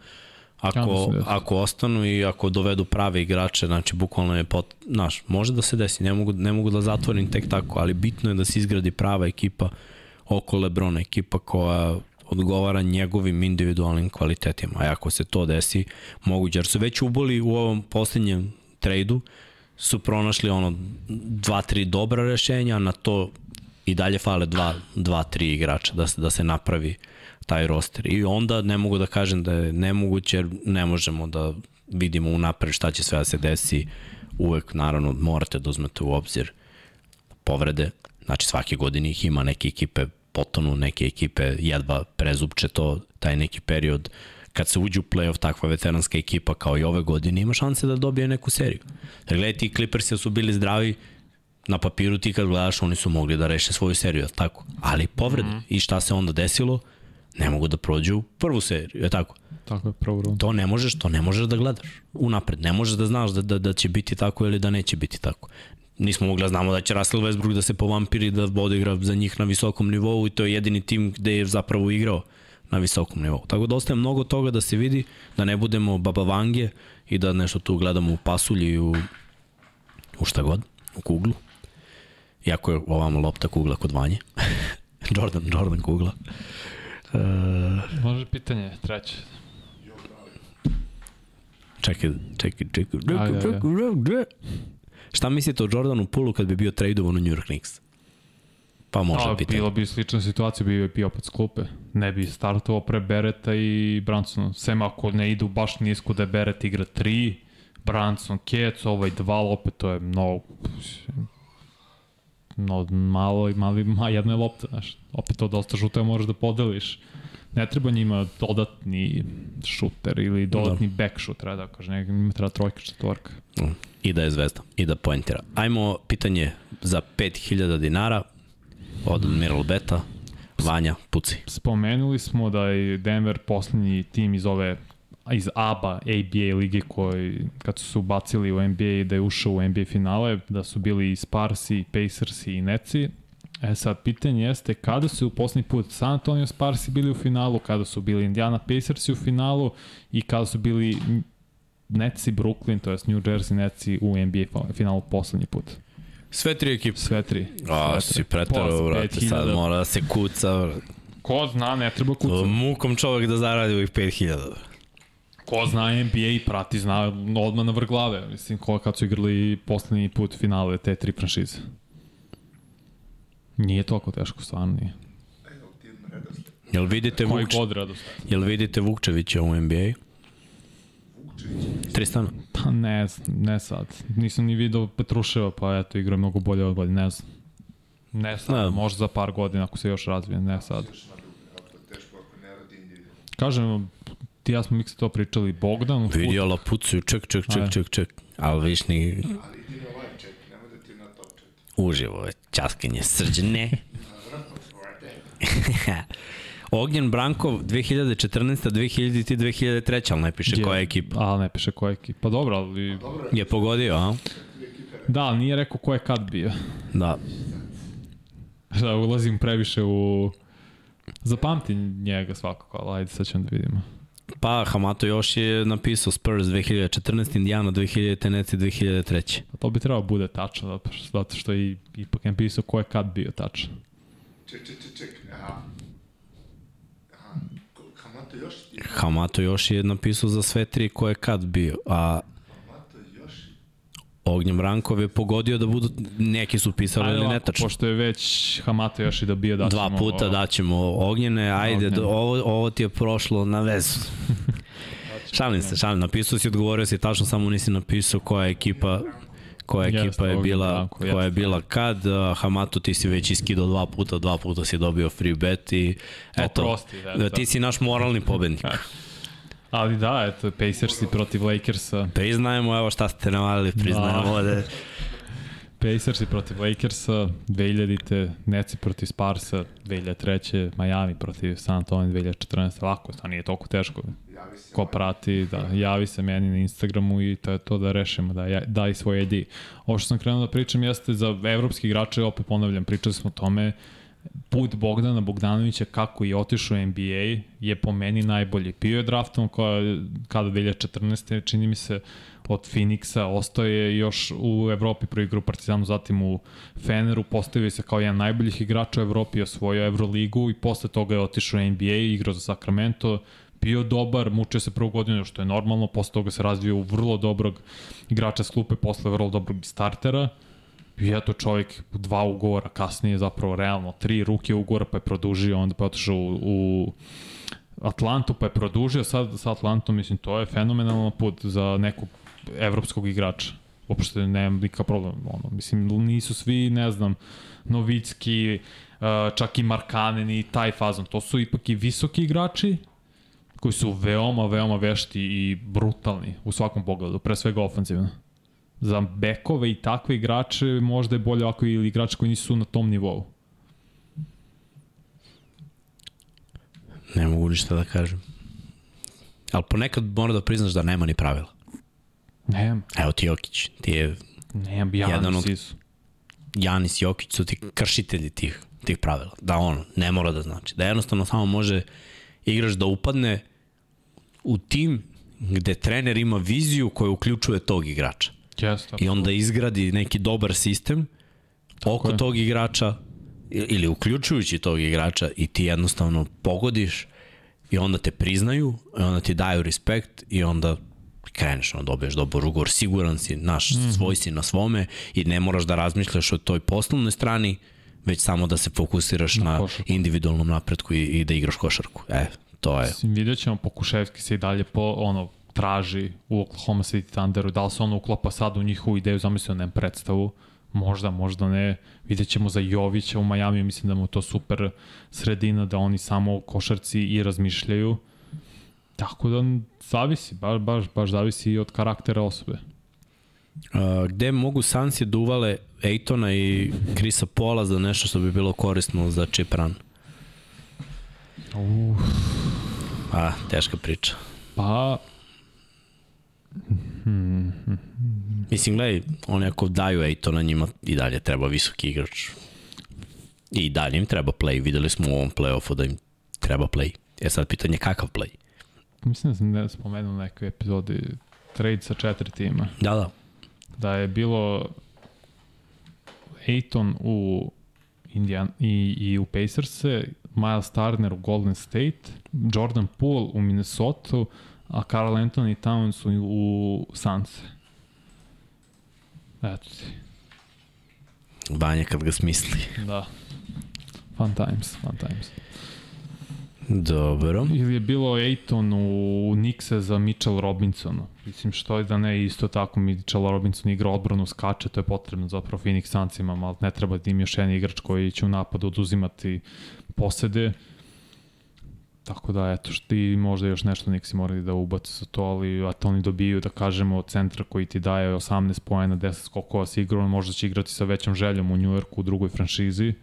Ako, ja ako ostanu i ako dovedu prave igrače, znači bukvalno je pot, znaš, može da se desi, ne mogu, ne mogu da zatvorim tek tako, ali bitno je da se izgradi prava ekipa oko Lebrona, ekipa koja odgovara njegovim individualnim kvalitetima. A ako se to desi, moguće. Jer su već uboli u ovom poslednjem trejdu, su pronašli ono dva, tri dobra rešenja, na to i dalje fale dva, dva tri igrača da se, da se napravi taj roster. I onda ne mogu da kažem da je nemoguće, jer ne možemo da vidimo unapred šta će sve da se desi. Uvek, naravno, morate da uzmete u obzir povrede. Znači, svake godine ih ima neke ekipe potonu, neke ekipe jedva prezupče to, taj neki period kad se uđe u playoff takva veteranska ekipa kao i ove godine ima šanse da dobije neku seriju. Jer gledaj ti Clippersi su bili zdravi na papiru ti kad gledaš oni su mogli da reše svoju seriju, tako? Ali povrede. Mm -hmm. I šta se onda desilo? ne mogu da prođu prvu seriju, je tako? Tako je, prvu rundu. To ne možeš, to ne možeš da gledaš unapred. Ne možeš da znaš da, da, da će biti tako ili da neće biti tako. Nismo mogli da znamo da će Russell Westbrook da se povampiri, da odigra za njih na visokom nivou i to je jedini tim gde je zapravo igrao na visokom nivou. Tako da ostaje mnogo toga da se vidi, da ne budemo babavange i da nešto tu gledamo u pasulji i u, u šta god, u kuglu. Iako je ovamo lopta kugla kod vanje. Jordan, Jordan kugla. Uh, Može pitanje, treće. Čekaj, čekaj, čekaj. Ajde, ajde. Šta mislite o Jordanu Pulu kad bi bio tradovan u New York Knicks? Pa može A, pitanje. Bilo bi slična situacija, bi bio opet sklupe. Ne bi startovao pre Bereta i Bransona. Sem ako ne idu baš nisko da je Beret igra 3, Branson, Kec, ovaj 2, opet to je mnogo no, malo, mali, ma, jedna je lopta, znaš, opet to dosta žuta možeš da podeliš. Ne treba njima dodatni šuter ili dodatni da. back šuter, da kaže, ne, njima treba trojka, četvorka. Mm. I da je zvezda, i da poentira. Ajmo pitanje za 5000 dinara od Admiral Beta. Vanja, puci. Spomenuli smo da je Denver poslednji tim iz ove iz ABA, ABA lige koji kad su se ubacili u NBA da je ušao u NBA finale, da su bili i Sparsi, Pacersi i Netsi. E sad, pitanje jeste kada su u poslednji put San Antonio Sparsi bili u finalu, kada su bili Indiana Pacersi u finalu i kada su bili Netsi Brooklyn, to je New Jersey Netsi u NBA finalu poslednji put. Sve tri ekipe. Sve tri. A, si pretaro, brate, sad mora da se kuca. Ko zna, ne treba kuca. Mukom čovek da zaradi ovih 5000. Ko zna NBA i prati, zna odmah na vrglave. Mislim, ko kad su igrali poslednji put finale te tri franšize. Nije toliko teško, stvarno nije. Jel vidite Koji Vukč... god radost. Jel vidite Vukčevića u NBA? Tristan? Pa ne znam, ne sad. Nisam ni video Petruševa, pa eto, igra je mnogo bolje od bolje, ne znam. Ne sad, ne. možda za par godina ako se još razvije, ne sad. Kažem, ti ja smo mi se to pričali, Bogdan... Vidio Lapucu, ček, ček, ček, ček, ček, ali viš ni... Ali ti na live check, nemoj da ti na top check. Uživo je, časkanje srđene. Ognjen Brankov 2014. 2000 2003. ali ne piše je, koja ekipa. Ali ne piše koja ekipa. Pa dobro, ali... Je pogodio, a? Da, ali nije rekao ko je kad bio. Da. Da, ulazim previše u... Zapamtim njega svakako, ali ajde sad ćemo da vidimo. Pa, Hamato još je napisao Spurs 2014, Indiana 2000, Tennessee 2003. Pa to bi trebalo da bude tačno, zato što i, ipak je napisao ko je kad bio tačno. Ček, ček, ček, ček. Aha. Hamato još? Hamato još je napisao za sve tri ko je kad bio, a Ognjem Rankov je pogodio da budu, neki su pisali ili netačno. Pošto je već Hamato još i da bio da Dva puta daćemo Ognjene, ajde, Ognjene. ovo, ovo ti je prošlo na vezu. šalim se, šalim, napisao si, odgovorio si, tačno samo nisi napisao koja ekipa koja ekipa jeste, je bila, Branko, koja je bila kad, uh, Hamato ti si već iskidao dva puta, dva puta si dobio free bet i eto, prosti, da, ti si naš moralni pobednik. Ali da, eto, Pacersi protiv Lakersa. Priznajemo, evo šta ste navalili, priznajemo da. Pacersi protiv Lakersa, 2000-te, Neci protiv Sparsa, 2003. Miami protiv San Antonio 2014. Lako, to nije toliko teško. Ko prati, da, javi se meni na Instagramu i to je to da rešimo, da ja, daj svoj ID. Ovo što sam krenuo da pričam jeste za evropski igrače, opet ponavljam, pričali smo o tome, put Bogdana Bogdanovića kako je otišao u NBA je po meni najbolji. Pio je draftom koja, kada 2014. čini mi se od Phoenixa, ostao je još u Evropi prvi igru Partizanu, zatim u Feneru, postavio se kao jedan najboljih igrača u Evropi, osvojio Euroligu i posle toga je otišao u NBA, igrao za Sacramento, bio dobar, mučio se prvu godinu, što je normalno, posle toga se razvio u vrlo dobrog igrača s klupe, posle vrlo dobrog startera I eto čovjek dva ugovora kasnije, zapravo realno tri ruke ugovora pa je produžio, onda pa je otišao u, u Atlantu pa je produžio, sad sa Atlantom, mislim, to je fenomenalan put za nekog evropskog igrača. Uopšte nemam nikakav problem. Ono, mislim, nisu svi, ne znam, Novicki, čak i Markanen i taj fazon. To su ipak i visoki igrači koji su veoma, veoma vešti i brutalni u svakom pogledu, pre svega ofenzivno za bekove i takve igrače možda je bolje ako ili igrači koji nisu na tom nivou. Ne mogu ništa da kažem. Ali ponekad mora da priznaš da nema ni pravila. Nemam. Evo ti Jokić, ti je Nemam, Janis od... Isu. Janis Jokić su ti kršitelji tih, tih pravila. Da ono, ne mora da znači. Da jednostavno samo može igrač da upadne u tim gde trener ima viziju koja uključuje tog igrača. Yes, I onda izgradi neki dobar sistem tako oko je. tog igrača ili uključujući tog igrača i ti jednostavno pogodiš i onda te priznaju i onda ti daju respekt i onda kreneš, onda dobiješ dobar ugovor, siguran si, naš, mm svoj si na svome i ne moraš da razmišljaš o toj poslovnoj strani, već samo da se fokusiraš na, na individualnom napretku i, i da igraš košarku. E, to je. Vidjet ćemo, Pokuševski se i dalje po, ono, traži u Oklahoma City Thunderu, da li se ono uklapa sad u njihovu ideju, zamislio nem predstavu, možda, možda ne, vidjet ćemo za Jovića u Majami, mislim da mu to super sredina, da oni samo košarci i razmišljaju, tako da zavisi, baš, baš, baš zavisi od karaktera osobe. Uh, gde mogu Sansi da uvale Ejtona i Krisa Pola za nešto što bi bilo korisno za chip run? Uh. A, teška priča. Pa. Mislim, gledaj, oni ako daju Ejtona njima i dalje treba visoki igrač. I dalje im treba play. Videli smo u ovom playoffu da im treba play. E sad pitanje kakav play? Mislim da sam ne spomenuo u nekoj epizodi trade sa četiri tima. Da, da. Da je bilo Aiton u Indian, i, i u Pacers-e, Miles Turner u Golden State, Jordan Poole u Minnesota, a Carl Anthony Towns u, u Suns. Eto ti. Banja kad ga smisli. Da. Fun times, fun times. Dobro. Ili je bilo Aiton u Nixe za Mitchell Robinsona. Mislim što je da ne, isto tako Mitchell Robinson igra odbranu, skače, to je potrebno zapravo Phoenix Sunsima, ali ne treba da im još jedan igrač koji će u napadu oduzimati posede. Tako da, eto, što ti možda još nešto Nixi morali da ubaci sa to, ali a to oni dobiju, da kažemo, od centra koji ti daje 18 pojena, 10 skokova sa igrom, možda će igrati sa većom željom u Njujorku u drugoj franšizi.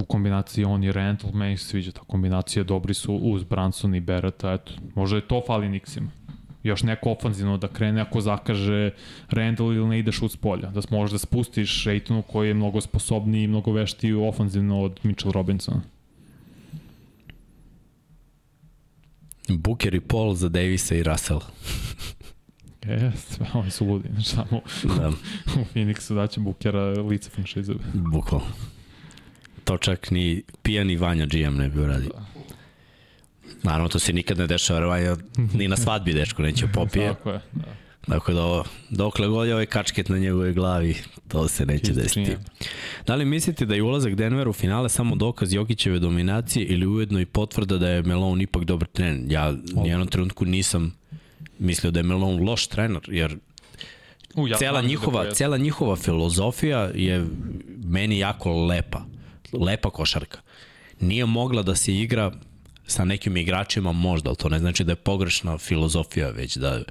U kombinaciji on i Randall, meni se sviđa ta kombinacija, dobri su uz Branson i Beretta, eto, možda je to fali Nixima još neko ofanzivno da krene ako zakaže Randall ili ne ideš uz polja. Da možeš da spustiš Aitonu koji je mnogo sposobniji i mnogo veštiji ofanzivno od Mitchell Robinsona. Booker i Paul za Davisa i Russell. Jeste, oni su ludi. Znači, samo da. u Phoenixu daće Bookera lice franšize. Bukvalno. To čak ni pijani Vanja GM ne bi uradio. Da. Naravno, to se nikad ne dešava, Vanja ni na svadbi dečko neće popije. Tako je, da. Dakle, da dokle god je ovaj kačket na njegovoj glavi, to se neće desiti. Da li mislite da je ulazak Denver u finale samo dokaz Jokićeve dominacije ili ujedno i potvrda da je Melon ipak dobar trener? Ja nijednom trenutku nisam mislio da je Melon loš trener, jer U, ja cela, da njihova, da cela njihova filozofija je meni jako lepa. Lepa košarka. Nije mogla da se igra sa nekim igračima možda, ali to ne znači da je pogrešna filozofija, već da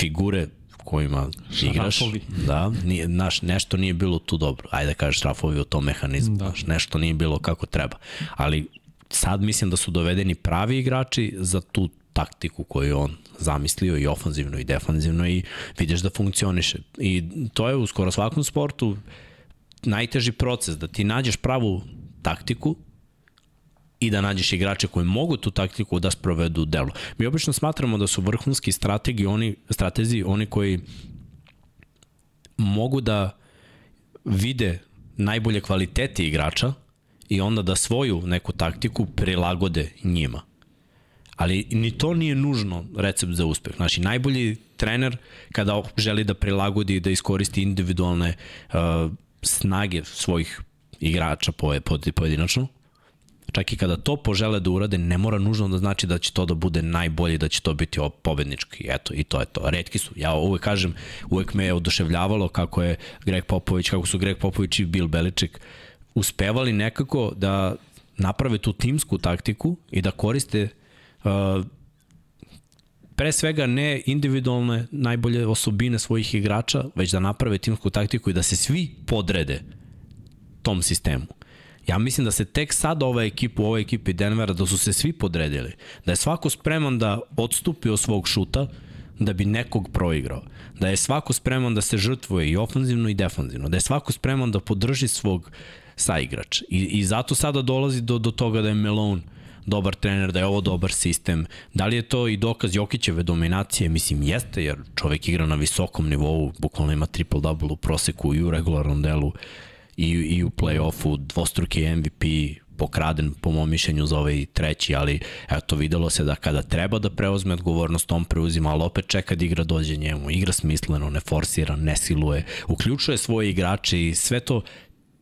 figure kojima igraš, da, nije, naš, nešto nije bilo tu dobro. Ajde da kažeš šrafovi u tom mehanizmu, da. Naš, nešto nije bilo kako treba. Ali sad mislim da su dovedeni pravi igrači za tu taktiku koju on zamislio i ofanzivno i defanzivno i vidiš da funkcioniše. I to je u skoro svakom sportu najteži proces, da ti nađeš pravu taktiku i da nađeš igrače koji mogu tu taktiku da sprovedu u delo. Mi obično smatramo da su vrhunski strategi oni, stratezi oni koji mogu da vide najbolje kvalitete igrača i onda da svoju neku taktiku prilagode njima. Ali ni to nije nužno recept za uspeh. Znači, najbolji trener kada želi da prilagodi i da iskoristi individualne uh, snage svojih igrača pojedinačno, čak i kada to požele da urade, ne mora nužno da znači da će to da bude najbolje, da će to biti pobednički. Eto, i to je to. Redki su. Ja uvek kažem, uvek me je oduševljavalo kako je Greg Popović, kako su Greg Popović i Bill Belichick uspevali nekako da naprave tu timsku taktiku i da koriste uh, pre svega ne individualne najbolje osobine svojih igrača, već da naprave timsku taktiku i da se svi podrede tom sistemu. Ja mislim da se tek sad ova ekipa, ova ekipa Denvera, da su se svi podredili. Da je svako spreman da odstupi od svog šuta, da bi nekog proigrao. Da je svako spreman da se žrtvuje i ofanzivno i defanzivno. Da je svako spreman da podrži svog saigrača. I, i zato sada dolazi do, do toga da je Melon dobar trener, da je ovo dobar sistem. Da li je to i dokaz Jokićeve dominacije? Mislim, jeste, jer čovek igra na visokom nivou, bukvalno ima triple-double u proseku i u regularnom delu i, i u play-offu, dvostruki MVP, pokraden po mom mišljenju za ovaj treći, ali eto videlo se da kada treba da preuzme odgovornost, on preuzima, ali opet čeka da igra dođe njemu, igra smisleno, ne forsira, ne siluje, uključuje svoje igrače i sve to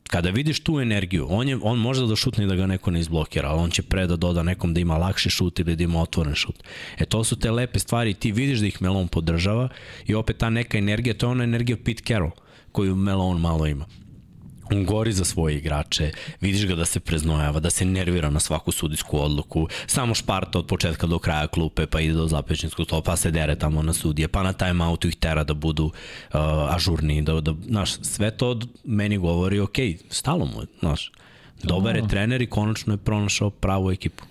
kada vidiš tu energiju, on, je, on može da šutne i da ga neko ne izblokira, ali on će pre da doda nekom da ima lakši šut ili da ima otvoren šut. E to su te lepe stvari, ti vidiš da ih Melon podržava i opet ta neka energija, to je ona energija Pete Carroll koju Melon malo ima on gori za svoje igrače, vidiš ga da se preznojava, da se nervira na svaku sudijsku odluku, samo šparta od početka do kraja klupe, pa ide do zapečničkog stola, pa se dere tamo na sudije, pa na timeoutu ih tera da budu uh, ažurni, da, da, znaš, sve to meni govori, ok, stalo mu je, znaš, dobar je trener i konačno je pronašao pravu ekipu.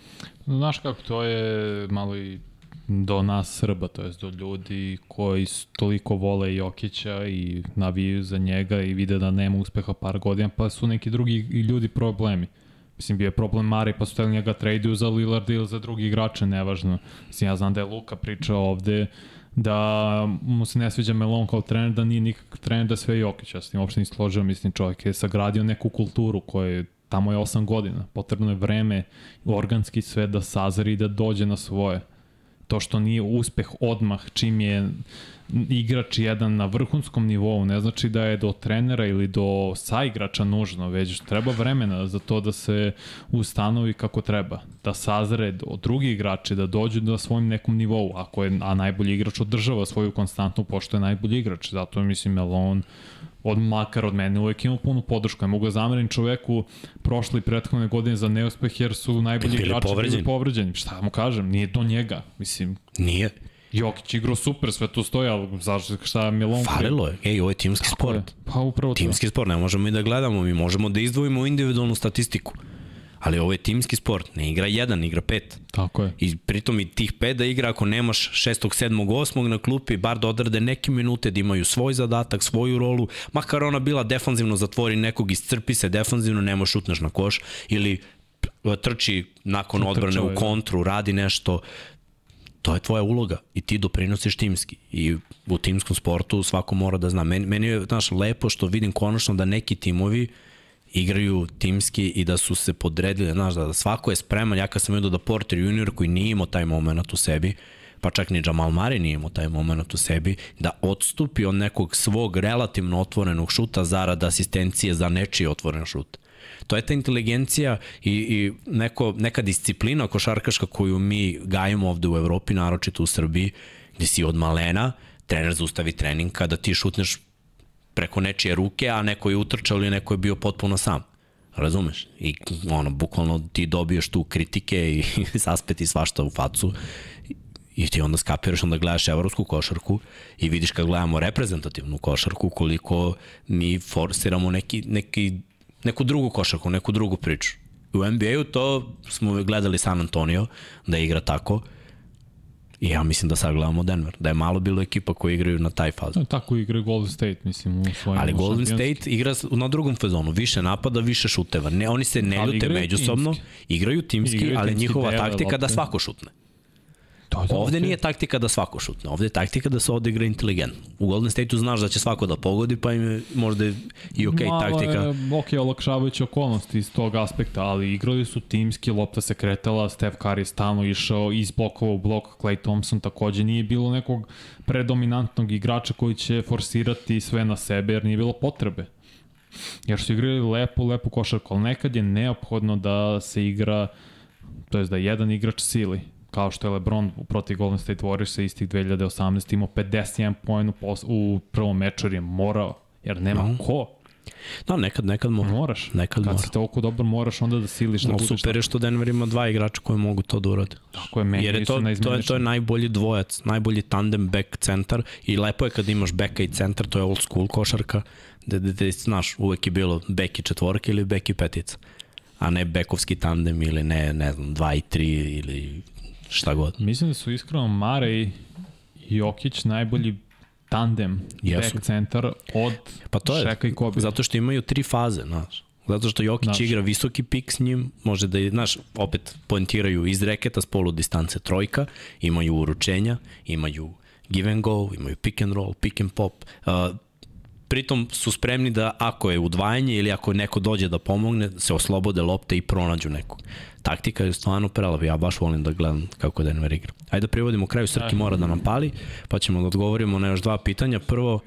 Znaš kako, to je malo i do nas Srba, to jest do ljudi koji toliko vole Jokića i navijaju za njega i vide da nema uspeha par godina, pa su neki drugi ljudi problemi. Mislim, bio je problem Mare, pa su njega traduju za Lillard ili za drugi igrače, nevažno. Mislim, ja znam da je Luka pričao ovde da mu se ne sviđa Melon kao trener, da nije nikakav trener, da sve Jokić. Ja s tim uopšte nisam složio, mislim, čovjek je sagradio neku kulturu koja je tamo je 8 godina. Potrebno je vreme, organski sve da sazari i da dođe na svoje. To što nije uspeh odmah čim je igrač jedan na vrhunskom nivou, ne znači da je do trenera ili do saigrača nužno, već treba vremena za to da se ustanovi kako treba, da sazre do drugi igrači, da dođu do svojim nekom nivou, ako je, a najbolji igrač održava svoju konstantnu pošto je najbolji igrač, zato mislim Melon od makar od mene uvek imao punu podršku. Ja mogu da zamerim čoveku prošle i prethodne godine za neuspeh jer su najbolji igrači bili povređeni. Šta mu kažem, nije do njega. Mislim, nije. Jokić igrao super, sve to stoji, ali zašto, šta Milon... Falilo je, ej, ovo je timski Tako sport. Je. Pa upravo to. Timski sport, ne možemo i da gledamo, mi možemo da izdvojimo individualnu statistiku. Ali ovo je timski sport, ne igra jedan, igra pet. Tako je. I pritom i tih pet da igra ako nemaš šestog, sedmog, osmog na klupi, bar da odrade neke minute, da imaju svoj zadatak, svoju rolu, makar ona bila defanzivno, zatvori nekog, iscrpi se defanzivno, nemo šutneš na koš, ili trči nakon odbrane u kontru, radi nešto, to je tvoja uloga i ti doprinosiš timski. I u timskom sportu svako mora da zna. Meni, meni je, znaš, lepo što vidim konačno da neki timovi igraju timski i da su se podredili, znaš, da svako je spreman. Ja kad sam vidio da Porter junior koji nije imao taj moment u sebi, pa čak ni Jamal Murray nije imao taj moment u sebi, da odstupi od nekog svog relativno otvorenog šuta zarad asistencije za nečiji otvoren šut. To je ta inteligencija i, i neko, neka disciplina košarkaška koju mi gajimo ovde u Evropi, naročito u Srbiji, gde si od malena, trener zaustavi trening kada ti šutneš preko nečije ruke, a neko je utrčao ili neko je bio potpuno sam. Razumeš? I ono, bukvalno ti dobiješ tu kritike i saspeti svašta u facu i ti onda skapiraš, onda gledaš evropsku košarku i vidiš kad gledamo reprezentativnu košarku koliko mi forsiramo neki, neki neku drugu košarku, neku drugu priču. U NBA-u to smo gledali San Antonio, da igra tako, I ja mislim da sad gledamo Denver, da je malo bilo ekipa koji igraju na taj fazu. No, tako igra Golden State, mislim, u svojim Ali Golden State igra na drugom fazonu, više napada, više šuteva. Ne, oni se ne ljute međusobno, timski. igraju timski, igraju ali timski njihova taktika da svako šutne. To, to, ovde okay. nije taktika da svako šutne, ovde je taktika da se odigra inteligentno. U Golden State-u znaš da će svako da pogodi, pa im je možda i ok Malo taktika. Je, ok, olakšavajući okolnosti iz tog aspekta, ali igrali su timski, lopta se kretala, Steph Curry je stalno išao iz blokova u blok, Clay Thompson takođe nije bilo nekog predominantnog igrača koji će forsirati sve na sebe, jer nije bilo potrebe. Jer su igrali lepo, lepo košarku, ali nekad je neophodno da se igra, to je da jedan igrač sili kao što je LeBron protiv Golden State Warriors istih 2018 imao 51 poen u, u prvom meču jer je morao, jer nema no. ko. Da, nekad, nekad mora. Moraš. Nekad Kad mora. si toliko dobro, moraš onda da siliš da no, budeš... Super je što Denver ima dva igrača koji mogu to da urade. Tako je, meni Jer je to, to, je, to je najbolji dvojac, najbolji tandem back centar i lepo je kad imaš beka i centar, to je old school košarka, gde, gde, gde znaš, uvek je bilo bek i četvorka ili bek i petica a ne bekovski tandem ili ne, ne znam, 2 i 3 ili šta god. Mislim da su iskreno Mare i Jokić najbolji tandem Jesu. back centar od pa to je, Šeka i Kobe. Zato što imaju tri faze, znaš. Zato što Jokić znaš. igra visoki pik s njim, može da, znaš, opet poentiraju iz reketa s polu distance trojka, imaju uručenja, imaju give and go, imaju pick and roll, pick and pop. Uh, pritom su spremni da ako je udvajanje ili ako neko dođe da pomogne, se oslobode lopte i pronađu nekog. Taktika je stvarno prelava, ja baš volim da gledam kako Denver igra. Ajde da privodimo kraju, Srki mora da nam pali, pa ćemo da odgovorimo na još dva pitanja. Prvo,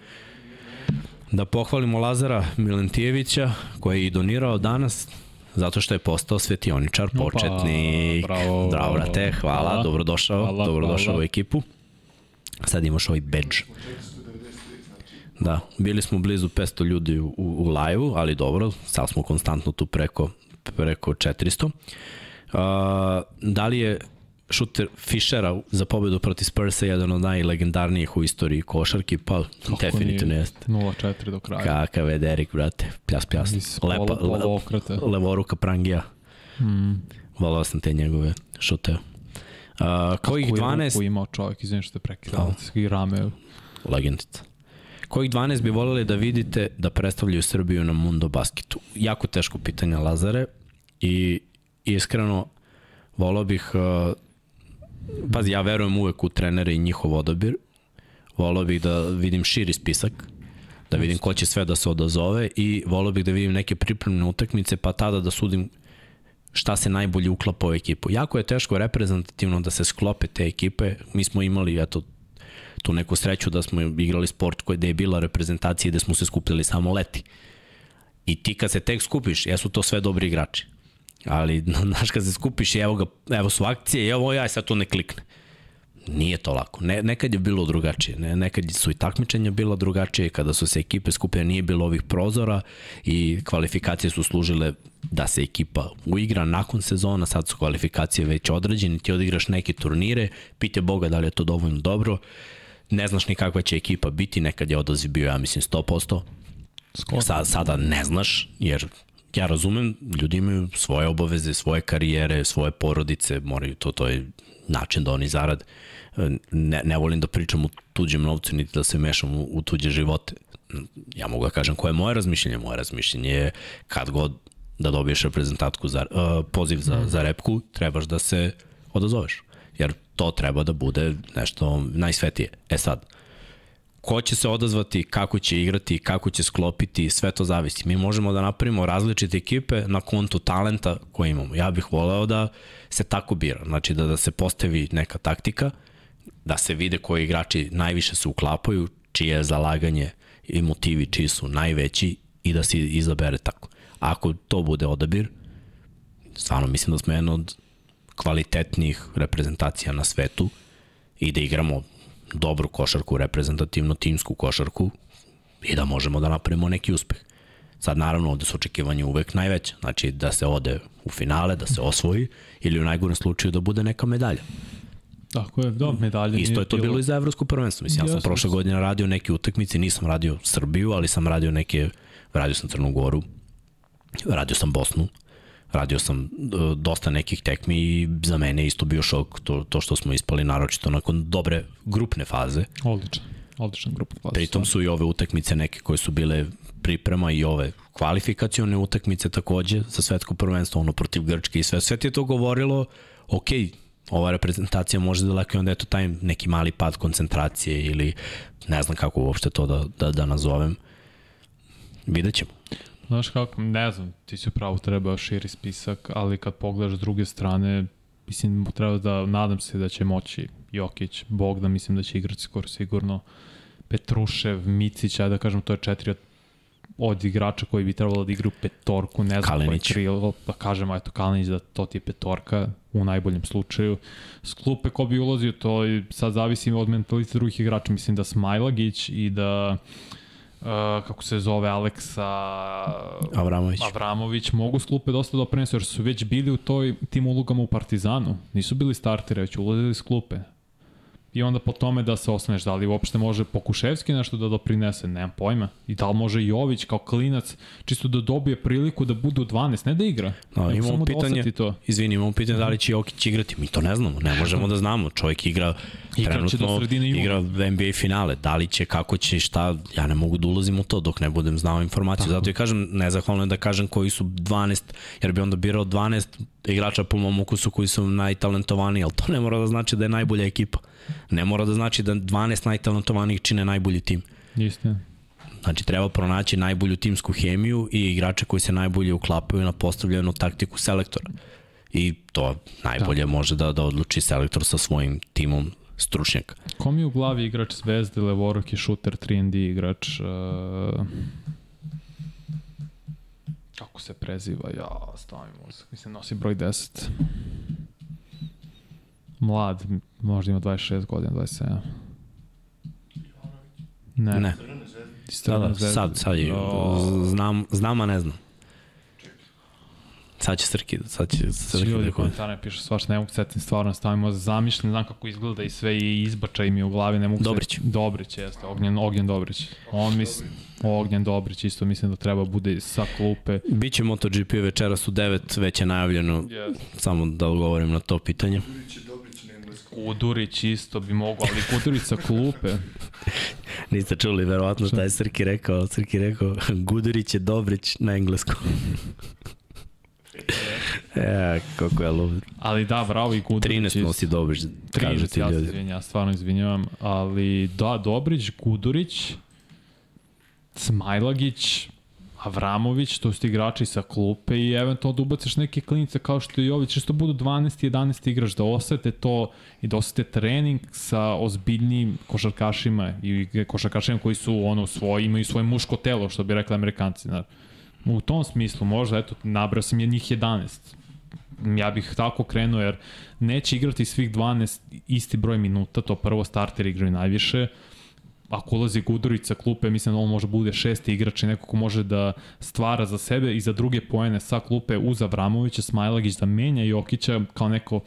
da pohvalimo Lazara Milentijevića, koji je i donirao danas zato što je postao svetioničar, početnik. Pa, bravo, bravo, brate, hvala, hvala dobrodošao, hvala, dobrodošao hvala. u ekipu. Sad imaš ovaj badge. Da, bili smo blizu 500 ljudi u, u live-u, ali dobro, sad smo konstantno tu preko, preko 400. Da li je šuter Fischera za pobedu protiv Spursa jedan od najlegendarnijih u istoriji košarki, pa Kako definitivno jeste. 0-4 do kraja. Kakav je Derek, brate, pljas, pljas. Lepa, le, levoruka prangija. Mm. Volao sam te njegove šute. Uh, kojih Koju 12... ruku imao čovjek, izvinim što te prekidao, i rame. Legendica. Kojih 12 bi voljeli da vidite da predstavljaju Srbiju na Mundo Basketu? Jako teško pitanje, Lazare. I iskreno, volao bih... Uh, pazi, ja verujem uvek u trenere i njihov odabir. Volao bih da vidim širi spisak, da vidim ko će sve da se odazove i volao bih da vidim neke pripremne utakmice, pa tada da sudim šta se najbolje uklapa u ekipu. Jako je teško reprezentativno da se sklope te ekipe. Mi smo imali, eto, tu neku sreću da smo igrali sport koji je bila reprezentacija i da smo se skupili samo leti. I ti kad se tek skupiš, jesu to sve dobri igrači. Ali, znaš, kad se skupiš i evo, ga, evo su akcije i evo ja sad to ne klikne. Nije to lako. Ne, nekad je bilo drugačije. Ne, nekad su i takmičenja bila drugačije. Kada su se ekipe skupile nije bilo ovih prozora i kvalifikacije su služile da se ekipa uigra nakon sezona. Sad su kvalifikacije već određene. Ti odigraš neke turnire. Pite Boga da li je to dovoljno dobro. Ne znaš ni kakva će ekipa biti. Nekad je odaziv bio, ja mislim, 100%. Sa, sada ne znaš, jer ja razumem, ljudi imaju svoje obaveze, svoje karijere, svoje porodice, moraju to, to je način da oni zarade ne, ne volim da pričam u tuđem novcu, niti da se mešam u, u tuđe živote. Ja mogu da kažem koje je moje razmišljenje. Moje razmišljenje je kad god da dobiješ reprezentatku za, uh, poziv za, za repku, trebaš da se odazoveš. Jer to treba da bude nešto najsvetije. E sad, ko će se odazvati, kako će igrati, kako će sklopiti, sve to zavisi. Mi možemo da napravimo različite ekipe na kontu talenta koje imamo. Ja bih voleo da se tako bira, znači da, da se postavi neka taktika, da se vide koji igrači najviše se uklapaju, čije je zalaganje i motivi čiji su najveći i da se izabere tako. Ako to bude odabir, stvarno mislim da smo jedna od kvalitetnih reprezentacija na svetu i da igramo dobru košarku, reprezentativno timsku košarku i da možemo da napravimo neki uspeh. Sad naravno ovde su očekivanje uvek najveće, znači da se ode u finale, da se osvoji ili u najgorem slučaju da bude neka medalja. Tako je, da, medalje. Isto je to bilo, bilo i za evropsko prvenstvo. Mislim, ja sam prošle godine radio neke utakmice, nisam radio Srbiju, ali sam radio neke, radio sam Crnu Goru, radio sam Bosnu, radio sam e, dosta nekih tekmi i za mene isto bio šok to, to što smo ispali naročito nakon dobre grupne faze. Odlično, odličan grupna faza. Pritom su i ove utakmice neke koje su bile priprema i ove kvalifikacione utakmice takođe za svetsko prvenstvo, ono protiv Grčke i sve. Sve ti je to govorilo, ok, ova reprezentacija može da lako i onda eto taj neki mali pad koncentracije ili ne znam kako uopšte to da, da, da nazovem. Vidjet ćemo. Znaš kako, ne znam, ti si pravo treba širi spisak, ali kad pogledaš s druge strane, mislim, treba da, nadam se da će moći Jokić, Bogdan, mislim da će igrati skoro sigurno, Petrušev, Micić, ja da kažem, to je četiri od od igrača koji bi trebalo da igraju petorku, ne znam Kalinić. koji krilo, da kažemo, eto, Kalinić da to ti je petorka u najboljem slučaju. S klupe ko bi ulazio, to je, sad zavisi od mentaliteta drugih igrača, mislim da Smajlagić i da Uh, kako se zove Aleksa Avramović. Avramović mogu s klupe dosta doprinesu jer su već bili u toj tim ulogama u Partizanu. Nisu bili starteri, već ulazili s klupe i onda po tome da se osneš, da li uopšte može Pokuševski nešto da doprinese, nemam pojma. I da li može Jović kao klinac čisto da dobije priliku da bude u 12, ne da igra. No, imamo da pitanje, da to. izvini, imamo pitanje da li će Jokić igrati, mi to ne znamo, ne možemo da znamo. Čovjek igra trenutno, igra NBA finale, da li će, kako će, šta, ja ne mogu da ulazim u to dok ne budem znao informaciju. Tako. Zato i kažem, nezahvalno je da kažem koji su 12, jer bi onda birao 12 igrača po mom ukusu koji su najtalentovaniji, ali to ne mora da znači da je najbolja ekipa. Ne mora da znači da 12 najtalentovanijih čine najbolji tim. Isto. Znači, treba pronaći najbolju timsku hemiju i igrače koji se najbolje uklapaju na postavljenu taktiku selektora. I to najbolje da. može da, da odluči selektor sa svojim timom stručnjaka. Ko mi u glavi igrač Zvezde, Levorok i šuter 3D igrač? Uh, kako se preziva? Ja, stavim mozak. Mislim, nosi broj 10 mlad, možda ima 26 godina, 27. Ne. Ne. Da, da, sad, sad je, znam, znam, a ne znam. Sad će Srki, sad će Srki Svi ljudi komentare pišu svaš, ne mogu setim stvarno, stavimo za zamišljen, znam kako izgleda i sve i izbačaj mi u glavi, ne mogu Dobrić. Se, Dobrić, jeste, Ognjen, Ognjen Dobrić. On misli, Ognjen Dobrić isto mislim da treba bude sa klupe. Biće MotoGP večeras u 9, već je najavljeno, yes. samo da odgovorim na to pitanje. Dobrić Kudurić isto bi mogo, ali Kudurić sa klupe. Niste čuli verovatno šta je Srki rekao. Srki rekao Gudurić je Dobrić na engleskom. e, kako je lud. Ali da, bravo i Gudurić. 13 nosi Dobrić, kažu ti ja ljudi. se izvinjam, ja stvarno izvinjavam, ali da, Dobrić, Gudurić, Smajlagić, Avramović, to su igrači sa klupe i eventualno da ubaciš neke klinice kao što i ovi, čisto budu 12. 11. igrač, da osete to i da osete trening sa ozbiljnim košarkašima i košarkašima koji su ono svoji, imaju svoje muško telo, što bi rekli amerikanci. Znači. U tom smislu, možda, eto, nabrao sam je njih 11 ja bih tako krenuo jer neće igrati svih 12 isti broj minuta, to prvo starter igraju najviše, ako ulazi Gudurić sa klupe, mislim da on može bude šesti igrač i neko ko može da stvara za sebe i za druge poene sa klupe uz Avramovića, Smajlagić da menja Jokića kao neko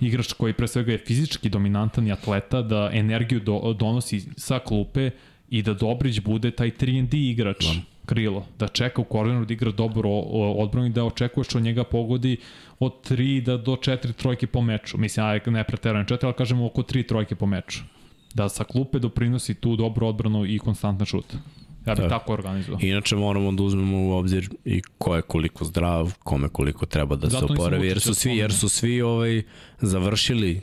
igrač koji pre svega je fizički dominantan i atleta, da energiju do, donosi sa klupe i da Dobrić bude taj 3 igrač. Da krilo, da čeka u korneru da igra dobro odbranu i da očekuješ od njega pogodi od 3 da do 4 trojke po meču. Mislim, ne preterujem 4, ali kažemo oko 3 trojke po meču da sa klupe doprinosi tu dobru odbranu i konstantan šut. Ja bih tako, tako organizovao. Inače moramo da uzmemo u obzir i ko je koliko zdrav, kome koliko treba da Zato se oporavi, jer su svi jer su svi ovaj završili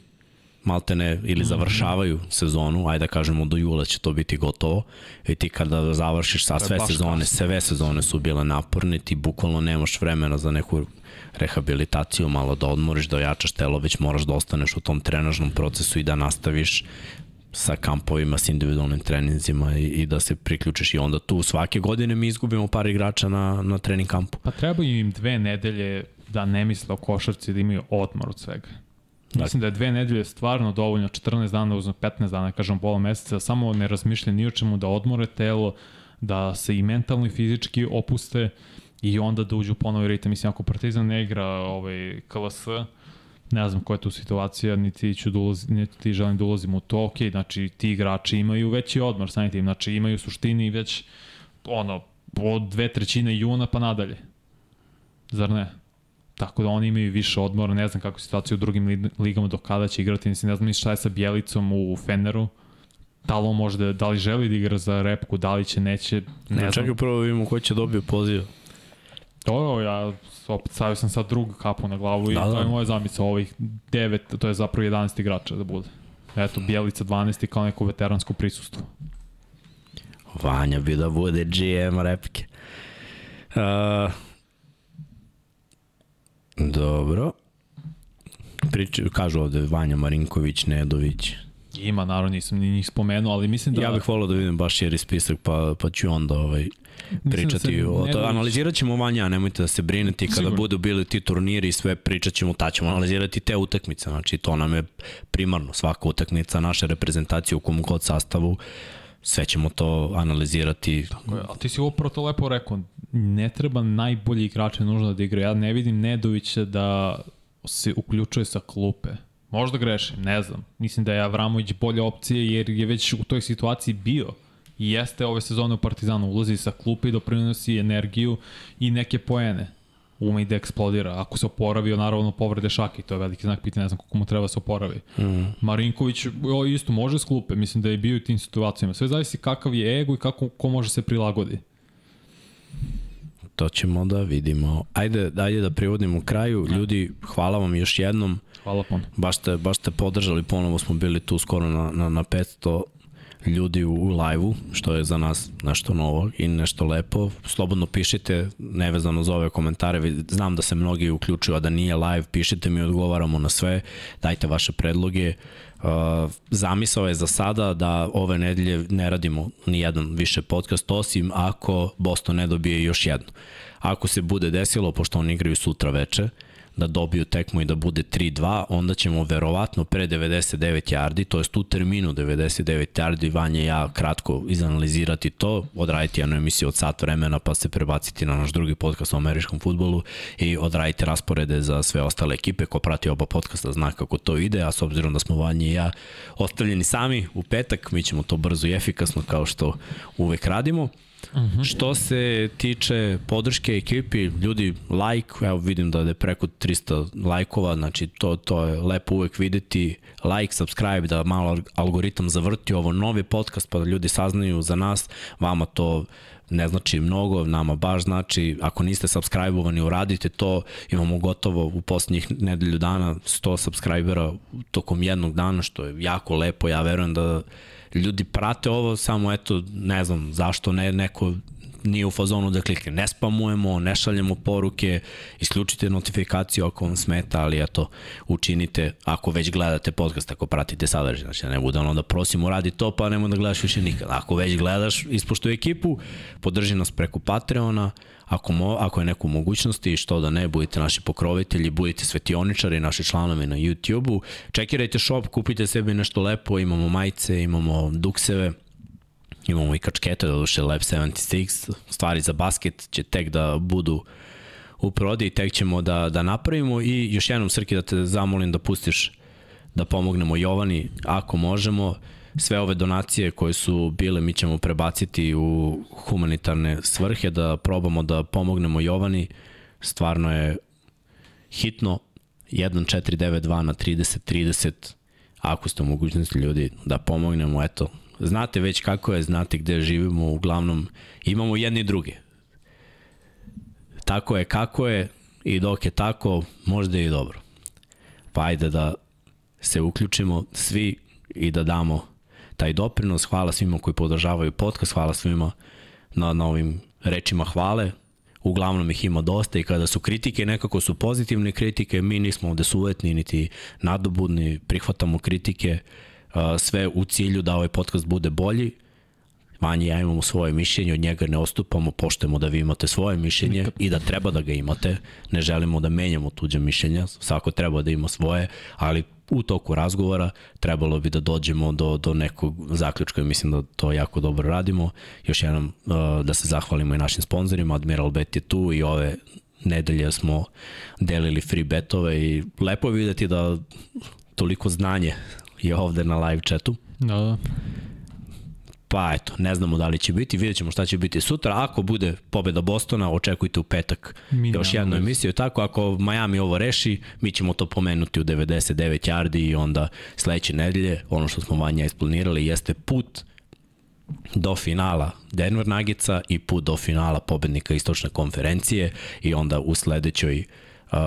maltene ili završavaju sezonu, ajde da kažemo do jula će to biti gotovo. I ti kada završiš sa sve sezone, sve sezone su bile naporne, ti bukvalno nemaš vremena za neku rehabilitaciju, malo da odmoriš, da ojačaš telo, već moraš da ostaneš u tom trenažnom procesu i da nastaviš sa kampovima, sa individualnim treninzima i, i da se priključiš i onda tu svake godine mi izgubimo par igrača na, na trening kampu. Pa trebaju im dve nedelje da ne misle o košarci, da imaju odmor od svega. Dakle. Mislim da je dve nedelje stvarno dovoljno, 14 dana, uzme 15 dana, kažem pola meseca, samo ne razmišljaju ni o čemu, da odmore telo, da se i mentalno i fizički opuste i onda da uđu ponovo ritam. Mislim, ako Partizan ne igra ovaj, KLS, ne znam koja je tu situacija, niti ću da ulazim, niti ti želim da ulazim u to, ok, znači ti igrači imaju veći odmor, sami tim, znači imaju suštini već ono, od dve trećine juna pa nadalje. Zar ne? Tako da oni imaju više odmora, ne znam kako je situacija u drugim ligama do kada će igrati, mislim, ne znam ni šta je sa Bjelicom u Feneru, da li on može da, da li želi da igra za repku, da li će, neće, ne, znam. Čekaj prvo vidimo ko će dobio poziv. Dobro, ja opet stavio sam sad drugu kapu na glavu i da, to je da. moja zamisla ovih devet, to je zapravo 11 igrača da bude. Eto, Bjelica 12 kao neko veteransko prisustvo. Vanja bi da bude GM repke. Uh, dobro. Prič, kažu ovde Vanja Marinković, Nedović. Ima, naravno, nisam ni njih spomenuo, ali mislim da... Ja bih volao da vidim baš jer spisak, pa, pa ću onda ovaj, Da pričati da o to. Analizirat ćemo vanja, nemojte da se brinete kada Sigur. budu bili ti turniri i sve pričat ćemo, ta ćemo analizirati te utakmice, znači to nam je primarno svaka utakmica naše reprezentacije u kom god sastavu sve ćemo to analizirati. Tako je, ali ti si upravo to lepo rekao, ne treba najbolji igrače nužno da igraju. Ja ne vidim Nedovića da se uključuje sa klupe. Možda grešim, ne znam. Mislim da je Avramović bolja opcija jer je već u toj situaciji bio jeste ove sezone u Partizanu, ulazi sa klupe i doprinosi energiju i neke poene ume i da eksplodira. Ako se oporavio, naravno povrede šaki, to je veliki znak pitanja, ne znam koliko mu treba da se oporavi. Mm. Marinković o, isto može s klupe, mislim da je bio u tim situacijama. Sve zavisi kakav je ego i kako ko može se prilagodi. To ćemo da vidimo. Ajde, dalje da privodimo kraju. Ja. Ljudi, hvala vam još jednom. Hvala puno. Baš ste, baš ste podržali, ponovo smo bili tu skoro na, na, na 500 ljudi u, u live-u, što je za nas nešto novo i nešto lepo. Slobodno pišite, nevezano za ove komentare, znam da se mnogi uključuju, a da nije live, pišite mi, odgovaramo na sve, dajte vaše predloge. Uh, zamisao je za sada da ove nedelje ne radimo ni jedan više podcast, osim ako Boston ne dobije još jedno. Ako se bude desilo, pošto oni igraju sutra veče, uh, da dobiju tekmu i da bude 3-2, onda ćemo verovatno pre 99 yardi, to jest u terminu 99 yardi, Vanja i ja kratko izanalizirati to, odraditi jednu emisiju od sat vremena pa se prebaciti na naš drugi podcast o američkom futbolu i odraditi rasporede za sve ostale ekipe. Ko prati oba podcasta zna kako to ide, a s obzirom da smo Vanja i ja ostavljeni sami u petak, mi ćemo to brzo i efikasno kao što uvek radimo. -huh. Što se tiče podrške ekipi, ljudi, like, evo vidim da je preko 300 lajkova, znači to, to je lepo uvek videti, like, subscribe, da malo algoritam zavrti. Ovo novi podcast, pa da ljudi saznaju za nas, vama to ne znači mnogo, nama baš znači, ako niste subscribe-ovani, uradite to, imamo gotovo u poslednjih nedelju dana 100 subscribera tokom jednog dana, što je jako lepo, ja verujem da ljudi prate ovo, samo eto, ne znam zašto ne, neko nije u fazonu da klikne. Ne spamujemo, ne šaljemo poruke, isključite notifikaciju ako vam smeta, ali eto, učinite ako već gledate podcast, ako pratite sadržaj. Znači, ne bude ono da prosimo radi to, pa nemoj da gledaš više nikad. Ako već gledaš, ispoštuj ekipu, podrži nas preko Patreona, ako, mo, ako je neku mogućnosti, što da ne, budite naši pokrovitelji, budite svetioničari, naši članovi na YouTube-u, čekirajte shop, kupite sebi nešto lepo, imamo majice, imamo dukseve, Imamo i kačkete, da duše Lab 76, stvari za basket će tek da budu u prodi, tek ćemo da, da napravimo i još jednom Srki da te zamolim da pustiš da pomognemo Jovani ako možemo. Sve ove donacije koje su bile mi ćemo prebaciti u humanitarne svrhe da probamo da pomognemo Jovani. Stvarno je hitno 1492 na 30 30 ako ste u mogućnosti ljudi da pomognemo, eto, znate već kako je, znate gde živimo, uglavnom imamo jedni druge. Tako je kako je i dok je tako, možda je i dobro. Pa ajde da se uključimo svi i da damo taj doprinos. Hvala svima koji podržavaju podcast, hvala svima na, na ovim rečima hvale. Uglavnom ih ima dosta i kada su kritike, nekako su pozitivne kritike, mi nismo ovde suvetni, niti nadobudni, prihvatamo kritike, sve u cilju da ovaj podcast bude bolji. Vanja ja imamo svoje mišljenje, od njega ne ostupamo, poštujemo da vi imate svoje mišljenje i da treba da ga imate. Ne želimo da menjamo tuđe mišljenja, svako treba da ima svoje, ali u toku razgovora trebalo bi da dođemo do, do nekog zaključka i mislim da to jako dobro radimo. Još jednom uh, da se zahvalimo i našim sponsorima, Admiral Bet je tu i ove nedelje smo delili free betove i lepo je videti da toliko znanje je ovde na live chatu. Da, da. Pa eto, ne znamo da li će biti, vidjet ćemo šta će biti sutra. Ako bude pobeda Bostona, očekujte u petak mi još jednu emisiju. Tako, ako Miami ovo reši, mi ćemo to pomenuti u 99 yardi i onda sledeće nedelje, ono što smo vanja isplanirali, jeste put do finala Denver Nuggetsa i put do finala pobednika istočne konferencije i onda u sledećoj uh,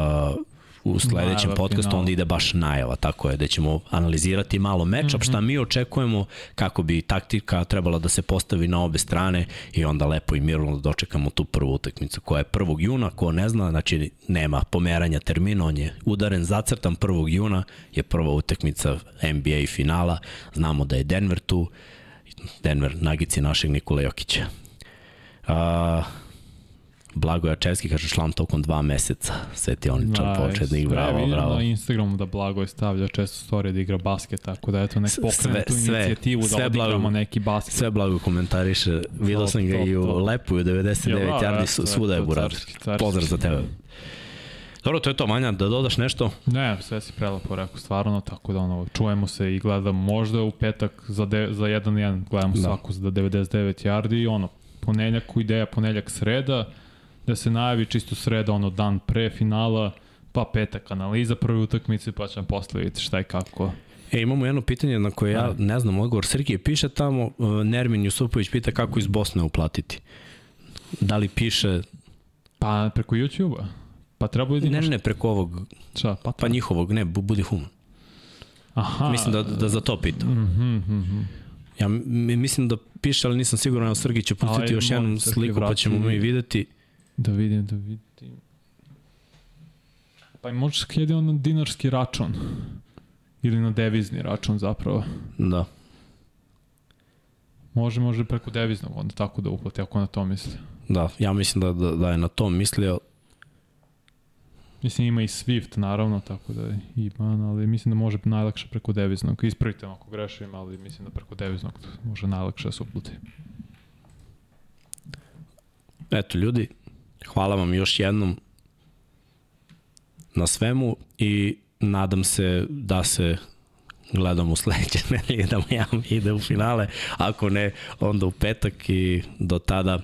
u sledećem najava, podcastu, onda ide baš najava, tako je, da ćemo analizirati malo matchup, mm -hmm. šta mi očekujemo, kako bi taktika trebala da se postavi na obe strane i onda lepo i mirno da dočekamo tu prvu utakmicu koja je 1. juna, ko ne zna, znači nema pomeranja termina, on je udaren, zacrtan 1. juna, je prva utakmica NBA finala, znamo da je Denver tu, Denver nagici našeg Nikola Jokića. Uh, Blago Jačevski kaže šlam tokom dva meseca. Svetioničan nice. početnik, bravo, ja, bravo. na Instagramu da Blago je stavlja često story da igra basket, tako da eto nek pokrene tu inicijativu da sve da odigramo blago, neki basket. Sve Blago komentariše. Vidio sam ga i u Lepu u 99 ja, yardi, su, svuda je burar. Pozdrav za tebe. Dobro, to je to, Manja, da dodaš nešto? Ne, sve si prelepo rekao, stvarno, tako da ono, čujemo se i gledamo možda u petak za, de, za 1-1, gledamo da. svaku za 99 yardi i ono, ponedljak u ideja, ponedljak sreda, da se najavi čisto sreda, ono dan pre finala, pa petak analiza prve utakmice, pa ćemo posle vidjeti šta i kako. E, imamo jedno pitanje na koje ja ne znam odgovor. Srkije piše tamo, uh, Nermin Jusupović pita kako iz Bosne uplatiti. Da li piše... Pa preko YouTube-a. Pa treba da Ne, ne, preko ovog... Šta? Pa, pa njihovog, ne, budi human. Aha. Mislim da, da za to pita. Mm -hmm, mm -hmm. Ja mislim da piše, ali nisam siguran, evo Srgi će pustiti još jednu sliku, pa ćemo mi videti. Da vidim, da vidim. Pa možeš sklijedi on na dinarski račun. Ili na devizni račun zapravo. Da. Može, može preko deviznog onda tako da uplati, ako na to misli. Da, ja mislim da, da, da je na to mislio. Mislim ima i Swift naravno, tako da ima, ali mislim da može najlakše preko deviznog. Ispravite ako grešim, ali mislim da preko deviznog može najlakše da se uplati. Eto ljudi, Hvala vam još jednom na svemu i nadam se da se gledamo u sledeće nedelje da Miami ide u finale, ako ne, onda u petak i do tada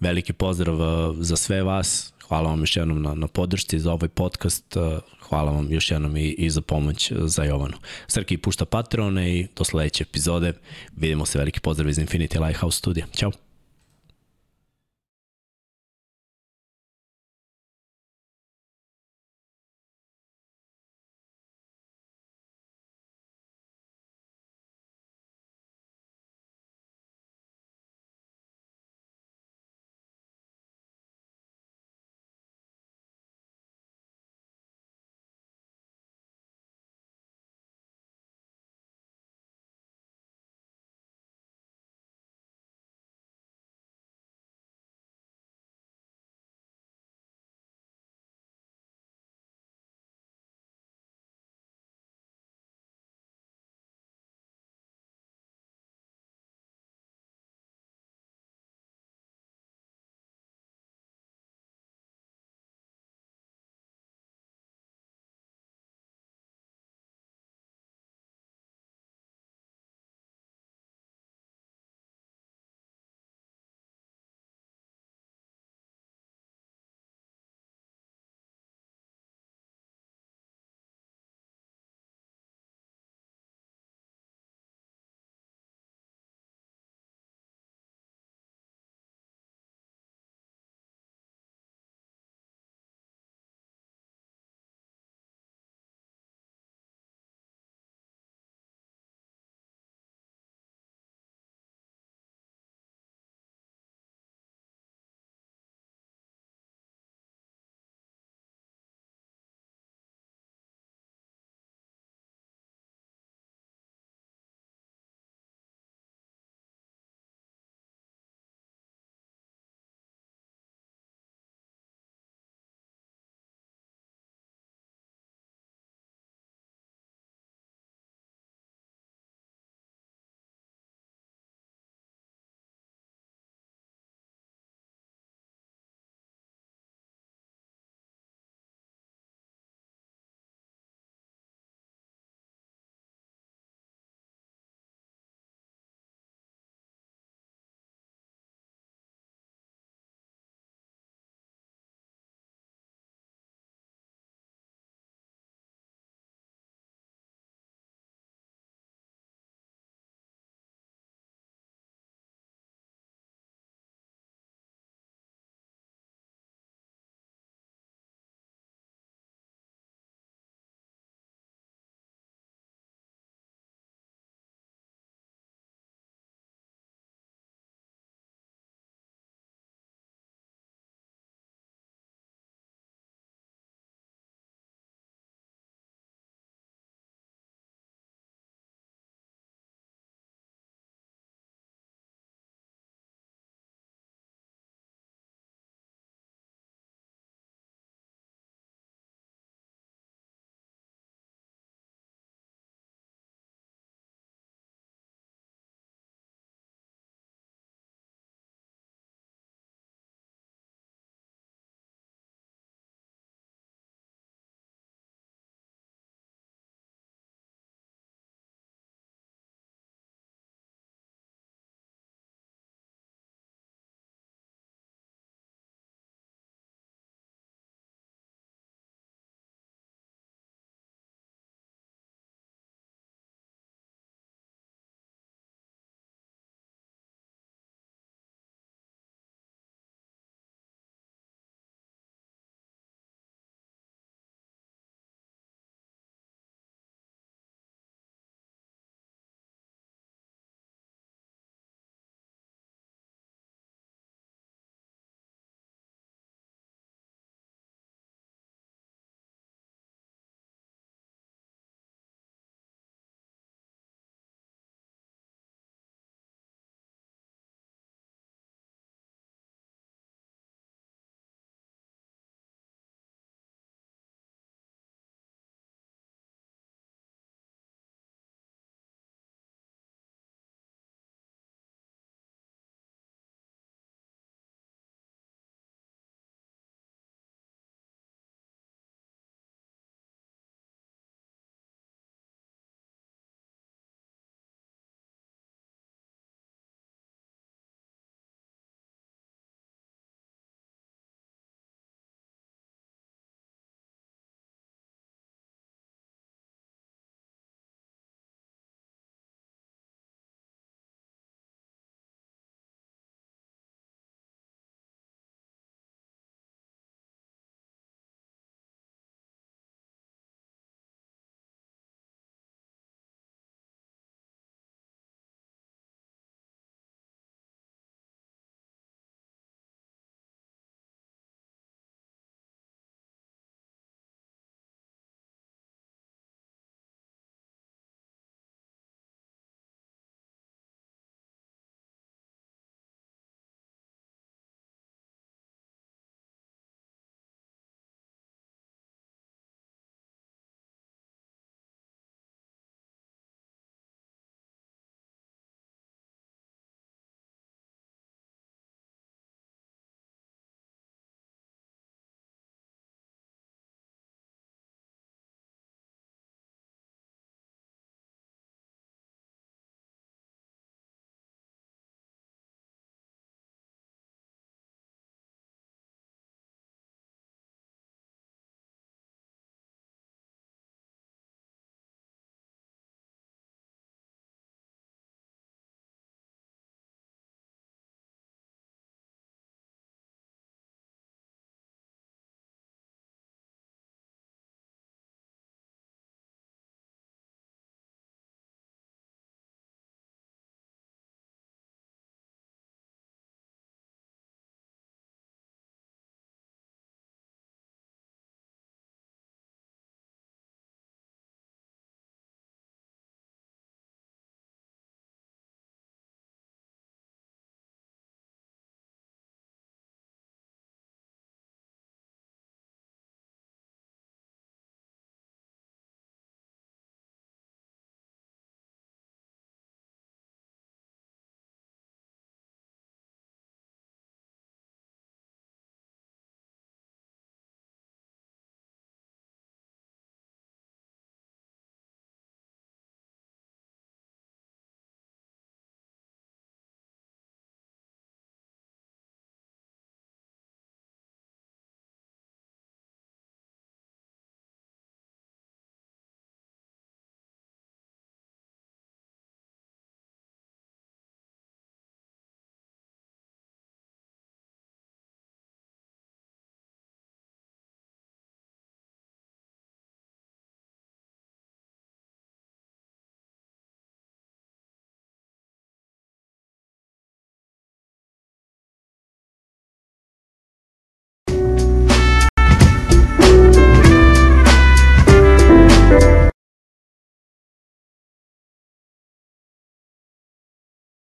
veliki pozdrav uh, za sve vas, hvala vam još jednom na, na podršci za ovaj podcast, uh, hvala vam još jednom i, i za pomoć za Jovanu. Srki pušta Patreone i do sledeće epizode vidimo se, veliki pozdrav iz Infinity Lighthouse studija. Ćao!